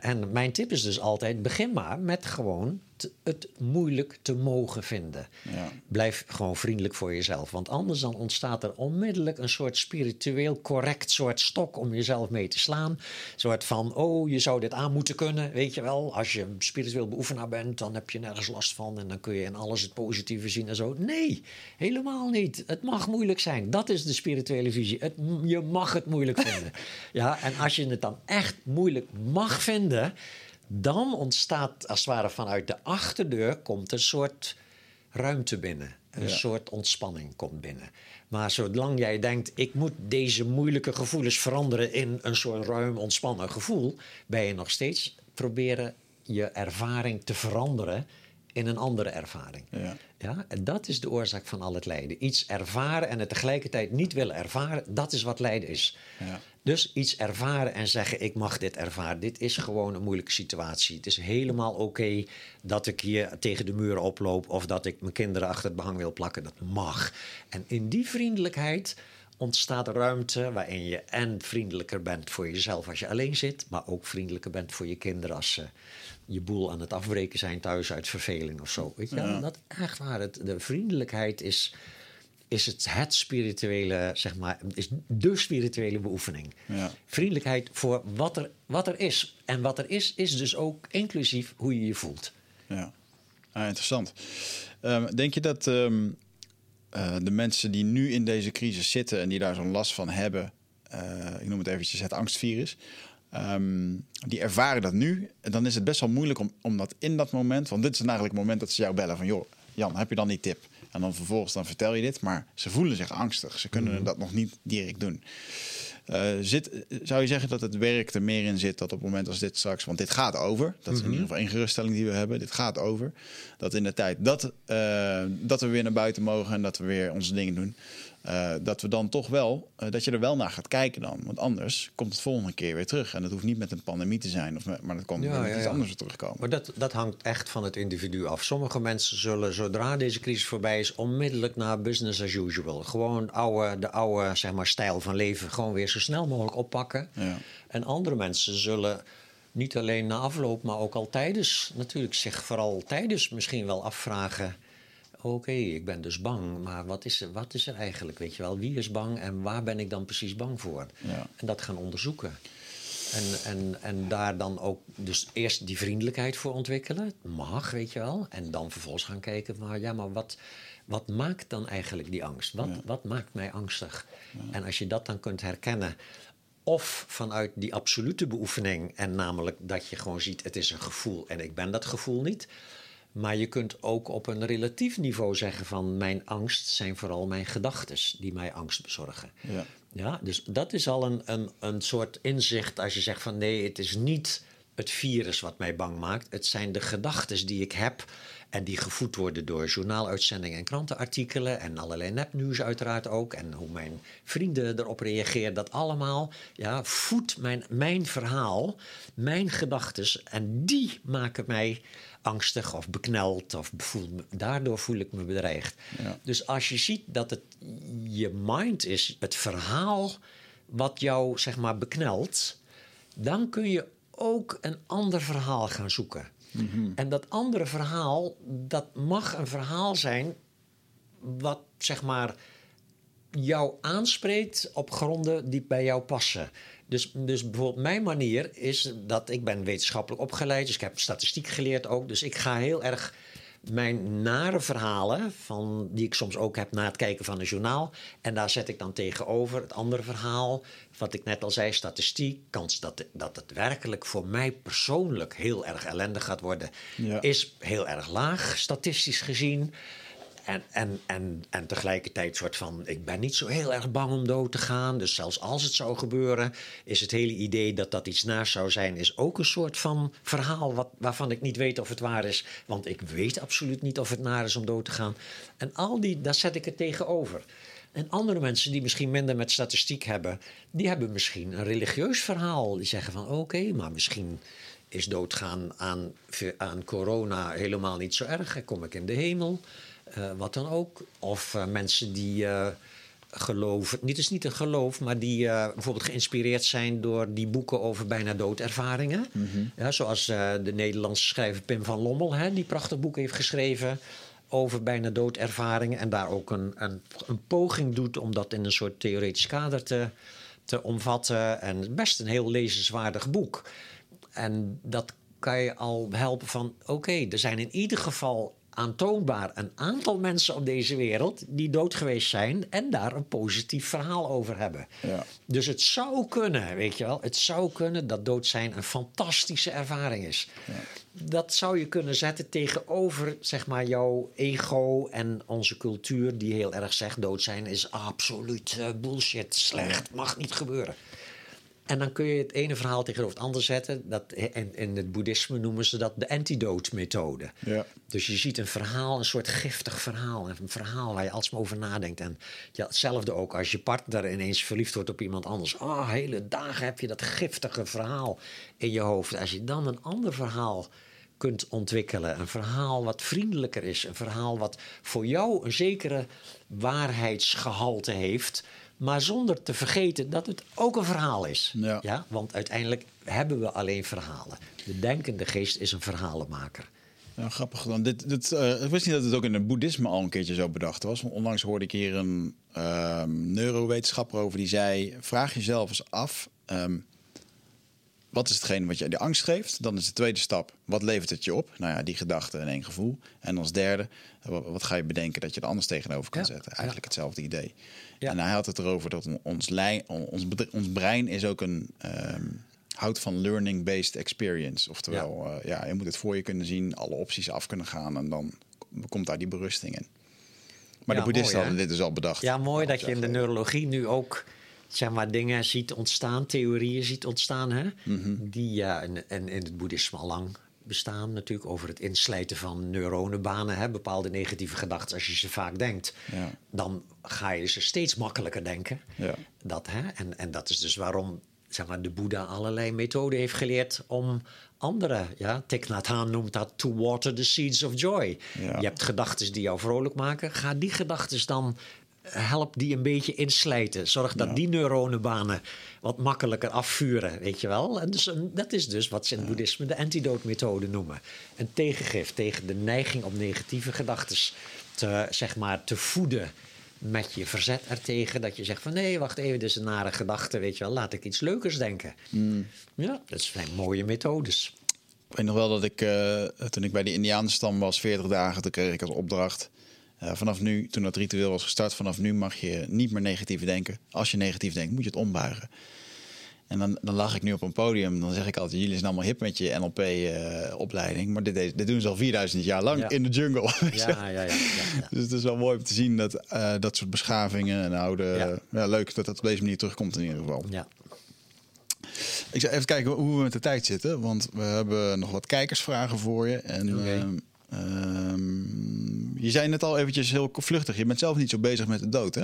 S2: En mijn tip is dus altijd... begin maar met gewoon het moeilijk te mogen vinden.
S1: Ja.
S2: Blijf gewoon vriendelijk voor jezelf. Want anders dan ontstaat er onmiddellijk... een soort spiritueel correct soort stok om jezelf mee te slaan. Een soort van, oh, je zou dit aan moeten kunnen, weet je wel. Als je een spiritueel beoefenaar bent, dan heb je nergens last van... en dan kun je in alles het positieve zien en zo. Nee, helemaal niet. Het mag moeilijk zijn. Dat is de spirituele visie. Het, je mag het moeilijk vinden. ja, en als je het dan echt moeilijk mag vinden... dan ontstaat als het ware vanuit de achterdeur... komt een soort ruimte binnen. Een
S1: Ja.
S2: soort ontspanning komt binnen. Maar zolang jij denkt, ik moet deze moeilijke gevoelens veranderen in een soort ruim ontspannen gevoel, ben je nog steeds proberen je ervaring te veranderen in een andere ervaring.
S1: Ja.
S2: Ja, en dat is de oorzaak van al het lijden. Iets ervaren en het tegelijkertijd niet willen ervaren, dat is wat lijden is.
S1: Ja.
S2: Dus iets ervaren en zeggen: Ik mag dit ervaren. Dit is gewoon een moeilijke situatie. Het is helemaal oké dat ik hier tegen de muren oploop. of dat ik mijn kinderen achter het behang wil plakken. Dat mag. En in die vriendelijkheid ontstaat ruimte waarin je en vriendelijker bent voor jezelf als je alleen zit. maar ook vriendelijker bent voor je kinderen als ze je boel aan het afbreken zijn thuis uit verveling of zo. Weet je? wel? Dat echt waar. Het, de vriendelijkheid is is het het spirituele, zeg maar, is de spirituele beoefening.
S1: Ja.
S2: Vriendelijkheid voor wat er, wat er is. En wat er is, is dus ook inclusief hoe je je voelt.
S1: Ja, ah, interessant. Ehm, denk je dat ehm, eh, de mensen die nu in deze crisis zitten en die daar zo'n last van hebben, eh, ik noem het eventjes het angstvirus, ehm, die ervaren dat nu, en dan is het best wel moeilijk om, om dat in dat moment, want dit is eigenlijk het moment dat ze jou bellen van, joh, Jan, heb je dan die tip? En dan vervolgens dan vertel je dit, maar ze voelen zich angstig. Ze kunnen dat nog niet direct doen. Eh, zit, zou je zeggen dat het werk er meer in zit dat op het moment als dit straks, want dit gaat over, dat is in ieder geval één geruststelling die we hebben, dit gaat over, dat in de tijd dat, eh, dat we weer naar buiten mogen en dat we weer onze dingen doen, eh, dat we dan toch wel, eh, dat je er wel naar gaat kijken dan, want anders komt het volgende keer weer terug en dat hoeft niet met een pandemie te zijn, of met, maar dat kan
S2: Ja,
S1: met
S2: ja,
S1: iets
S2: ja.
S1: anders weer terugkomen.
S2: Maar dat, dat hangt echt van het individu af. Sommige mensen zullen, zodra deze crisis voorbij is, onmiddellijk naar business as usual. Gewoon oude, de oude zeg maar, stijl van leven gewoon weer zo snel mogelijk oppakken.
S1: Ja.
S2: En andere mensen zullen niet alleen na afloop, maar ook al tijdens, natuurlijk zich vooral tijdens misschien wel afvragen. Oké, ik ben dus bang, maar wat is, er, wat is er eigenlijk? Weet je wel, wie is bang en waar ben ik dan precies bang voor?
S1: Ja.
S2: En dat gaan onderzoeken. En, en, en daar dan ook dus eerst die vriendelijkheid voor ontwikkelen. Mag, weet je wel. En dan vervolgens gaan kijken, maar ja, maar wat, wat maakt dan eigenlijk die angst? Wat, wat maakt mij angstig? En als je dat dan kunt herkennen, of vanuit die absolute beoefening, en namelijk dat je gewoon ziet, het is een gevoel en ik ben dat gevoel niet. Maar je kunt ook op een relatief niveau zeggen van mijn angst zijn vooral mijn gedachten die mij angst bezorgen.
S1: Ja.
S2: Ja, dus dat is al een, een, een soort inzicht als je zegt van nee, het is niet het virus wat mij bang maakt. Het zijn de gedachten die ik heb en die gevoed worden door journaaluitzendingen en krantenartikelen en allerlei nepnieuws uiteraard ook. En hoe mijn vrienden erop reageren. Dat allemaal ja, voedt mijn, mijn verhaal, mijn gedachten. En die maken mij angstig of bekneld. Of voel, me- daardoor voel ik me bedreigd.
S1: Ja.
S2: Dus als je ziet dat het je mind is, het verhaal wat jou zeg maar beknelt, dan kun je ook een ander verhaal gaan zoeken. En dat andere verhaal, dat mag een verhaal zijn wat zeg maar jou aanspreekt op gronden die bij jou passen. Dus, dus bijvoorbeeld mijn manier is dat ik ben wetenschappelijk opgeleid, dus ik heb statistiek geleerd ook. Dus ik ga heel erg mijn nare verhalen, van, die ik soms ook heb na het kijken van een journaal. En daar zet ik dan tegenover het andere verhaal, wat ik net al zei, statistiek. Kans dat, dat het werkelijk voor mij persoonlijk heel erg ellendig gaat worden,
S1: Ja.
S2: is heel erg laag, statistisch gezien. En, en, en, en tegelijkertijd soort van, ik ben niet zo heel erg bang om dood te gaan. Dus zelfs als het zou gebeuren, is het hele idee dat dat iets naast zou zijn, is ook een soort van verhaal wat, waarvan ik niet weet of het waar is. Want ik weet absoluut niet of het naar is om dood te gaan. En al die, daar zet ik het tegenover. En andere mensen die misschien minder met statistiek hebben, die hebben misschien een religieus verhaal. Die zeggen van oké, maar misschien is doodgaan aan, aan corona helemaal niet zo erg. Dan kom ik in de hemel. Eh, wat dan ook. Of eh, mensen die eh, geloven, niet is niet een geloof, maar die bijvoorbeeld geïnspireerd zijn door die boeken over bijna doodervaringen. ja, zoals de Nederlandse schrijver Pim van Lommel, hè, die prachtig boek heeft geschreven over bijna doodervaringen. En daar ook een, een, een poging doet om dat in een soort theoretisch kader te, te omvatten. En best een heel lezenswaardig boek. En dat kan je al helpen van... oké, er zijn in ieder geval aantoonbaar een aantal mensen op deze wereld... die dood geweest zijn en daar een positief verhaal over hebben.
S1: Ja.
S2: Dus het zou kunnen, weet je wel... het zou kunnen dat dood zijn een fantastische ervaring is. Dat zou je kunnen zetten tegenover zeg maar, jouw ego en onze cultuur... die heel erg zegt dood zijn is absoluut eh, bullshit, slecht, mag niet gebeuren. En dan kun je het ene verhaal tegenover het andere zetten. Dat, in, in het boeddhisme noemen ze dat de antidote-methode.
S1: Ja.
S2: Dus je ziet een verhaal, een soort giftig verhaal. Een verhaal waar je alsmaar over nadenkt. En ja, hetzelfde ook als je partner ineens verliefd wordt op iemand anders. Oh, hele dagen heb je dat giftige verhaal in je hoofd. Als je dan een ander verhaal kunt ontwikkelen. Een verhaal wat vriendelijker is. Een verhaal wat voor jou een zekere waarheidsgehalte heeft. Maar zonder te vergeten dat het ook een verhaal is.
S1: Ja.
S2: Want uiteindelijk hebben we alleen verhalen. De denkende geest is een verhalenmaker.
S1: Ja, grappig dan. Dit, dit, eh, ik wist niet dat het ook in het boeddhisme al een keertje zo bedacht was. Onlangs hoorde ik hier een ehm, neurowetenschapper over die zei: vraag jezelf eens af. ehm, wat is hetgene wat je de angst geeft? Dan is de tweede stap, wat levert het je op? Nou ja, die gedachte en één gevoel. En als derde, wat, ga je bedenken dat je er anders tegenover kan
S2: Ja,
S1: zetten? Eigenlijk hetzelfde idee.
S2: Ja.
S1: En hij had het erover dat ons, ons, ons brein is ook een... ehm, houdt van learning-based experience. Oftewel, ja. ja, je moet het voor je kunnen zien, alle opties af kunnen gaan... en dan komt daar die berusting in. Maar
S2: Ja,
S1: de boeddhisten
S2: mooi,
S1: hadden dit dus al bedacht.
S2: Ja, mooi dat je in de
S1: Ja,
S2: neurologie nu ook zeg maar, dingen ziet ontstaan, theorieën ziet ontstaan, hè?
S1: Mhm.
S2: die ja, in, in, in het boeddhisme al lang bestaan natuurlijk over het inslijten van neuronenbanen, hè? bepaalde negatieve gedachten. Als je ze vaak denkt,
S1: Ja.
S2: dan ga je ze steeds makkelijker denken.
S1: Ja.
S2: Dat, hè? En, en dat is dus waarom zeg maar, de Boeddha allerlei methoden heeft geleerd om andere, ja, Thich Nhat Hanh noemt dat to water the seeds of joy.
S1: Ja.
S2: Je hebt gedachten die jou vrolijk maken, ga die gedachten dan help die een beetje inslijten. Zorg dat
S1: Ja.
S2: die neuronenbanen wat makkelijker afvuren, weet je wel. En dus, dat is dus wat ze in het boeddhisme de antidote-methode noemen. Een tegengif tegen de neiging om negatieve gedachten te, zeg maar, te voeden met je verzet ertegen. Dat je zegt van nee, wacht even, dit is een nare gedachte, weet je wel. Laat ik iets leukers denken. Ja, dat zijn mooie methodes.
S1: Ik weet nog wel dat ik, eh, toen ik bij de Indianenstam was, 40 dagen, toen kreeg ik als opdracht. Eh, vanaf nu, toen dat ritueel was gestart, vanaf nu mag je niet meer negatief denken. Als je negatief denkt, moet je het ombuigen. En dan, dan lag ik nu op een podium. Dan zeg ik altijd: jullie zijn allemaal hip met je NLP-opleiding. maar dit, dit doen ze al 4000 jaar lang
S2: Ja.
S1: in de jungle.
S2: Ja, ja.
S1: Dus het is wel mooi om te zien dat eh, dat soort beschavingen en oude. Leuk dat dat op deze manier terugkomt in ieder geval.
S2: ja.
S1: Ik zou even kijken hoe we met de tijd zitten. Want we hebben nog wat kijkersvragen voor je. En. Ehm, je zei net al eventjes heel vluchtig. Je bent zelf niet zo bezig met de dood, hè?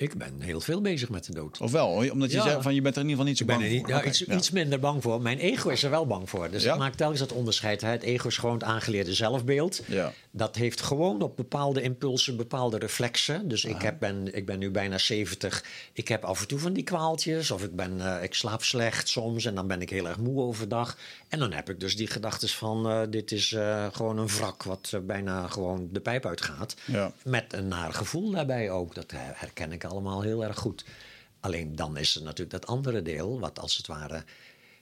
S2: Ik ben heel veel bezig met de dood.
S1: Of wel? Omdat je
S2: Ja.
S1: zei van je bent er in ieder geval niet zo
S2: Ik ben
S1: bang
S2: er niet,
S1: voor.
S2: ja, iets,
S1: ja.
S2: iets minder bang voor. Mijn ego is er wel bang voor. Dus
S1: Ja?
S2: ik maak telkens dat onderscheid. Hè. Het ego is gewoon het aangeleerde zelfbeeld.
S1: Ja.
S2: Dat heeft gewoon op bepaalde impulsen bepaalde reflexen. Dus ik, heb, ben, ik ben nu bijna 70. Ik heb af en toe van die kwaaltjes. Of ik, ben, eh, ik slaap slecht soms. En dan ben ik heel erg moe overdag. En dan heb ik dus die gedachten van... eh, dit is eh, gewoon een wrak wat bijna gewoon de pijp uitgaat.
S1: Ja.
S2: Met een naar gevoel daarbij ook. Dat herken ik allemaal heel erg goed. Alleen dan is er natuurlijk dat andere deel, wat als het ware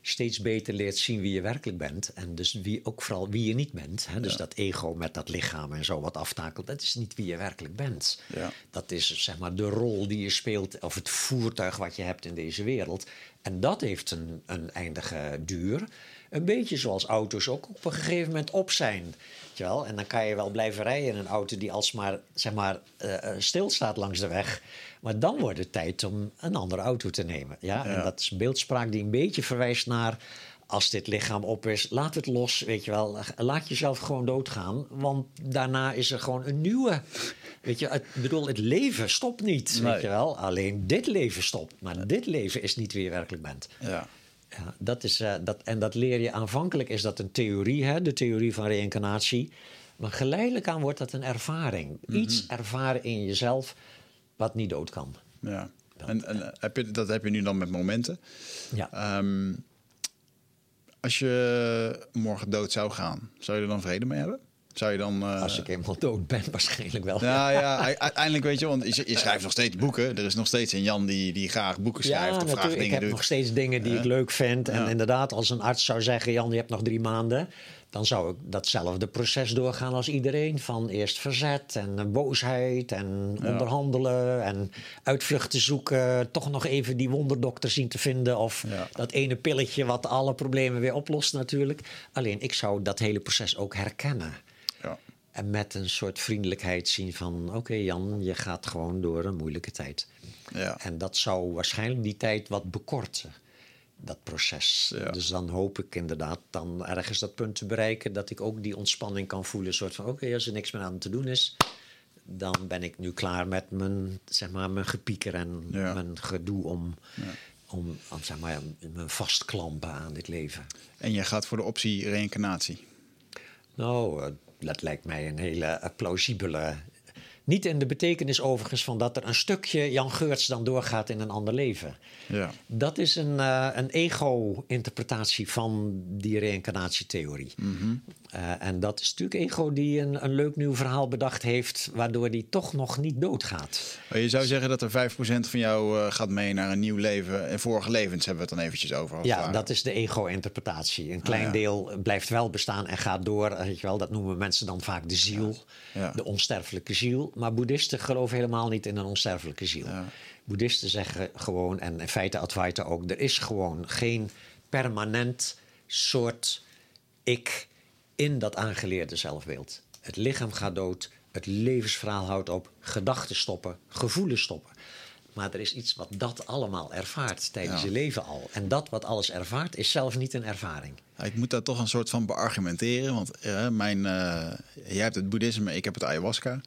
S2: steeds beter leert zien wie je werkelijk bent. En dus wie, ook vooral wie je niet bent. Hè? Dus dat ego met dat lichaam en zo wat aftakelt, dat is niet wie je werkelijk bent.
S1: Ja.
S2: Dat is zeg maar de rol die je speelt of het voertuig wat je hebt in deze wereld. En dat heeft een, een eindige duur. Een beetje zoals auto's ook op een gegeven moment op zijn. Wel? En dan kan je wel blijven rijden in een auto die alsmaar zeg maar, eh, eh, stilstaat langs de weg. Maar dan wordt het tijd om een andere auto te nemen. Ja?
S1: Ja.
S2: En dat is beeldspraak die een beetje verwijst naar... als dit lichaam op is, laat het los, weet je wel. Laat jezelf gewoon doodgaan, want daarna is er gewoon een nieuwe... Weet je, het, ik bedoel, het leven stopt niet,
S1: Nee.
S2: weet je wel. Alleen dit leven stopt, maar dit leven is niet wie je werkelijk bent.
S1: Ja.
S2: Ja, dat is, eh, dat, en dat leer je aanvankelijk, is dat een theorie, hè, de theorie van reïncarnatie. Maar geleidelijk aan wordt dat een ervaring.
S1: Mhm.
S2: Iets ervaren in jezelf wat niet dood kan.
S1: ja. En, en eh, heb je, dat heb je nu dan met momenten.
S2: Ja.
S1: Ehm, als je morgen dood zou gaan, zou je er dan vrede mee hebben? Zou je dan... eh,
S2: Als ik eenmaal dood ben, waarschijnlijk wel.
S1: Nou ja, u- uiteindelijk weet je, want je, je schrijft nog steeds boeken. Er is nog steeds een Jan die, die graag boeken schrijft of graag
S2: natuurlijk. Ik
S1: dingen
S2: heb
S1: doet.
S2: nog steeds dingen die ik leuk vind. En
S1: Ja.
S2: inderdaad, als een arts zou zeggen: Jan, je hebt nog drie maanden. Dan zou ik datzelfde proces doorgaan als iedereen. Van eerst verzet en eh, boosheid en onderhandelen en uitvluchten zoeken. Toch nog even die wonderdokter zien te vinden. Of
S1: Ja.
S2: dat ene pilletje wat alle problemen weer oplost natuurlijk. Alleen ik zou dat hele proces ook herkennen.
S1: Ja.
S2: En met een soort vriendelijkheid zien van... oké Jan, je gaat gewoon door een moeilijke tijd.
S1: Ja.
S2: En dat zou waarschijnlijk die tijd wat bekorten, dat proces.
S1: Ja.
S2: Dus dan hoop ik inderdaad dan ergens dat punt te bereiken... dat ik ook die ontspanning kan voelen. Een soort van, oké, als er niks meer aan te doen is... dan ben ik nu klaar met mijn, zeg maar, mijn gepieker en
S1: Ja.
S2: mijn gedoe om... Om, om zeg maar, me vastklampen aan dit leven.
S1: En je gaat voor de optie reïncarnatie.
S2: Nou, eh, dat lijkt mij een hele plausibele. Niet in de betekenis overigens van dat er een stukje Jan Geurts dan doorgaat in een ander leven.
S1: Ja.
S2: Dat is een, eh, een ego-interpretatie van die reïncarnatietheorie. Eh, en dat is natuurlijk ego die een, een leuk nieuw verhaal bedacht heeft, waardoor die toch nog niet doodgaat.
S1: Maar je zou zeggen dat er 5% van jou eh, gaat mee naar een nieuw leven. En vorige levens hebben we het dan eventjes over.
S2: Ja, dat is de ego-interpretatie. Een klein
S1: ja.
S2: deel blijft wel bestaan en gaat door. eh, Weet je wel, dat noemen mensen dan vaak de ziel,
S1: Ja.
S2: de onsterfelijke ziel. Maar boeddhisten geloven helemaal niet in een onsterfelijke ziel. Boeddhisten zeggen gewoon, en in feite Advaita ook... er is gewoon geen permanent soort ik in dat aangeleerde zelfbeeld. Het lichaam gaat dood, het levensverhaal houdt op... gedachten stoppen, gevoelens stoppen. Maar er is iets wat dat allemaal ervaart tijdens
S1: Ja.
S2: je leven al. En dat wat alles ervaart, is zelf niet een ervaring.
S1: Ja, Ik moet dat toch een soort van beargumenteren. Want eh, mijn, eh, jij hebt het boeddhisme, ik heb het ayahuasca.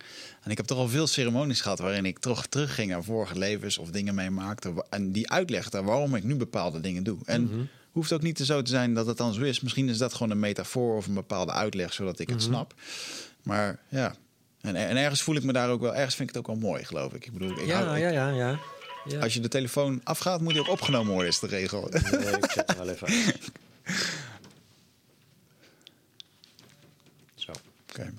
S1: En ik heb toch al veel ceremonies gehad waarin ik toch terugging naar vorige levens of dingen meemaakte. En die uitlegde waarom ik nu bepaalde dingen doe. En
S2: Mhm.
S1: Hoeft ook niet zo te zijn dat het dan zo is. Misschien is dat gewoon een metafoor of een bepaalde uitleg, zodat ik het
S2: Mhm.
S1: snap. Maar ja, en, en ergens voel ik me daar ook wel, ergens vind ik het ook wel mooi, geloof ik. Ik bedoel, ik
S2: Ja,
S1: hou- ik-
S2: ja, ja, ja. ja.
S1: als je de telefoon afgaat, moet die ook opgenomen worden, is de regel.
S2: Nee, ik hem wel even. Zo.
S1: Oké.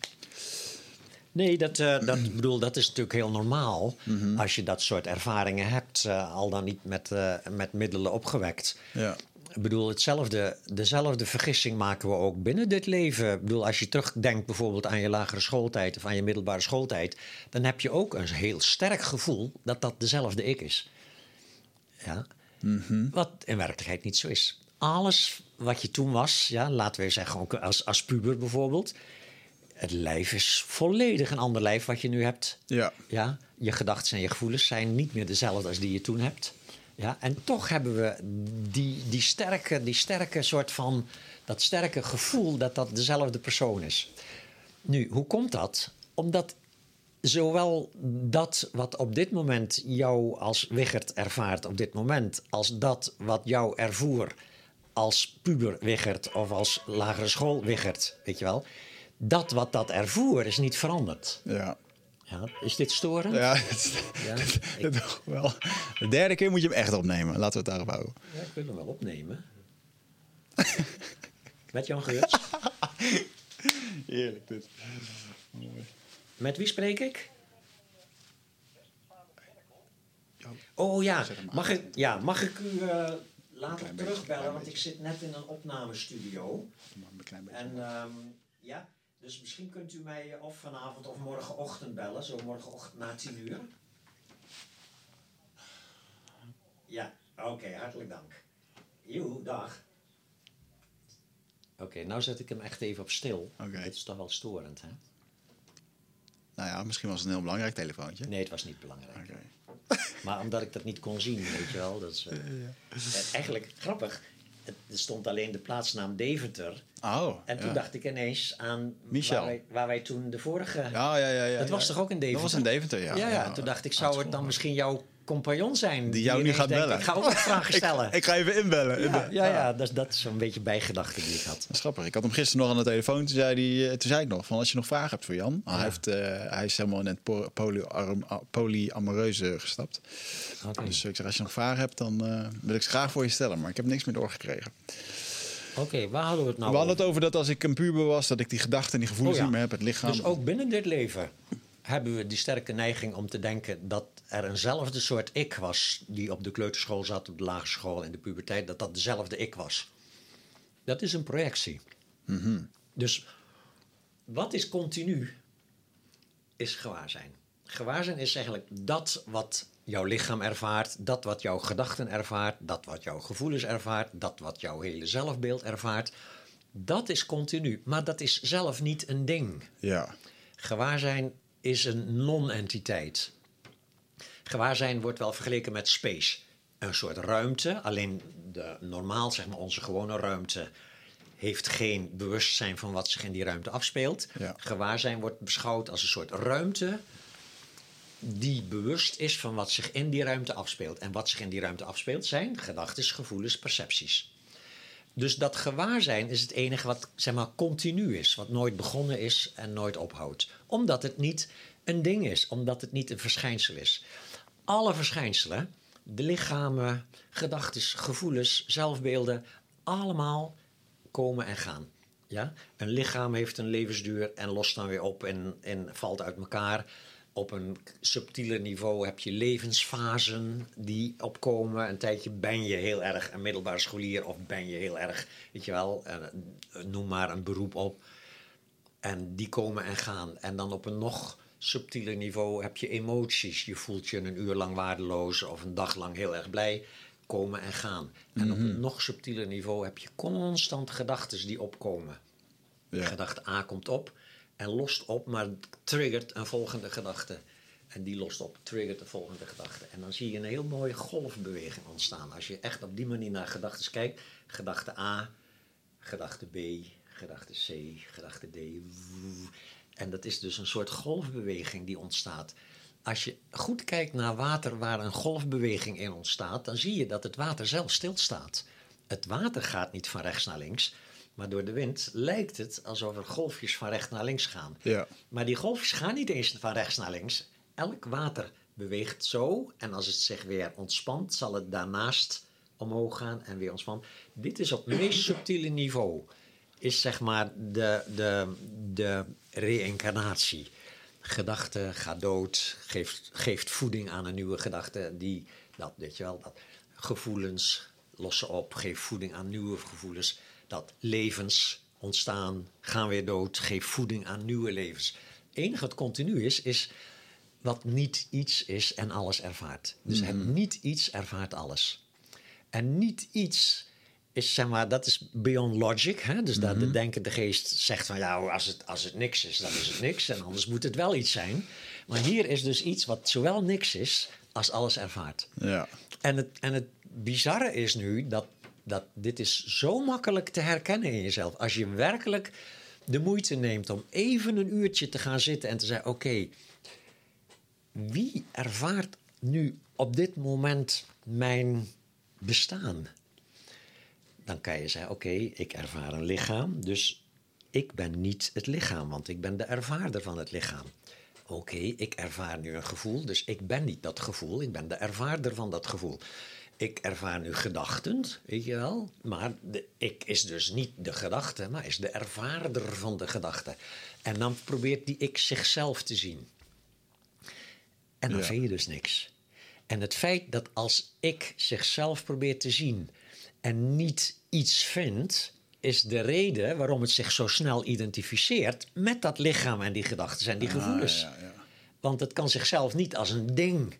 S2: Nee, dat, eh, dat, bedoel, dat is natuurlijk heel normaal.
S1: Mhm.
S2: Als je dat soort ervaringen hebt, eh, al dan niet met, eh, met middelen opgewekt.
S1: Ja.
S2: Ik bedoel, hetzelfde, dezelfde vergissing maken we ook binnen dit leven. Ik bedoel, als je terugdenkt bijvoorbeeld aan je lagere schooltijd of aan je middelbare schooltijd, dan heb je ook een heel sterk gevoel dat dat dezelfde ik is. Ja? Wat in werkelijkheid niet zo is. Alles wat je toen was, ja, laten we zeggen, ook als, als puber bijvoorbeeld. Het lijf is volledig een ander lijf wat je nu hebt.
S1: Ja.
S2: Ja, je gedachten en je gevoelens zijn niet meer dezelfde als die je toen hebt. Ja, en toch hebben we die, die, sterke, die sterke soort van... dat sterke gevoel dat dat dezelfde persoon is. Nu, hoe komt dat? Omdat zowel dat wat op dit moment jou als Wichert ervaart op dit moment... als dat wat jou ervoer als puber Wichert of als lagere school Wichert, weet je wel... dat wat dat ervoer is niet veranderd.
S1: Ja.
S2: Ja, is dit storend?
S1: Ja, het,
S2: Ja,
S1: het- toch wel. De derde keer moet je hem echt opnemen. Laten we het daarop houden.
S2: Ja, ik wil hem wel opnemen. Met Jan Geurts.
S1: Heerlijk dit.
S2: Met wie spreek ik? Oh ja, mag ik, ja, mag ik u eh, later terugbellen? Want ik zit net in een opnamestudio.
S1: Een klein beetje.
S2: En ehm, ja, dus misschien kunt u mij of vanavond of morgenochtend bellen. Zo morgenochtend na tien uur. Ja, oké, hartelijk dank. Joe, dag. Oké, nou zet ik hem echt even op stil.
S1: Oké.
S2: Dit is toch wel storend, hè?
S1: Nou ja, misschien was het een heel belangrijk telefoontje.
S2: Nee, het was niet belangrijk.
S1: Oké.
S2: Maar omdat ik dat niet kon zien, weet je wel. Dat is, eh, eh, eigenlijk grappig. Er stond alleen de plaatsnaam Deventer.
S1: Oh.
S2: En toen
S1: ja.
S2: dacht ik ineens aan. Waar, wij, waar wij toen de vorige...
S1: Ja, ja, ja. ja
S2: dat was toch ook in Deventer?
S1: Dat was in Deventer, ja.
S2: Ja, ja. En toen dacht ik, zou het dan misschien jouw compagnon zijn?
S1: Die jou nu gaat
S2: denkt,
S1: bellen.
S2: Ik ga ook wat vragen stellen.
S1: Ik, ik ga even inbellen.
S2: ja, ja, ja, dat, is- dat is zo'n beetje bijgedachte die ik had.
S1: Dat is grappig. Ik had hem gisteren nog aan de telefoon. Toen zei, hij, eh, toen zei ik nog van als je nog vragen hebt voor Jan. Hij, heeft, eh, hij is helemaal in het polyamoreuze gestapt. Dus ik zeg als je nog vragen hebt dan eh, wil ik ze graag voor je stellen. Maar ik heb niks meer doorgekregen.
S2: Oké, waar hadden we het nou
S1: We hadden
S2: over?
S1: het over dat als ik een puber was, dat ik die gedachten en die gevoelens
S2: Oh ja.
S1: niet meer heb. Het lichaam.
S2: Dus ook binnen dit leven hebben we die sterke neiging om te denken dat er eenzelfde soort ik was die op de kleuterschool zat, op de lagere school in de puberteit, dat dat dezelfde ik was. Dat is een projectie. Dus wat is continu? Is gewaarzijn. Gewaarzijn is eigenlijk dat wat jouw lichaam ervaart, dat wat jouw gedachten ervaart, dat wat jouw gevoelens ervaart, dat wat jouw hele zelfbeeld ervaart. Dat is continu, maar dat is zelf niet een ding.
S1: Ja.
S2: Gewaarzijn is een non-entiteit. Gewaarzijn wordt wel vergeleken met space. Een soort ruimte, alleen de, normaal, zeg maar onze gewone ruimte, heeft geen bewustzijn van wat zich in die ruimte afspeelt.
S1: Ja.
S2: Gewaarzijn wordt beschouwd als een soort ruimte die bewust is van wat zich in die ruimte afspeelt. En wat zich in die ruimte afspeelt zijn gedachten, gevoelens, percepties. Dus dat gewaarzijn is het enige wat zeg maar, continu is, wat nooit begonnen is en nooit ophoudt. Omdat het niet een ding is, omdat het niet een verschijnsel is. Alle verschijnselen, de lichamen, gedachten, gevoelens, zelfbeelden, allemaal komen en gaan. Ja? Een lichaam heeft een levensduur en lost dan weer op en, en valt uit elkaar. Op een subtieler niveau heb je levensfasen die opkomen. Een tijdje ben je heel erg een middelbare scholier of ben je heel erg, weet je wel, eh, noem maar een beroep op. En die komen en gaan. En dan op een nog subtieler niveau heb je emoties. Je voelt je een uur lang waardeloos of een dag lang heel erg blij. Komen en gaan. En op een nog subtieler niveau heb je constant gedachten die opkomen.
S1: Ja.
S2: Gedachte A komt op en lost op, maar triggert een volgende gedachte. En die lost op, triggert een volgende gedachte. En dan zie je een heel mooie golfbeweging ontstaan. Als je echt op die manier naar gedachten kijkt. Gedachte A, gedachte B, gedachte C, gedachte D. En dat is dus een soort golfbeweging die ontstaat. Als je goed kijkt naar water waar een golfbeweging in ontstaat, dan zie je dat het water zelf stilstaat. Het water gaat niet van rechts naar links, maar door de wind lijkt het alsof er golfjes van rechts naar links gaan.
S1: Ja.
S2: Maar die golfjes gaan niet eens van rechts naar links. Elk water beweegt zo en als het zich weer ontspant, zal het daarnaast omhoog gaan en weer ontspannen. Dit is op het meest subtiele niveau. Is zeg maar de, de, de reïncarnatie. Gedachte gaat dood, geeft, geeft voeding aan een nieuwe gedachte. Die, dat, weet je wel, dat gevoelens lossen op, geeft voeding aan nieuwe gevoelens. Dat levens ontstaan, gaan weer dood, geeft voeding aan nieuwe levens. Het enige wat continu is, is wat niet iets is en alles ervaart. Dus het niet iets ervaart alles. En niet iets is, zeg maar, dat is beyond logic. Hè? Dus dat de denkende geest zegt van, ja, als het, als het niks is, dan is het niks. En anders moet het wel iets zijn. Maar hier is dus iets wat zowel niks is, als alles ervaart.
S1: Ja.
S2: En het, en het bizarre is nu dat, dat dit is zo makkelijk te herkennen in jezelf. Als je werkelijk de moeite neemt om even een uurtje te gaan zitten en te zeggen: Oké, wie ervaart nu op dit moment mijn bestaan? Dan kan je zeggen: Oké, ik ervaar een lichaam, dus ik ben niet het lichaam, want ik ben de ervaarder van het lichaam. Oké, ik ervaar nu een gevoel, dus ik ben niet dat gevoel, ik ben de ervaarder van dat gevoel. Ik ervaar nu gedachten, weet je wel, maar de, ik is dus niet de gedachte, maar is de ervaarder van de gedachte. En dan probeert die ik zichzelf te zien. En dan
S1: Ja.
S2: vind je dus niks. En het feit dat als ik zichzelf probeert te zien en niet iets vindt, is de reden waarom het zich zo snel identificeert met dat lichaam en die gedachten en die gevoelens.
S1: Ah, ja, ja.
S2: Want het kan zichzelf niet als een ding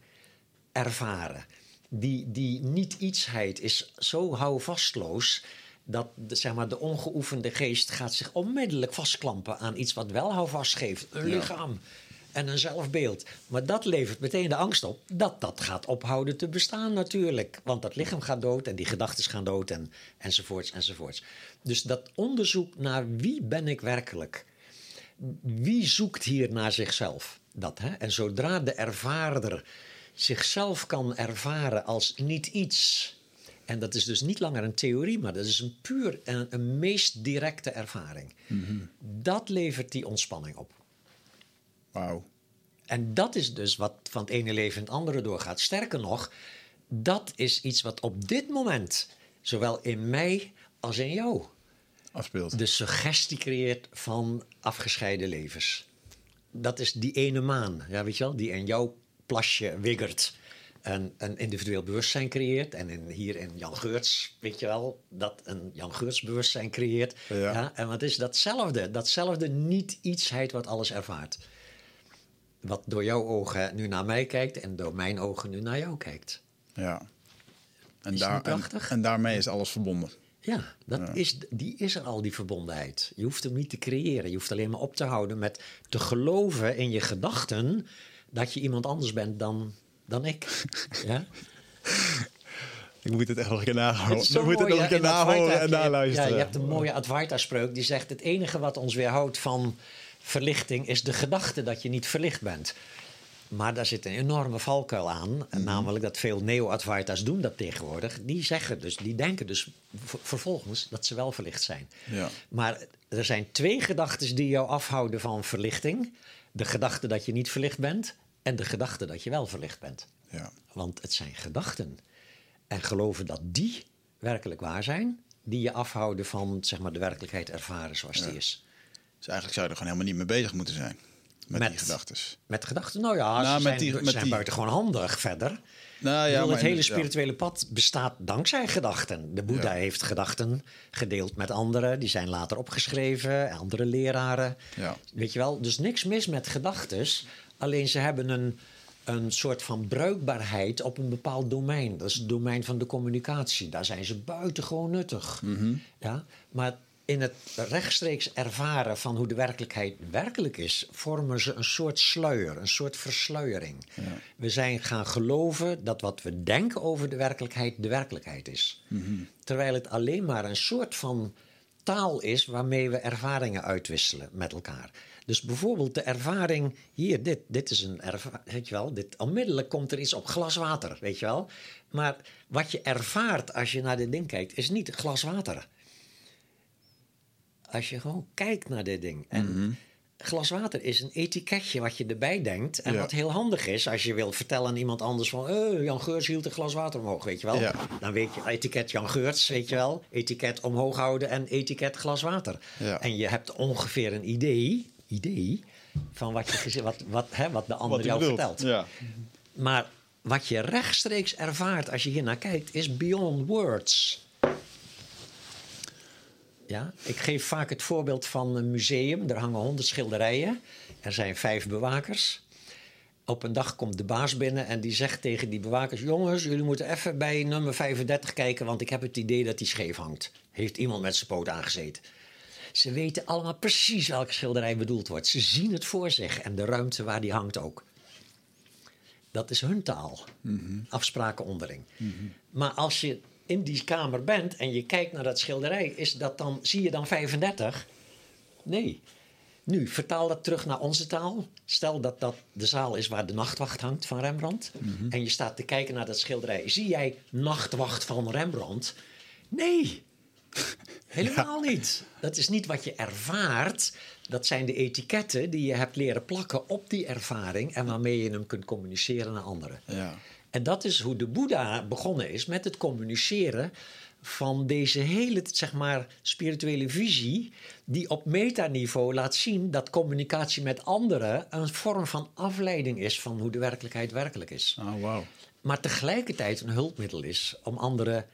S2: ervaren. Die, die niet-ietsheid is zo houvastloos dat de, zeg maar, de ongeoefende geest gaat zich onmiddellijk vastklampen aan iets wat wel houvast geeft. Een
S1: Ja.
S2: lichaam en een zelfbeeld. Maar dat levert meteen de angst op dat dat gaat ophouden te bestaan natuurlijk. Want dat lichaam gaat dood en die gedachten gaan dood en, enzovoorts enzovoorts. Dus dat onderzoek naar wie ben ik werkelijk wie zoekt hier naar zichzelf? Dat, hè? En zodra de ervaarder zichzelf kan ervaren als niet iets. En dat is dus niet langer een theorie, maar dat is een puur een, een meest directe ervaring. Dat levert die ontspanning op.
S1: Wauw.
S2: En dat is dus wat van het ene leven in het andere doorgaat. Sterker nog, dat is iets wat op dit moment, zowel in mij als in jou,
S1: Afspeelt.
S2: de suggestie creëert van afgescheiden levens. Dat is die ene maan, ja, weet je wel, die in jouw plasje wiggert. En een individueel bewustzijn creëert. En in, hier in Jan Geurts, weet je wel, dat een Jan Geurts bewustzijn creëert.
S1: Ja.
S2: en wat is datzelfde? Datzelfde niet-ietsheid wat alles ervaart. Wat door jouw ogen nu naar mij kijkt en door mijn ogen nu naar jou kijkt.
S1: Ja. En,
S2: Is
S1: daar? En, en daarmee is alles verbonden.
S2: Ja, dat Is, die is er al, die verbondenheid. Je hoeft hem niet te creëren. Je hoeft alleen maar op te houden met te geloven in je gedachten dat je iemand anders bent dan, dan ik. Ja?
S1: Ik moet het echt nog een keer nahouden. Ik moet het nog een keer
S2: heb
S1: en naluisteren.
S2: Ja, je hebt een mooie Advaita-spreuk die zegt... het enige wat ons weerhoudt van verlichting... is de gedachte dat je niet verlicht bent. Maar daar zit een enorme valkuil aan.
S1: Mhm.
S2: Namelijk dat veel neo-Advaita's doen dat tegenwoordig. Die zeggen dus, die denken dus vervolgens dat ze wel verlicht zijn.
S1: Ja.
S2: Maar er zijn twee gedachten die jou afhouden van verlichting. De gedachte dat je niet verlicht bent... en de gedachte dat je wel verlicht bent.
S1: Ja.
S2: Want het zijn gedachten. En geloven dat die werkelijk waar zijn, die je afhouden van zeg maar, de werkelijkheid ervaren zoals die is.
S1: Dus eigenlijk zou je er gewoon helemaal niet mee bezig moeten zijn. Met, die gedachten.
S2: Met gedachten, nou ja,
S1: Nou,
S2: ze
S1: met
S2: zijn,
S1: die-
S2: ze
S1: met
S2: zijn
S1: die-
S2: buitengewoon handig verder.
S1: Nou ja,
S2: bedoel,
S1: maar
S2: het hele
S1: ja.
S2: spirituele pad bestaat dankzij gedachten. De Boeddha
S1: Ja.
S2: heeft gedachten gedeeld met anderen. Die zijn later opgeschreven, andere leraren.
S1: Ja.
S2: Weet je wel? Dus niks mis met gedachten. Alleen ze hebben een, een soort van bruikbaarheid op een bepaald domein. Dat is het domein van de communicatie. Daar zijn ze buitengewoon nuttig.
S1: Mhm.
S2: Ja? Maar in het rechtstreeks ervaren van hoe de werkelijkheid werkelijk is, vormen ze een soort sluier, een soort versluiering. We zijn gaan geloven dat wat we denken over de werkelijkheid de werkelijkheid is. Terwijl het alleen maar een soort van taal is waarmee we ervaringen uitwisselen met elkaar. Dus bijvoorbeeld de ervaring hier, dit, dit is een ervaring, weet je wel, dit, onmiddellijk komt er iets op glas water, weet je wel. Maar wat je ervaart als je naar dit ding kijkt, is niet glas water. Als je gewoon kijkt naar dit ding. En glas water is een etiketje wat je erbij denkt. En
S1: Ja.
S2: wat heel handig is als je wil vertellen aan iemand anders van... "Eh, Jan Geurts hield een glas water omhoog, weet je wel.
S1: Ja.
S2: Dan weet je, etiket Jan Geurts, weet je wel. Etiket omhoog houden en etiket glas water.
S1: Ja.
S2: En je hebt ongeveer een idee, idee van wat, je, wat, wat, hè, wat de ander
S1: Wat
S2: jou
S1: bedoelt.
S2: vertelt. Maar wat je rechtstreeks ervaart als je hier naar kijkt, is beyond words. Ja, ik geef vaak het voorbeeld van een museum. Er hangen honderd schilderijen. Er zijn vijf bewakers. Op een dag komt de baas binnen en die zegt tegen die bewakers: Jongens, jullie moeten even bij nummer 35 kijken, want ik heb het idee dat die scheef hangt. Heeft iemand met zijn poot aangezeten. Ze weten allemaal precies welke schilderij bedoeld wordt. Ze zien het voor zich en de ruimte waar die hangt ook. Dat is hun taal. Afspraken onderling. Maar als je in die kamer bent en je kijkt naar dat schilderij, is dat dan, zie je dan 35? Nee. Nu, vertaal dat terug naar onze taal. Stel dat dat de zaal is waar de nachtwacht hangt van Rembrandt. En je staat te kijken naar dat schilderij. Zie jij nachtwacht van Rembrandt? Nee. Helemaal niet. Dat is niet wat je ervaart. Dat zijn de etiketten die je hebt leren plakken op die ervaring en waarmee je hem kunt communiceren naar anderen.
S1: Ja.
S2: En dat is hoe de Boeddha begonnen is met het communiceren van deze hele zeg maar, spirituele visie, die op metaniveau laat zien dat communicatie met anderen een vorm van afleiding is van hoe de werkelijkheid werkelijk is.
S1: Oh, wauw.
S2: Maar tegelijkertijd een hulpmiddel is om anderen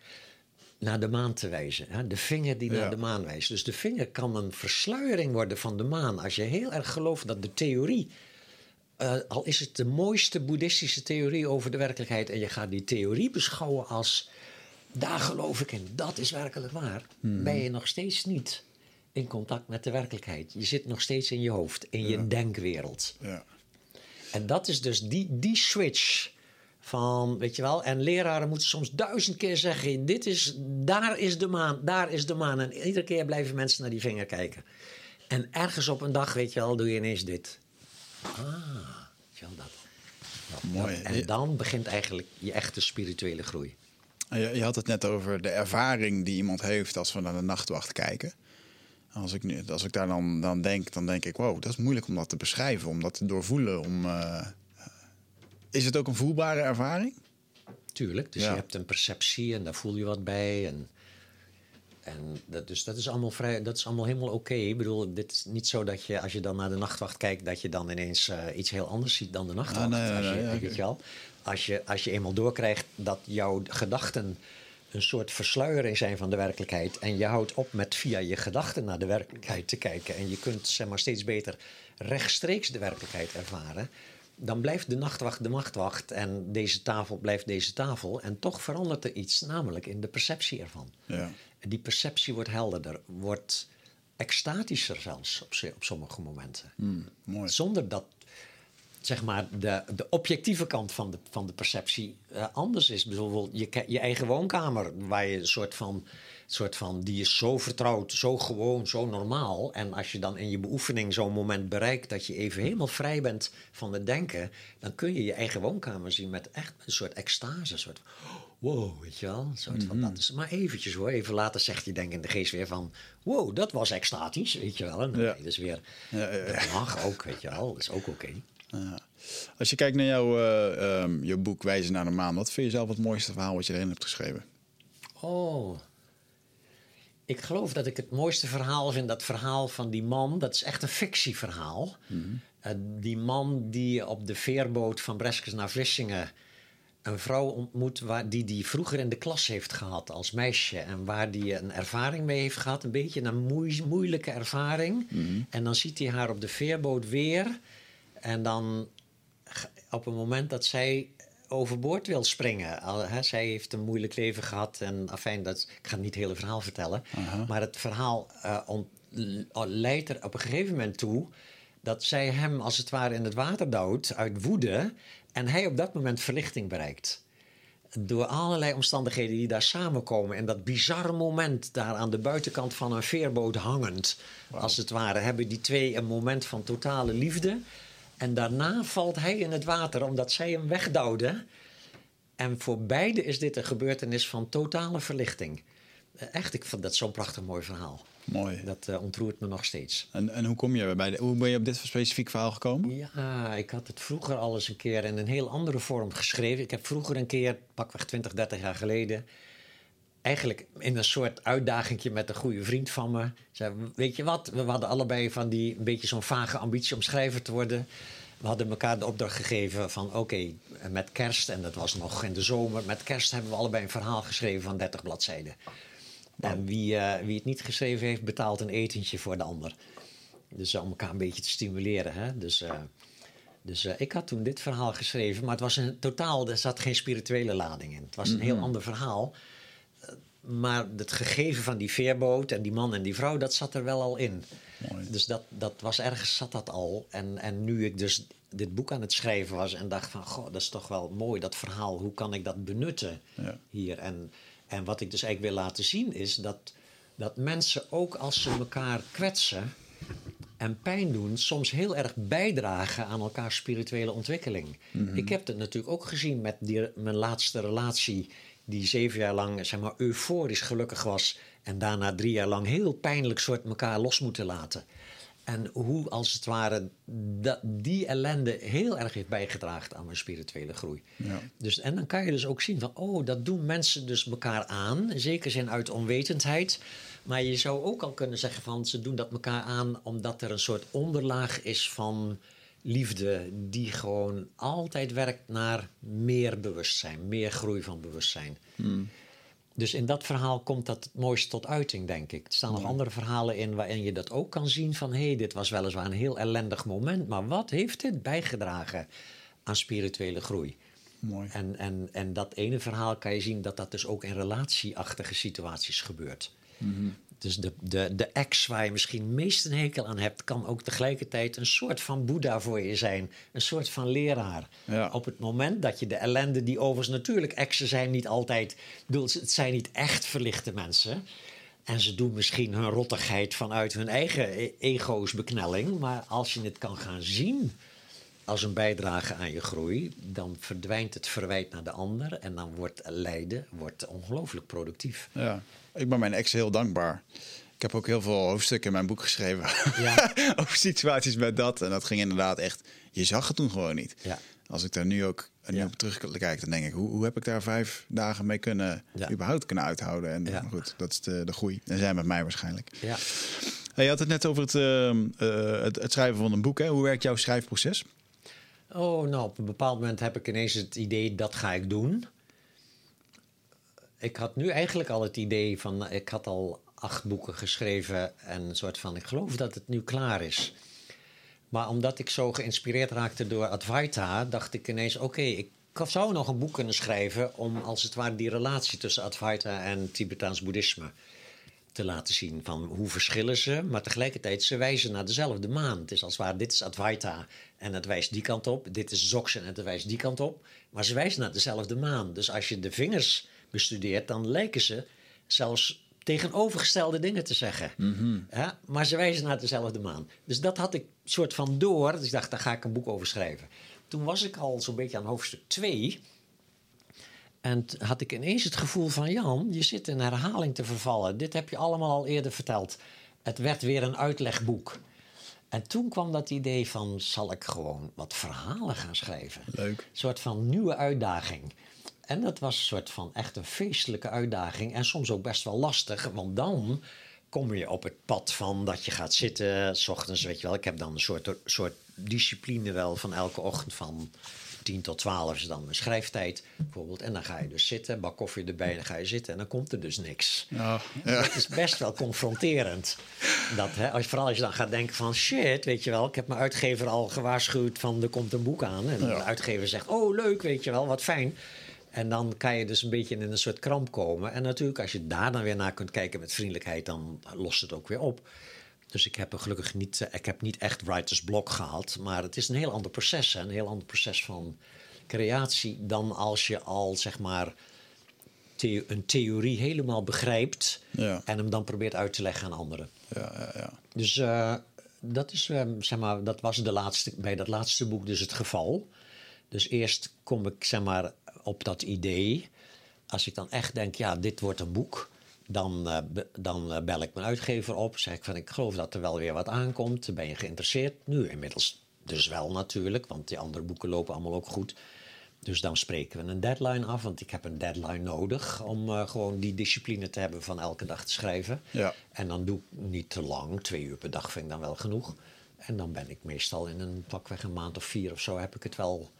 S2: naar de maan te wijzen. Hè? De vinger die
S1: Ja.
S2: naar de maan wijst. Dus de vinger kan een versluiering worden van de maan. Als je heel erg gelooft dat de theorie, eh, al is het de mooiste boeddhistische theorie over de werkelijkheid, en je gaat die theorie beschouwen als daar geloof ik in, dat is werkelijk waar, ben je nog steeds niet in contact met de werkelijkheid. Je zit nog steeds in je hoofd, in je denkwereld.
S1: Ja.
S2: En dat is dus die, die switch van, weet je wel, en leraren moeten soms duizend keer zeggen: dit is, daar is de maan, daar is de maan. En iedere keer blijven mensen naar die vinger kijken. En ergens op een dag, weet je wel, doe je ineens dit. Ah, wel dat. Dat-
S1: Mooi.
S2: dat- en dan begint eigenlijk je echte spirituele groei.
S1: Je, je had het net over de ervaring die iemand heeft als we naar de nachtwacht kijken. Als ik, nu, als ik daar dan, dan denk, dan denk ik, wow, dat is moeilijk om dat te beschrijven, om dat te doorvoelen. Om, eh, is het ook een voelbare ervaring?
S2: Tuurlijk, dus
S1: Ja.
S2: je hebt een perceptie en daar voel je wat bij. En, en dat, dus dat is allemaal, vrij, dat is allemaal helemaal oké. Ik bedoel, dit is niet zo dat je als je dan naar de nachtwacht kijkt... dat je dan ineens eh, iets heel anders ziet dan de nachtwacht.
S1: Ah, nee,
S2: als, je,
S1: nee,
S2: weet je wel? Als, je, als je eenmaal doorkrijgt dat jouw gedachten... een soort versluiering zijn van de werkelijkheid... en je houdt op met via je gedachten naar de werkelijkheid te kijken... en je kunt zeg maar, steeds beter rechtstreeks de werkelijkheid ervaren dan blijft de nachtwacht de nachtwacht en deze tafel blijft deze tafel. En toch verandert er iets, namelijk in de perceptie ervan.
S1: Ja.
S2: En die perceptie wordt helderder, wordt extatischer zelfs op, op sommige momenten.
S1: mooi.
S2: Zonder dat zeg maar, de, de objectieve kant van de, van de perceptie eh, anders is. Bijvoorbeeld je, je eigen woonkamer, waar je een soort van, soort van, die is zo vertrouwd, zo gewoon, zo normaal. En als je dan in je beoefening zo'n moment bereikt dat je even helemaal vrij bent van het denken, dan kun je je eigen woonkamer zien met echt een soort extase, een soort wow, weet je wel. Een soort van, dat is maar eventjes hoor. Even later zegt je denk in de geest weer van, wow, dat was extatisch, weet je wel. En dan
S1: Ja.
S2: dus weer,
S1: Ja, ja, ja.
S2: dat mag ook, weet je wel, dat is ook oké.
S1: Ja. Als je kijkt naar jouw, ehm, jouw boek Wijzen naar de Maan, wat vind je zelf het mooiste verhaal wat je erin hebt geschreven?
S2: Oh. Ik geloof dat ik het mooiste verhaal vind, dat verhaal van die man. Dat is echt een fictieverhaal. Eh, die man die op de veerboot van Breskes naar Vlissingen een vrouw ontmoet waar, die die vroeger in de klas heeft gehad als meisje. En waar die een ervaring mee heeft gehad, een beetje een moei- moeilijke ervaring. En dan ziet hij haar op de veerboot weer. En dan op een moment dat zij overboord wil springen. Al, hè, zij heeft een moeilijk leven gehad. En afijn, dat, ik ga niet het hele verhaal vertellen. Maar het verhaal eh, l- leidt er op een gegeven moment toe... dat zij hem als het ware in het water duwt uit woede... en hij op dat moment verlichting bereikt. Door allerlei omstandigheden die daar samenkomen. En dat bizarre moment daar aan de buitenkant van een veerboot hangend. Als het ware hebben die twee een moment van totale liefde. En daarna valt hij in het water omdat zij hem wegduwde. En voor beide is dit een gebeurtenis van totale verlichting. Eh, Echt, ik vond dat zo'n prachtig mooi verhaal.
S1: Mooi.
S2: Dat eh, ontroert me nog steeds.
S1: En, en hoe, kom je bij de, hoe ben je op dit specifiek verhaal gekomen?
S2: Ja, ik had het vroeger al eens een keer in een heel andere vorm geschreven. Ik heb vroeger een keer, pakweg 20, 30 jaar geleden... eigenlijk in een soort uitdagingje met een goede vriend van me. Zei, weet je wat, we hadden allebei van die... een beetje zo'n vage ambitie om schrijver te worden. We hadden elkaar de opdracht gegeven van... oké, met kerst, en dat was nog in de zomer... met kerst hebben we allebei een verhaal geschreven van 30 bladzijden. En wie, eh, wie het niet geschreven heeft, betaalt een etentje voor de ander. Dus om elkaar een beetje te stimuleren. Hè? Dus, eh, dus eh, ik had toen dit verhaal geschreven, maar het was een totaal, er zat geen spirituele lading in. Het was een heel ander verhaal. Maar het gegeven van die veerboot en die man en die vrouw, dat zat er wel al in.
S1: Mooi.
S2: Dus dat, dat was ergens zat dat al. En, en nu ik dus dit boek aan het schrijven was en dacht van, goh, dat is toch wel mooi, dat verhaal. Hoe kan ik dat benutten
S1: Ja.
S2: hier? En, en wat ik dus eigenlijk wil laten zien is dat, dat mensen ook als ze elkaar kwetsen en pijn doen, soms heel erg bijdragen aan elkaars spirituele ontwikkeling. Ik heb het natuurlijk ook gezien met die, mijn laatste relatie, die zeven jaar lang zeg maar, euforisch gelukkig was en daarna drie jaar lang heel pijnlijk soort elkaar los moeten laten. En hoe als het ware dat, die ellende heel erg heeft bijgedragen aan mijn spirituele groei.
S1: Ja.
S2: Dus, en dan kan je dus ook zien van, oh, dat doen mensen dus elkaar aan. In zekere zin uit onwetendheid. Maar je zou ook al kunnen zeggen van, ze doen dat elkaar aan omdat er een soort onderlaag is van liefde die gewoon altijd werkt naar meer bewustzijn, meer groei van bewustzijn. Dus in dat verhaal komt dat het mooiste tot uiting, denk ik. Er staan nog andere verhalen in waarin je dat ook kan zien van... hé, hey, dit was weliswaar een heel ellendig moment... maar wat heeft dit bijgedragen aan spirituele groei?
S1: Mooi.
S2: En, en, en dat ene verhaal kan je zien dat dat dus ook in relatieachtige situaties gebeurt. Dus de, de, de ex waar je misschien meest een hekel aan hebt... kan ook tegelijkertijd een soort van boeddha voor je zijn. Een soort van leraar.
S1: Ja.
S2: Op het moment dat je de ellende die overigens natuurlijk... exen zijn niet altijd... bedoel, Het zijn niet echt verlichte mensen... En ze doen misschien hun rottigheid vanuit hun eigen e- ego's beknelling. Maar als je het kan gaan zien als een bijdrage aan je groei, dan verdwijnt het verwijt naar de ander en dan wordt lijden wordt ongelooflijk productief.
S1: Ja, ik ben mijn ex heel dankbaar. Ik heb ook heel veel hoofdstukken in mijn boek geschreven
S2: Ja.
S1: over situaties met dat. En dat ging inderdaad echt, je zag het toen gewoon niet.
S2: Ja.
S1: Als ik daar nu ook nu
S2: Ja.
S1: op terugkijk, dan denk ik, hoe, hoe heb ik daar vijf dagen mee kunnen, überhaupt kunnen uithouden? En goed, dat is de, de groei. En zij met mij waarschijnlijk.
S2: Ja.
S1: Je had het net over het, ehm, eh, het, het schrijven van een boek. Hè? Hoe werkt jouw schrijfproces?
S2: Oh, nou, op een bepaald moment heb ik ineens het idee, dat ga ik doen. Ik had nu eigenlijk al het idee van, ik had al acht boeken geschreven en een soort van, ik geloof dat het nu klaar is. Maar omdat ik zo geïnspireerd raakte door Advaita, dacht ik ineens, oké, ik zou nog een boek kunnen schrijven om als het ware die relatie tussen Advaita en Tibetaans boeddhisme te laten zien. Van hoe verschillen ze, maar tegelijkertijd ze wijzen naar dezelfde maan. Het is als ware, dit is Advaita en het wijst die kant op. Dit is Dzogchen en het wijst die kant op. Maar ze wijzen naar dezelfde maan. Dus als je de vingers bestudeert, dan lijken ze zelfs tegenovergestelde dingen te zeggen. Ja, maar ze wijzen naar dezelfde maan. Dus dat had ik soort van door. Dus ik dacht, daar ga ik een boek over schrijven. Toen was ik al zo'n beetje aan hoofdstuk 2. En had ik ineens het gevoel van... Jan, je zit in herhaling te vervallen. Dit heb je allemaal al eerder verteld. Het werd weer een uitlegboek. En toen kwam dat idee van... zal ik gewoon wat verhalen gaan schrijven?
S1: Leuk.
S2: Een soort van nieuwe uitdaging. En dat was een soort van echt een feestelijke uitdaging. En soms ook best wel lastig. Want dan kom je op het pad van dat je gaat zitten. S ochtends, weet je wel. Ik heb dan een soort, soort discipline wel van elke ochtend van 10 tot 12 is dan mijn schrijftijd bijvoorbeeld. En dan ga je dus zitten, bak koffie erbij, dan ga je zitten en dan komt er dus niks.
S1: Ja, ja.
S2: Dat is best wel confronterend. Dat, hè, als, vooral als je dan gaat denken van shit, weet je wel. Ik heb mijn uitgever al gewaarschuwd van er komt een boek aan. En de uitgever zegt, oh leuk, weet je wel, wat fijn. En dan kan je dus een beetje in een soort kramp komen. En natuurlijk, als je daar dan weer naar kunt kijken met vriendelijkheid, dan lost het ook weer op. Dus ik heb er gelukkig niet, eh, ik heb niet echt writer's block gehad. Maar het is een heel ander proces. Hè? Een heel ander proces van creatie dan als je al zeg maar the- een theorie helemaal begrijpt
S1: Ja.
S2: en hem dan probeert uit te leggen aan anderen.
S1: Ja, ja, ja.
S2: Dus eh, dat, is, eh, zeg maar, dat was de laatste, bij dat laatste boek dus het geval. Dus eerst kom ik zeg maar, op dat idee. Als ik dan echt denk, ja, dit wordt een boek... dan, eh, dan eh, bel ik mijn uitgever op. Zeg ik van, ik geloof dat er wel weer wat aankomt. Ben je geïnteresseerd? Nu inmiddels dus wel natuurlijk, want die andere boeken lopen allemaal ook goed. Dus dan spreken we een deadline af, want ik heb een deadline nodig... om eh, gewoon die discipline te hebben van elke dag te schrijven.
S1: Ja.
S2: En dan doe ik niet te lang, twee uur per dag vind ik dan wel genoeg. En dan ben ik meestal in een pakweg een maand of vier of zo heb ik het wel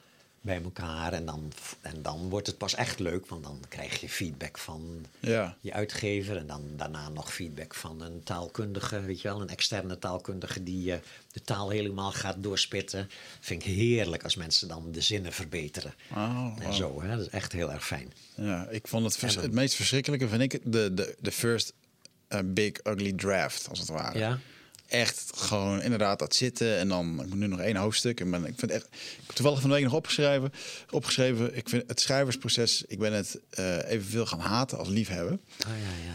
S2: bij elkaar. En dan, en dan wordt het pas echt leuk, want dan krijg je feedback van
S1: Ja.
S2: je uitgever. En dan daarna nog feedback van een taalkundige, weet je wel, een externe taalkundige die eh, de taal helemaal gaat doorspitten. Vind ik heerlijk als mensen dan de zinnen verbeteren.
S1: Oh,
S2: En zo, hè? dat is echt heel erg fijn.
S1: Ja, ik vond het, vers-
S2: En dan-
S1: het meest verschrikkelijke vind ik de, de, de first eh, big ugly draft, als het ware.
S2: Ja,
S1: echt gewoon inderdaad dat zitten. En dan, ik moet nu nog één hoofdstuk. En ben, ik vind echt, ik heb toevallig van de week nog opgeschreven. opgeschreven ik vind het schrijversproces, ik ben het eh, evenveel gaan haten als liefhebben.
S2: Ah, ja,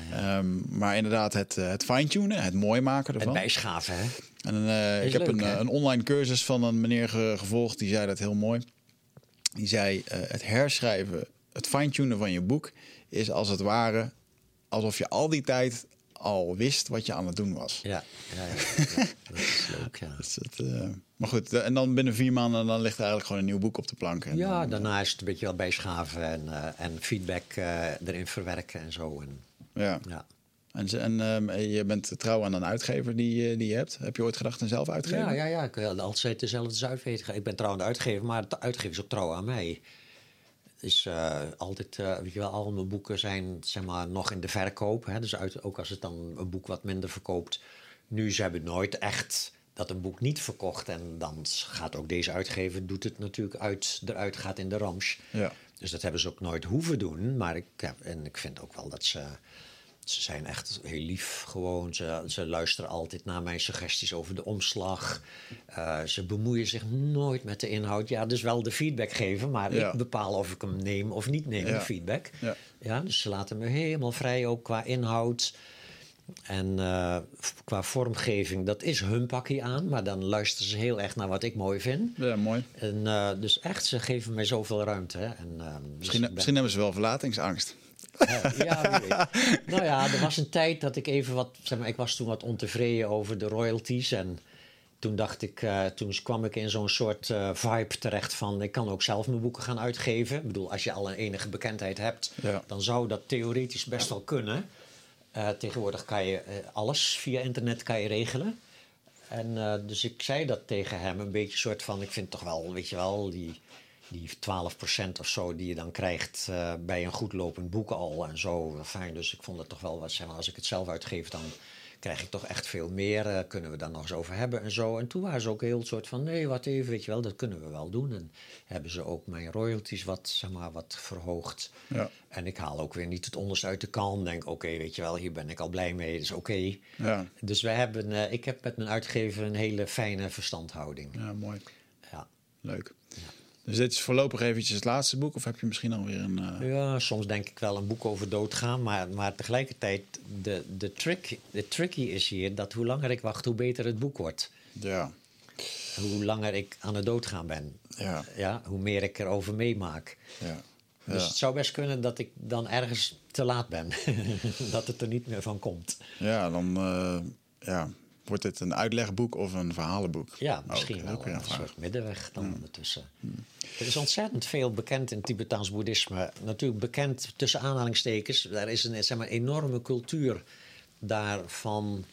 S2: ja, ja.
S1: Ehm, maar inderdaad, het, eh, het fine-tunen, het mooi maken
S2: Het
S1: ervan.
S2: bijschaven, hè?
S1: En eh, ik heb
S2: leuk,
S1: een,
S2: hè?
S1: een online cursus van een meneer ge- gevolgd, die zei dat heel mooi. Die zei, het herschrijven, het fine-tunen van je boek is als het ware alsof je al die tijd al wist wat je aan het doen was.
S2: Ja, ja, ja. ja. dat is leuk, ja.
S1: Dus eh, maar goed, eh, en dan binnen vier maanden dan ligt er eigenlijk gewoon een nieuw boek op de plank. En
S2: Ja,
S1: dan,
S2: daarna is het een beetje wel bijschaven en, eh, en feedback eh, erin verwerken en zo. En,
S1: ja.
S2: ja.
S1: En, en ehm, je bent trouw aan een uitgever die, eh, die je hebt. Heb je ooit gedacht een zelf uitgeven?
S2: Ja, ja, ja, ik wil altijd dezelfde uitgever. Ik ben trouw aan de uitgever, maar de uitgever is ook trouw aan mij. Dus eh, altijd, eh, weet je wel, al mijn boeken zijn zeg maar, nog in de verkoop. Hè? Dus uit, ook als het dan een boek wat minder verkoopt. Nu ze hebben nooit echt dat een boek niet verkocht. En dan gaat ook deze uitgever, doet het natuurlijk uit, eruit gaat in de rams.
S1: Ja.
S2: Dus dat hebben ze ook nooit hoeven doen. Maar ik, ja, en ik vind ook wel dat ze. Ze zijn echt heel lief gewoon. Ze, ze luisteren altijd naar mijn suggesties over de omslag. Eh, ze bemoeien zich nooit met de inhoud. Ja, dus wel de feedback geven, maar
S1: Ja.
S2: ik bepaal of ik hem neem of niet neem,
S1: Ja.
S2: de feedback.
S1: Ja.
S2: Ja, dus ze laten me helemaal vrij ook qua inhoud. En eh, qua vormgeving, dat is hun pakje aan. Maar dan luisteren ze heel erg naar wat ik mooi vind.
S1: Ja, mooi.
S2: En, eh, dus echt, ze geven mij zoveel ruimte. Hè. En, dus
S1: Misschien,
S2: ben-
S1: misschien hebben ze wel verlatingsangst.
S2: Ja, weet. nou ja, er was een tijd dat ik even wat... Zeg maar, ik was toen wat ontevreden over de royalties. En toen dacht ik... eh, toen kwam ik in zo'n soort eh, vibe terecht van... ik kan ook zelf mijn boeken gaan uitgeven. Ik bedoel, als je al een enige bekendheid hebt...
S1: Ja.
S2: dan zou dat theoretisch best wel kunnen. Eh, tegenwoordig kan je alles via internet kan je regelen. En dus ik zei dat tegen hem, een beetje soort van... ik vind toch wel, weet je wel, die, die 12% of zo... die je dan krijgt eh, bij een goed lopend boek al en zo. Fijn, dus ik vond het toch wel wat, zeg maar, als ik het zelf uitgeef... dan krijg ik toch echt veel meer, eh, kunnen we daar nog eens over hebben en zo. En toen waren ze ook heel soort van, nee, wat even, weet je wel, dat kunnen we wel doen. En hebben ze ook mijn royalties wat, zeg maar, wat verhoogd.
S1: Ja.
S2: En ik haal ook weer niet het onderste uit de kan. Denk, oké, weet je wel, hier ben ik al blij mee, dus oké.
S1: Ja.
S2: Dus wij hebben, eh, ik heb met mijn uitgever een hele fijne verstandhouding.
S1: Ja, mooi.
S2: Ja.
S1: Leuk. Dus dit is voorlopig eventjes het laatste boek? Of heb je misschien alweer een... eh,
S2: ja, soms denk ik wel een boek over doodgaan. Maar, maar tegelijkertijd, de, de, trick, de tricky is hier dat hoe langer ik wacht, hoe beter het boek wordt.
S1: Ja.
S2: Hoe langer ik aan het doodgaan ben.
S1: Ja.
S2: Ja, hoe meer ik erover meemaak.
S1: Ja.
S2: Dus het zou best kunnen dat ik dan ergens te laat ben. dat het er niet meer van komt.
S1: Ja, dan eh, ja, wordt dit een uitlegboek of een verhalenboek.
S2: Ja, misschien
S1: Ook-
S2: wel
S1: ook
S2: een
S1: een vraag.
S2: soort middenweg dan ertussen. Er is ontzettend veel bekend in Tibetaans boeddhisme. Natuurlijk bekend tussen aanhalingstekens. Daar is een zeg maar, enorme cultuur daarvan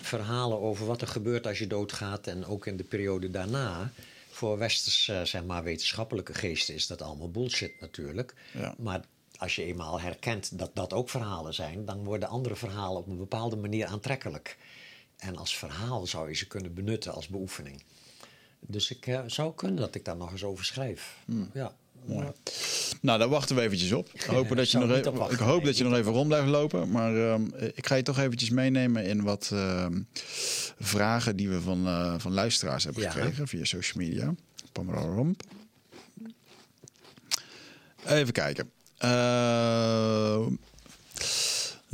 S2: verhalen over wat er gebeurt als je doodgaat en ook in de periode daarna. Voor westers eh, zeg maar, wetenschappelijke geesten is dat allemaal bullshit natuurlijk.
S1: Ja.
S2: Maar als je eenmaal herkent dat dat ook verhalen zijn, dan worden andere verhalen op een bepaalde manier aantrekkelijk. En als verhaal zou je ze kunnen benutten als beoefening. Dus ik eh, zou kunnen dat ik daar nog eens over schrijf. Ja.
S1: Mooi. Nou, daar wachten we eventjes op. Ik hoop dat je, nog, even,
S2: op wachten,
S1: ik hoop
S2: nee,
S1: dat je nog even rond blijft lopen. Maar ehm, ik ga je toch eventjes meenemen in wat ehm, vragen die we van, eh, van luisteraars hebben
S2: Ja.
S1: gekregen via social media. Pamromp. Even kijken.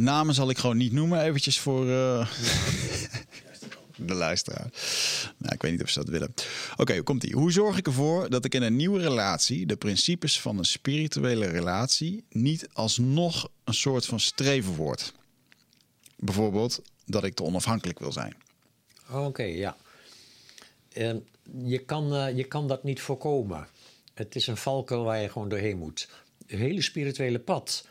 S1: Namen zal ik gewoon niet noemen, eventjes voor eh, de luisteraar. Nou, ik weet niet of ze dat willen. Oké, komt ie. Hoe zorg ik ervoor dat ik in een nieuwe relatie de principes van een spirituele relatie niet alsnog een soort van streven wordt? Bijvoorbeeld dat ik te onafhankelijk wil zijn.
S2: Oké, ja. Ehm, je, kan, eh, je kan dat niet voorkomen. Het is een valkuil waar je gewoon doorheen moet. Het hele spirituele pad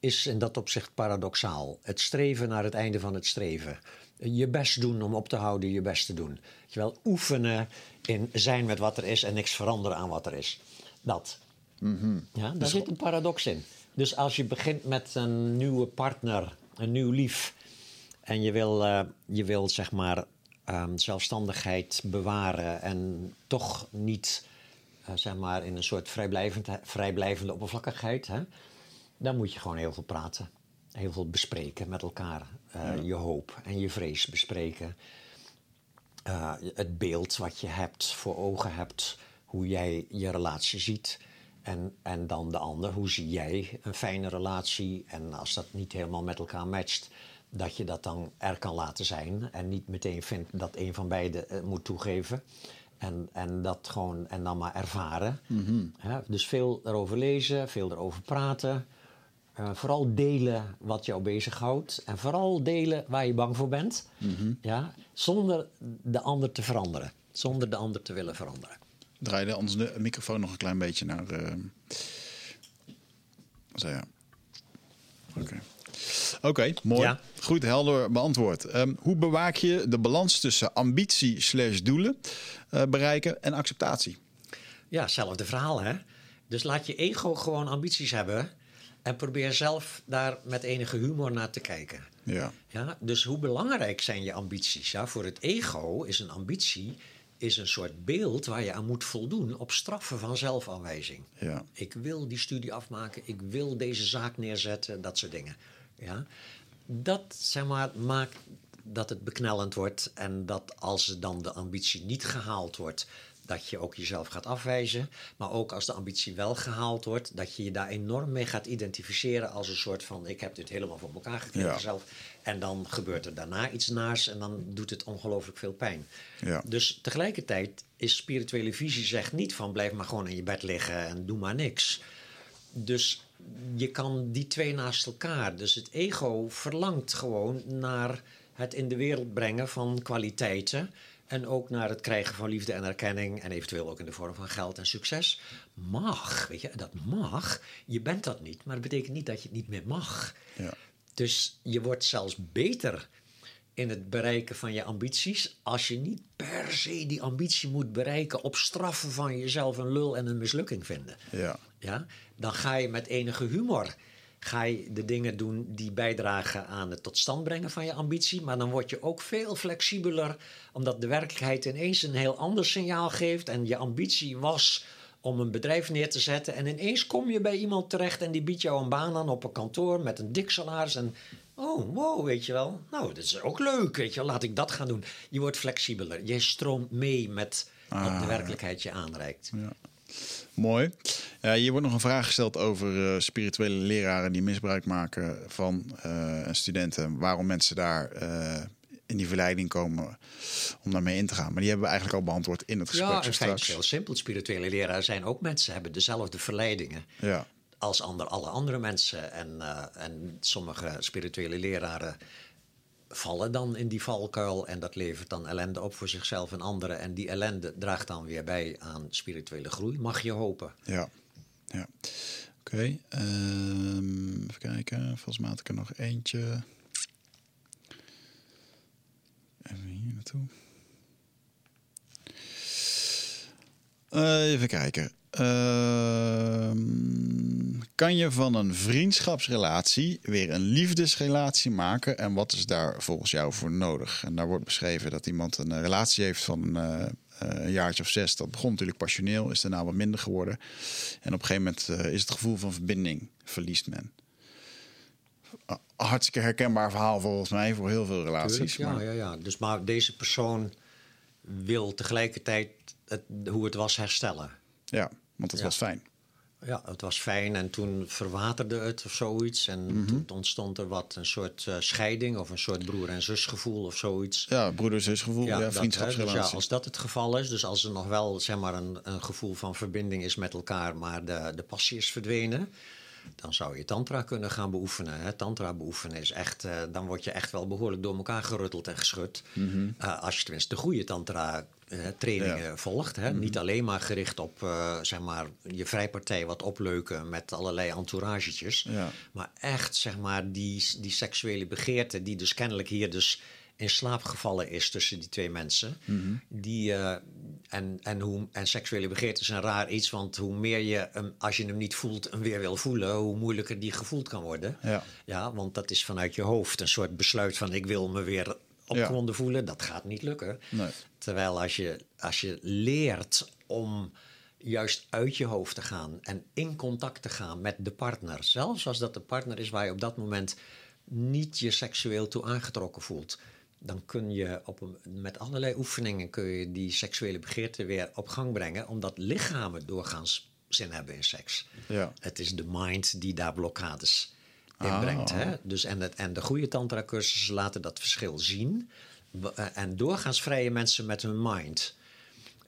S2: is in dat opzicht paradoxaal. Het streven naar het einde van het streven. Je best doen om op te houden, je best te doen. Je wel oefenen in zijn met wat er is en niks veranderen aan wat er is. Dat. Ja, daar zit een paradox in. Dus als je begint met een nieuwe partner, een nieuw lief, en je wil, eh, je wil zeg maar ehm, zelfstandigheid bewaren en toch niet eh, zeg maar in een soort vrijblijvend, vrijblijvende oppervlakkigheid, hè, dan moet je gewoon heel veel praten. Heel veel bespreken met elkaar. Eh, Je hoop en je vrees bespreken. eh, het beeld wat je hebt voor ogen hebt, hoe jij je relatie ziet. En, en dan de ander, hoe zie jij een fijne relatie? En als dat niet helemaal met elkaar matcht, dat je dat dan er kan laten zijn. En niet meteen vindt dat een van beiden het moet toegeven. En, en dat gewoon, en dan maar ervaren. Hè? Dus veel erover lezen, veel erover praten. Eh, vooral delen wat jou bezighoudt. En vooral delen waar je bang voor bent. ja? Zonder de ander te veranderen. Zonder de ander te willen veranderen.
S1: Draai je anders de microfoon nog een klein beetje naar. eh, Zo ja. Oké. Oké, mooi.
S2: Ja.
S1: Goed, helder beantwoord. Ehm, hoe bewaak je de balans tussen ambitie slash doelen eh, bereiken en acceptatie?
S2: Ja, hetzelfde verhaal hè. Dus laat je ego gewoon ambities hebben. En probeer zelf daar met enige humor naar te kijken.
S1: Ja,
S2: Ja, dus hoe belangrijk zijn je ambities? Ja, voor het ego is een ambitie is een soort beeld waar je aan moet voldoen op straffen van zelfaanwijzing.
S1: ja,
S2: Ik wil die studie afmaken, ik wil deze zaak neerzetten, dat soort dingen. Ja? Dat zeg maar, maakt dat het beknellend wordt en dat als dan de ambitie niet gehaald wordt, dat je ook jezelf gaat afwijzen. Maar ook als de ambitie wel gehaald wordt, dat je je daar enorm mee gaat identificeren als een soort van: ik heb dit helemaal voor elkaar gekregen
S1: Ja.
S2: zelf. En dan gebeurt er daarna iets naars en dan doet het ongelooflijk veel pijn.
S1: Ja.
S2: Dus tegelijkertijd is spirituele visie zegt niet van blijf maar gewoon in je bed liggen en doe maar niks. Dus je kan die twee naast elkaar. Dus het ego verlangt gewoon naar het in de wereld brengen van kwaliteiten. En ook naar het krijgen van liefde en erkenning. En eventueel ook in de vorm van geld en succes. Mag, weet je, dat mag. Je bent dat niet, maar dat betekent niet dat je het niet meer mag.
S1: ja,
S2: Dus je wordt zelfs beter in het bereiken van je ambities. als je niet per se die ambitie moet bereiken. op straffen van jezelf een lul en een mislukking vinden.
S1: ja,
S2: Ja? Dan ga je met enige humor. Ga je de dingen doen die bijdragen aan het tot stand brengen van je ambitie. Maar dan word je ook veel flexibeler. Omdat de werkelijkheid ineens een heel ander signaal geeft. En je ambitie was om een bedrijf neer te zetten. En ineens kom je bij iemand terecht en die biedt jou een baan aan op een kantoor met een dik salaris. En oh, wow, weet je wel. Nou, dat is ook leuk, weet je wel. Laat ik dat gaan doen. Je wordt flexibeler. Je stroomt mee met wat de werkelijkheid je aanreikt.
S1: ja. Mooi. Ja, hier wordt nog een vraag gesteld over eh, spirituele leraren die misbruik maken van eh, studenten. Waarom mensen daar eh, in die verleiding komen om daarmee in te gaan. Maar die hebben we eigenlijk al beantwoord in het gesprek
S2: Ja, feite is het heel simpel. Spirituele leraren zijn ook mensen, hebben dezelfde verleidingen
S1: Ja,
S2: als ander, alle andere mensen. En, en sommige spirituele leraren vallen dan in die valkuil en dat levert dan ellende op voor zichzelf en anderen. En die ellende draagt dan weer bij aan spirituele groei, mag je hopen.
S1: ja, ja. Oké, ehm, even kijken. Volgens mij ik er nog eentje. Even hier naartoe. Eh, even kijken. Ehm, kan je van een vriendschapsrelatie weer een liefdesrelatie maken? En wat is daar volgens jou voor nodig? En daar wordt beschreven dat iemand een eh, relatie heeft van eh, een jaartje of zes. Dat begon natuurlijk passioneel, is daarna wat minder geworden. En op een gegeven moment is het gevoel van verbinding verliest men. Hartstikke herkenbaar verhaal volgens mij voor heel veel relaties.
S2: Tuurlijk, ja,
S1: maar-
S2: ja, ja. Dus maar deze persoon wil tegelijkertijd het, hoe het was herstellen.
S1: ja, want het
S2: Ja.
S1: was fijn.
S2: Ja, het was fijn en toen verwaterde het of zoiets. En
S1: Mhm.
S2: toen ontstond er wat, een soort eh, scheiding of een soort broer- en zusgevoel of zoiets.
S1: Ja, broeder-zusgevoel, ja,
S2: hè, dus ja, als dat het geval is, dus als er nog wel zeg maar, een, een gevoel van verbinding is met elkaar, maar de, de passie is verdwenen, dan zou je tantra kunnen gaan beoefenen. Hè. Tantra beoefenen is echt, eh, dan word je echt wel behoorlijk door elkaar gerutteld en geschud. Eh, als je tenminste de goede tantra trainingen
S1: Mhm. Ja. Mhm.
S2: volgt. Hè. Niet alleen maar gericht op eh, zeg maar, je vrijpartij wat opleuken met allerlei entouragetjes.
S1: Ja.
S2: Maar echt, zeg maar, die, die seksuele begeerte, die dus kennelijk hier dus in slaap gevallen is tussen die twee mensen.
S1: Mhm.
S2: Die, eh, en, en, hoe, en seksuele begeerte is een raar iets, want hoe meer je hem, als je hem niet voelt, hem weer wil voelen, hoe moeilijker die gevoeld kan worden.
S1: Ja.
S2: ja want dat is vanuit je hoofd een soort besluit van ik wil me weer opgewonden voelen. Dat gaat niet lukken.
S1: Nee.
S2: Terwijl als je, als je leert om juist uit je hoofd te gaan en in contact te gaan met de partner, zelfs als dat de partner is waar je op dat moment niet je seksueel toe aangetrokken voelt. dan kun je op een, met allerlei oefeningen kun je die seksuele begeerte weer op gang brengen, omdat lichamen doorgaans zin hebben in seks.
S1: Ja.
S2: Het is de mind die daar blokkades inbrengt.
S1: Ah.
S2: Hè? Dus en, het, en de goede tantra-cursussen laten dat verschil zien. Eh, En doorgaans vrijen mensen met hun mind.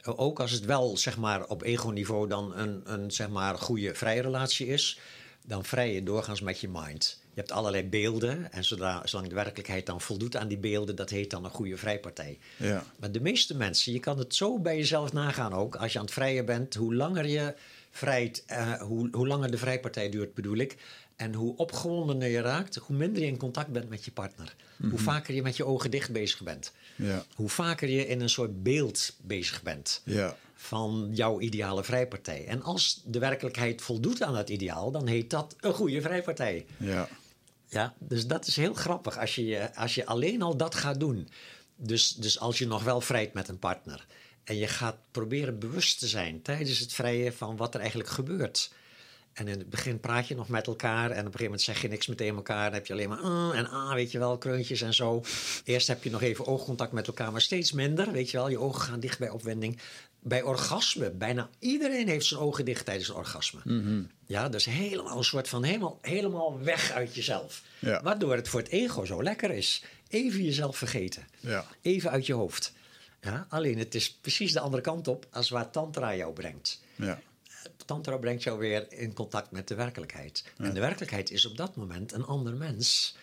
S2: Ook als het wel zeg maar, op ego-niveau dan een, een zeg maar, goede vrije relatie is, dan vrij je doorgaans met je mind. Je hebt allerlei beelden en zodra, zolang de werkelijkheid dan voldoet aan die beelden, dat heet dan een goede vrijpartij.
S1: Ja.
S2: Maar de meeste mensen, je kan het zo bij jezelf nagaan ook. Als je aan het vrijen bent, hoe langer je vrijt, eh, hoe, hoe langer de vrijpartij duurt, bedoel ik. En hoe opgewondener je raakt, hoe minder je in contact bent met je partner. Hoe vaker je met je ogen dicht bezig bent.
S1: Ja.
S2: Hoe vaker je in een soort beeld bezig bent
S1: Ja.
S2: van jouw ideale vrijpartij. En als de werkelijkheid voldoet aan dat ideaal, dan heet dat een goede vrijpartij.
S1: Ja.
S2: Ja, dus dat is heel grappig als je, je- als je alleen al dat gaat doen. Dus, dus als je nog wel vrijt met een partner. En je gaat proberen bewust te zijn tijdens het vrijen van wat er eigenlijk gebeurt. En in het begin praat je nog met elkaar en op een gegeven moment zeg je niks meer tegen elkaar. Dan heb je alleen maar ah en ah, weet je wel, kreuntjes en zo. Eerst heb je nog even oogcontact met elkaar, maar steeds minder, weet je wel. Je ogen gaan dicht bij opwinding. Bij orgasme, bijna iedereen heeft zijn ogen dicht tijdens orgasme. Ja, dus helemaal een soort van helemaal, helemaal weg uit jezelf.
S1: Ja.
S2: Waardoor het voor het ego zo lekker is. Even jezelf vergeten.
S1: Ja.
S2: Even uit je hoofd. Ja, alleen het is precies de andere kant op als waar tantra jou brengt.
S1: Ja.
S2: Tantra brengt jou weer in contact met de werkelijkheid. En de werkelijkheid is op dat moment een ander mens.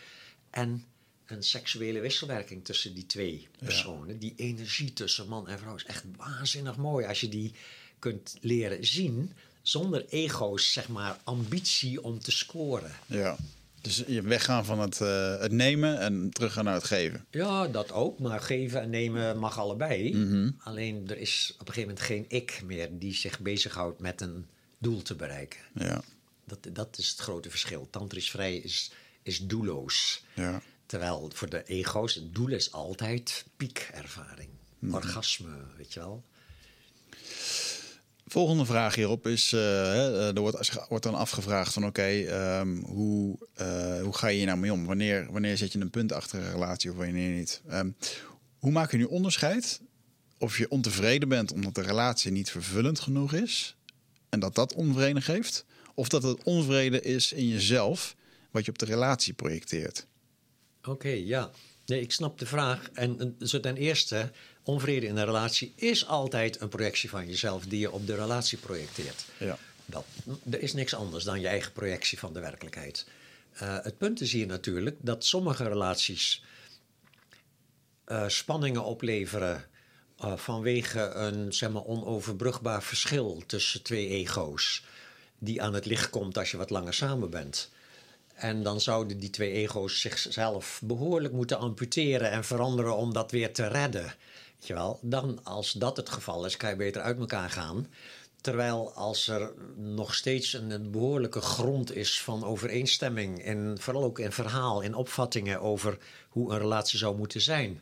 S2: En een seksuele wisselwerking tussen die twee personen. Die energie tussen man en vrouw is echt waanzinnig mooi. Als je die kunt leren zien zonder ego's, zeg maar, ambitie om te scoren.
S1: Ja. Dus je weggaan van het, eh, het nemen en teruggaan naar het geven.
S2: Ja, dat ook. Maar geven en nemen mag allebei. Alleen er is op een gegeven moment geen ik meer die zich bezighoudt met een doel te bereiken.
S1: Ja.
S2: Dat, dat is het grote verschil. Tantrisch vrij is, is doelloos.
S1: Ja.
S2: Terwijl voor de ego's het doel is altijd piekervaring. Orgasme, weet je wel.
S1: Volgende vraag hierop is, eh, hè, er wordt, wordt dan afgevraagd van oké, ehm, hoe, eh, hoe ga je hier nou mee om? Wanneer, wanneer zet je een punt achter een relatie of wanneer niet? Ehm, hoe maak je nu onderscheid of je ontevreden bent omdat de relatie niet vervullend genoeg is en dat dat onvrede geeft? Of dat het onvrede is in jezelf wat je op de relatie projecteert?
S2: Oké, ja. Nee, ik snap de vraag. En eh, zo ten eerste, onvrede in een relatie is altijd een projectie van jezelf die je op de relatie projecteert.
S1: Ja.
S2: Dat, er is niks anders dan je eigen projectie van de werkelijkheid. Eh, het punt is hier natuurlijk dat sommige relaties eh, spanningen opleveren eh, vanwege een zeg maar, onoverbrugbaar verschil tussen twee ego's, die aan het licht komt als je wat langer samen bent. En dan zouden die twee ego's zichzelf behoorlijk moeten amputeren en veranderen om dat weer te redden. Weet je wel? Dan, als dat het geval is, kan je beter uit elkaar gaan. Terwijl als er nog steeds een, behoorlijke grond is van overeenstemming, en vooral ook in verhaal, in opvattingen over hoe een relatie zou moeten zijn.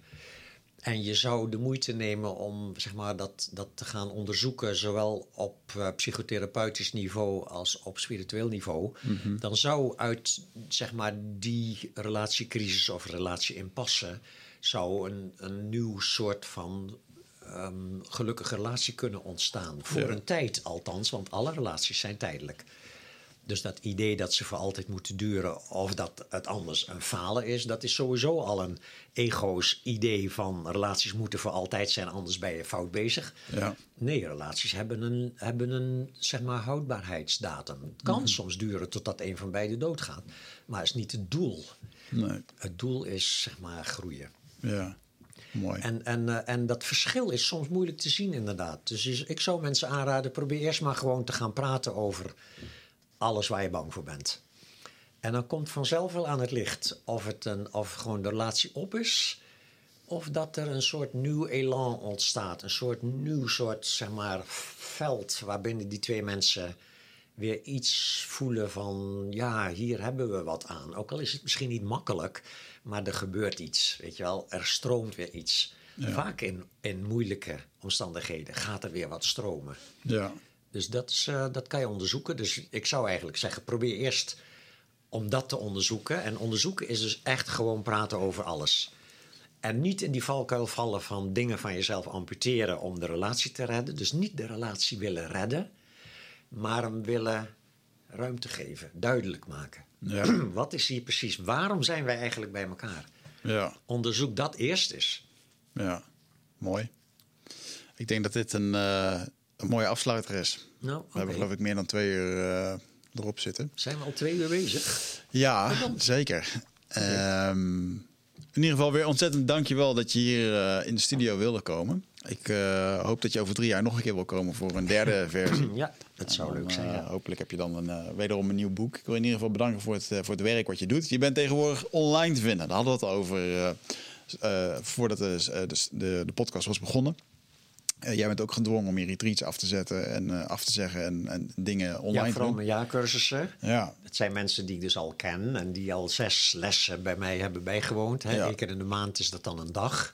S2: En je zou de moeite nemen om zeg maar, dat, dat te gaan onderzoeken, zowel op eh, psychotherapeutisch niveau als op spiritueel niveau. Dan zou uit zeg maar, die relatiecrisis of relatie-impasse zou een, een nieuw soort van ehm, gelukkige relatie kunnen ontstaan. Voor
S1: Ja.
S2: een tijd althans, want alle relaties zijn tijdelijk. Dus dat idee dat ze voor altijd moeten duren of dat het anders een falen is, dat is sowieso al een ego's idee van relaties moeten voor altijd zijn, anders ben je fout bezig.
S1: Ja.
S2: Nee, relaties hebben een, hebben een zeg maar, houdbaarheidsdatum. Het kan soms duren totdat een van beiden doodgaat, maar is niet het doel.
S1: Nee.
S2: Het doel is zeg maar groeien.
S1: Ja. Mooi.
S2: En, en, eh, en dat verschil is soms moeilijk te zien, inderdaad. Dus ik zou mensen aanraden: probeer eerst maar gewoon te gaan praten over alles waar je bang voor bent. En dan komt vanzelf wel aan het licht of, het een, of gewoon de relatie op is, of dat er een soort nieuw elan ontstaat. Een soort nieuw soort, zeg maar, veld waarbinnen die twee mensen weer iets voelen van, ja, hier hebben we wat aan. Ook al is het misschien niet makkelijk, maar er gebeurt iets, weet je wel. Er stroomt weer iets. Vaak in, in moeilijke omstandigheden gaat er weer wat stromen.
S1: Ja.
S2: Dus dat, is, eh, dat kan je onderzoeken. Dus ik zou eigenlijk zeggen, probeer eerst om dat te onderzoeken. En onderzoeken is dus echt gewoon praten over alles. En niet in die valkuil vallen van dingen van jezelf amputeren om de relatie te redden. Dus niet de relatie willen redden, maar hem willen ruimte geven, duidelijk maken.
S1: Ja.
S2: Wat is hier precies? Waarom zijn wij eigenlijk bij elkaar?
S1: Ja,
S2: Onderzoek dat eerst eens.
S1: ja. Mooi. Ik denk dat dit een, eh, een mooie afsluiter is.
S2: Nou,
S1: We hebben geloof ik meer dan twee uur eh, erop zitten.
S2: Zijn we al twee uur bezig?
S1: Ja, zeker. Ehm, in ieder geval weer ontzettend dankjewel dat je hier eh, in de studio wilde komen. Ik eh, hoop dat je over drie jaar nog een keer wil komen voor een derde versie.
S2: Ja, dat zou leuk zijn.
S1: eh,
S2: ja.
S1: hopelijk heb je dan een, eh, wederom een nieuw boek. Ik wil in ieder geval bedanken voor het, voor het werk wat je doet. Je bent tegenwoordig online te vinden. Daar hadden we het over voordat de, de, de, podcast was begonnen. Jij bent ook gedwongen om je retreats af te zetten en af te zeggen en, en dingen online
S2: Ja,
S1: te
S2: vooral
S1: doen.
S2: mijn jaarcursussen.
S1: Ja,
S2: Het zijn mensen die ik dus al ken en die al zes lessen bij mij hebben bijgewoond. Hè.
S1: Ja.
S2: Eén keer in de maand is dat dan een dag.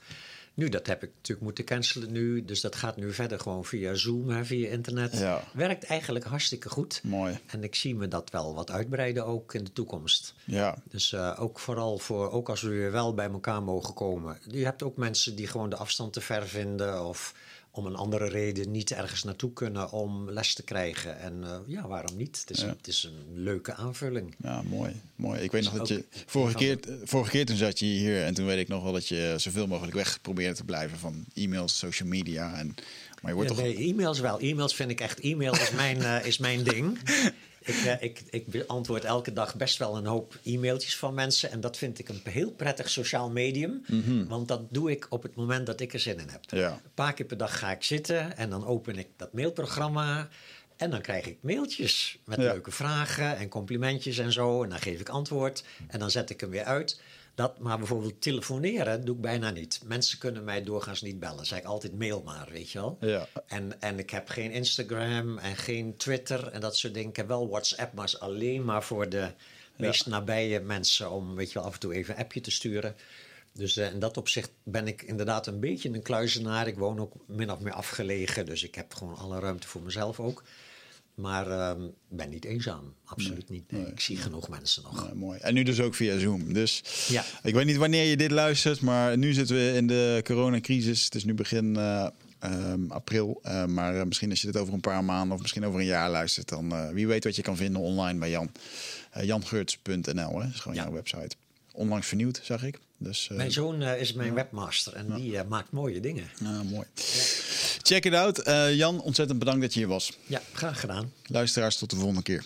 S2: Nu, dat heb ik natuurlijk moeten cancelen nu. Dus dat gaat nu verder gewoon via Zoom, hè, via internet.
S1: Ja.
S2: Werkt eigenlijk hartstikke goed.
S1: mooi.
S2: En ik zie me dat wel wat uitbreiden ook in de toekomst.
S1: Ja,
S2: Dus eh, ook vooral voor, ook als we weer wel bij elkaar mogen komen. Je hebt ook mensen die gewoon de afstand te ver vinden of om een andere reden niet ergens naartoe kunnen om les te krijgen. En eh, ja, waarom niet? Het is,
S1: Ja.
S2: het is een leuke aanvulling.
S1: ja, mooi. mooi. Ik weet nog dat je vorige keer, vorige keer toen zat je hier en toen weet ik nog wel dat je zoveel mogelijk weg probeerde te blijven van e-mails, social media. En, maar je wordt
S2: Ja,
S1: toch
S2: nee, e-mails wel. E-mails vind ik echt. E-mail is mijn, eh, is mijn ding. Ik, eh, ik, ik beantwoord elke dag best wel een hoop e-mailtjes van mensen. En dat vind ik een heel prettig sociaal medium. Want dat doe ik op het moment dat ik er zin in heb.
S1: Ja.
S2: Een paar keer per dag ga ik zitten en dan open ik dat mailprogramma. En dan krijg ik mailtjes met
S1: Ja.
S2: leuke vragen en complimentjes en zo. En dan geef ik antwoord en dan zet ik hem weer uit. Dat, maar bijvoorbeeld telefoneren doe ik bijna niet. Mensen kunnen mij doorgaans niet bellen. Zeg ik altijd mail maar, weet je wel.
S1: Ja.
S2: En, en ik heb geen Instagram en geen Twitter en dat soort dingen. Ik heb wel WhatsApp, maar is alleen maar voor de meest nabije mensen om weet je wel, af en toe even een appje te sturen. Dus eh, in dat opzicht ben ik inderdaad een beetje een kluizenaar. Ik woon ook min of meer afgelegen, dus ik heb gewoon alle ruimte voor mezelf ook. Maar ehm, ik ben niet eenzaam, absoluut niet. Nee, ik zie genoeg mensen nog.
S1: Mooi. En nu dus ook via Zoom. Dus
S2: Ja.
S1: ik weet niet wanneer je dit luistert, maar nu zitten we in de coronacrisis. Het is nu begin eh, ehm, april. Eh, maar eh, misschien als je dit over een paar maanden of misschien over een jaar luistert, dan wie weet wat je kan vinden online bij Jan. Jangeurts.nl hè, is gewoon
S2: Ja.
S1: jouw website. Onlangs vernieuwd, zag ik. Dus eh,
S2: Mijn zoon eh, is mijn webmaster en die eh, maakt mooie dingen.
S1: ah, mooi. Check it out. Jan, ontzettend bedankt dat je hier was.
S2: Ja, graag gedaan.
S1: Luisteraars, tot de volgende keer.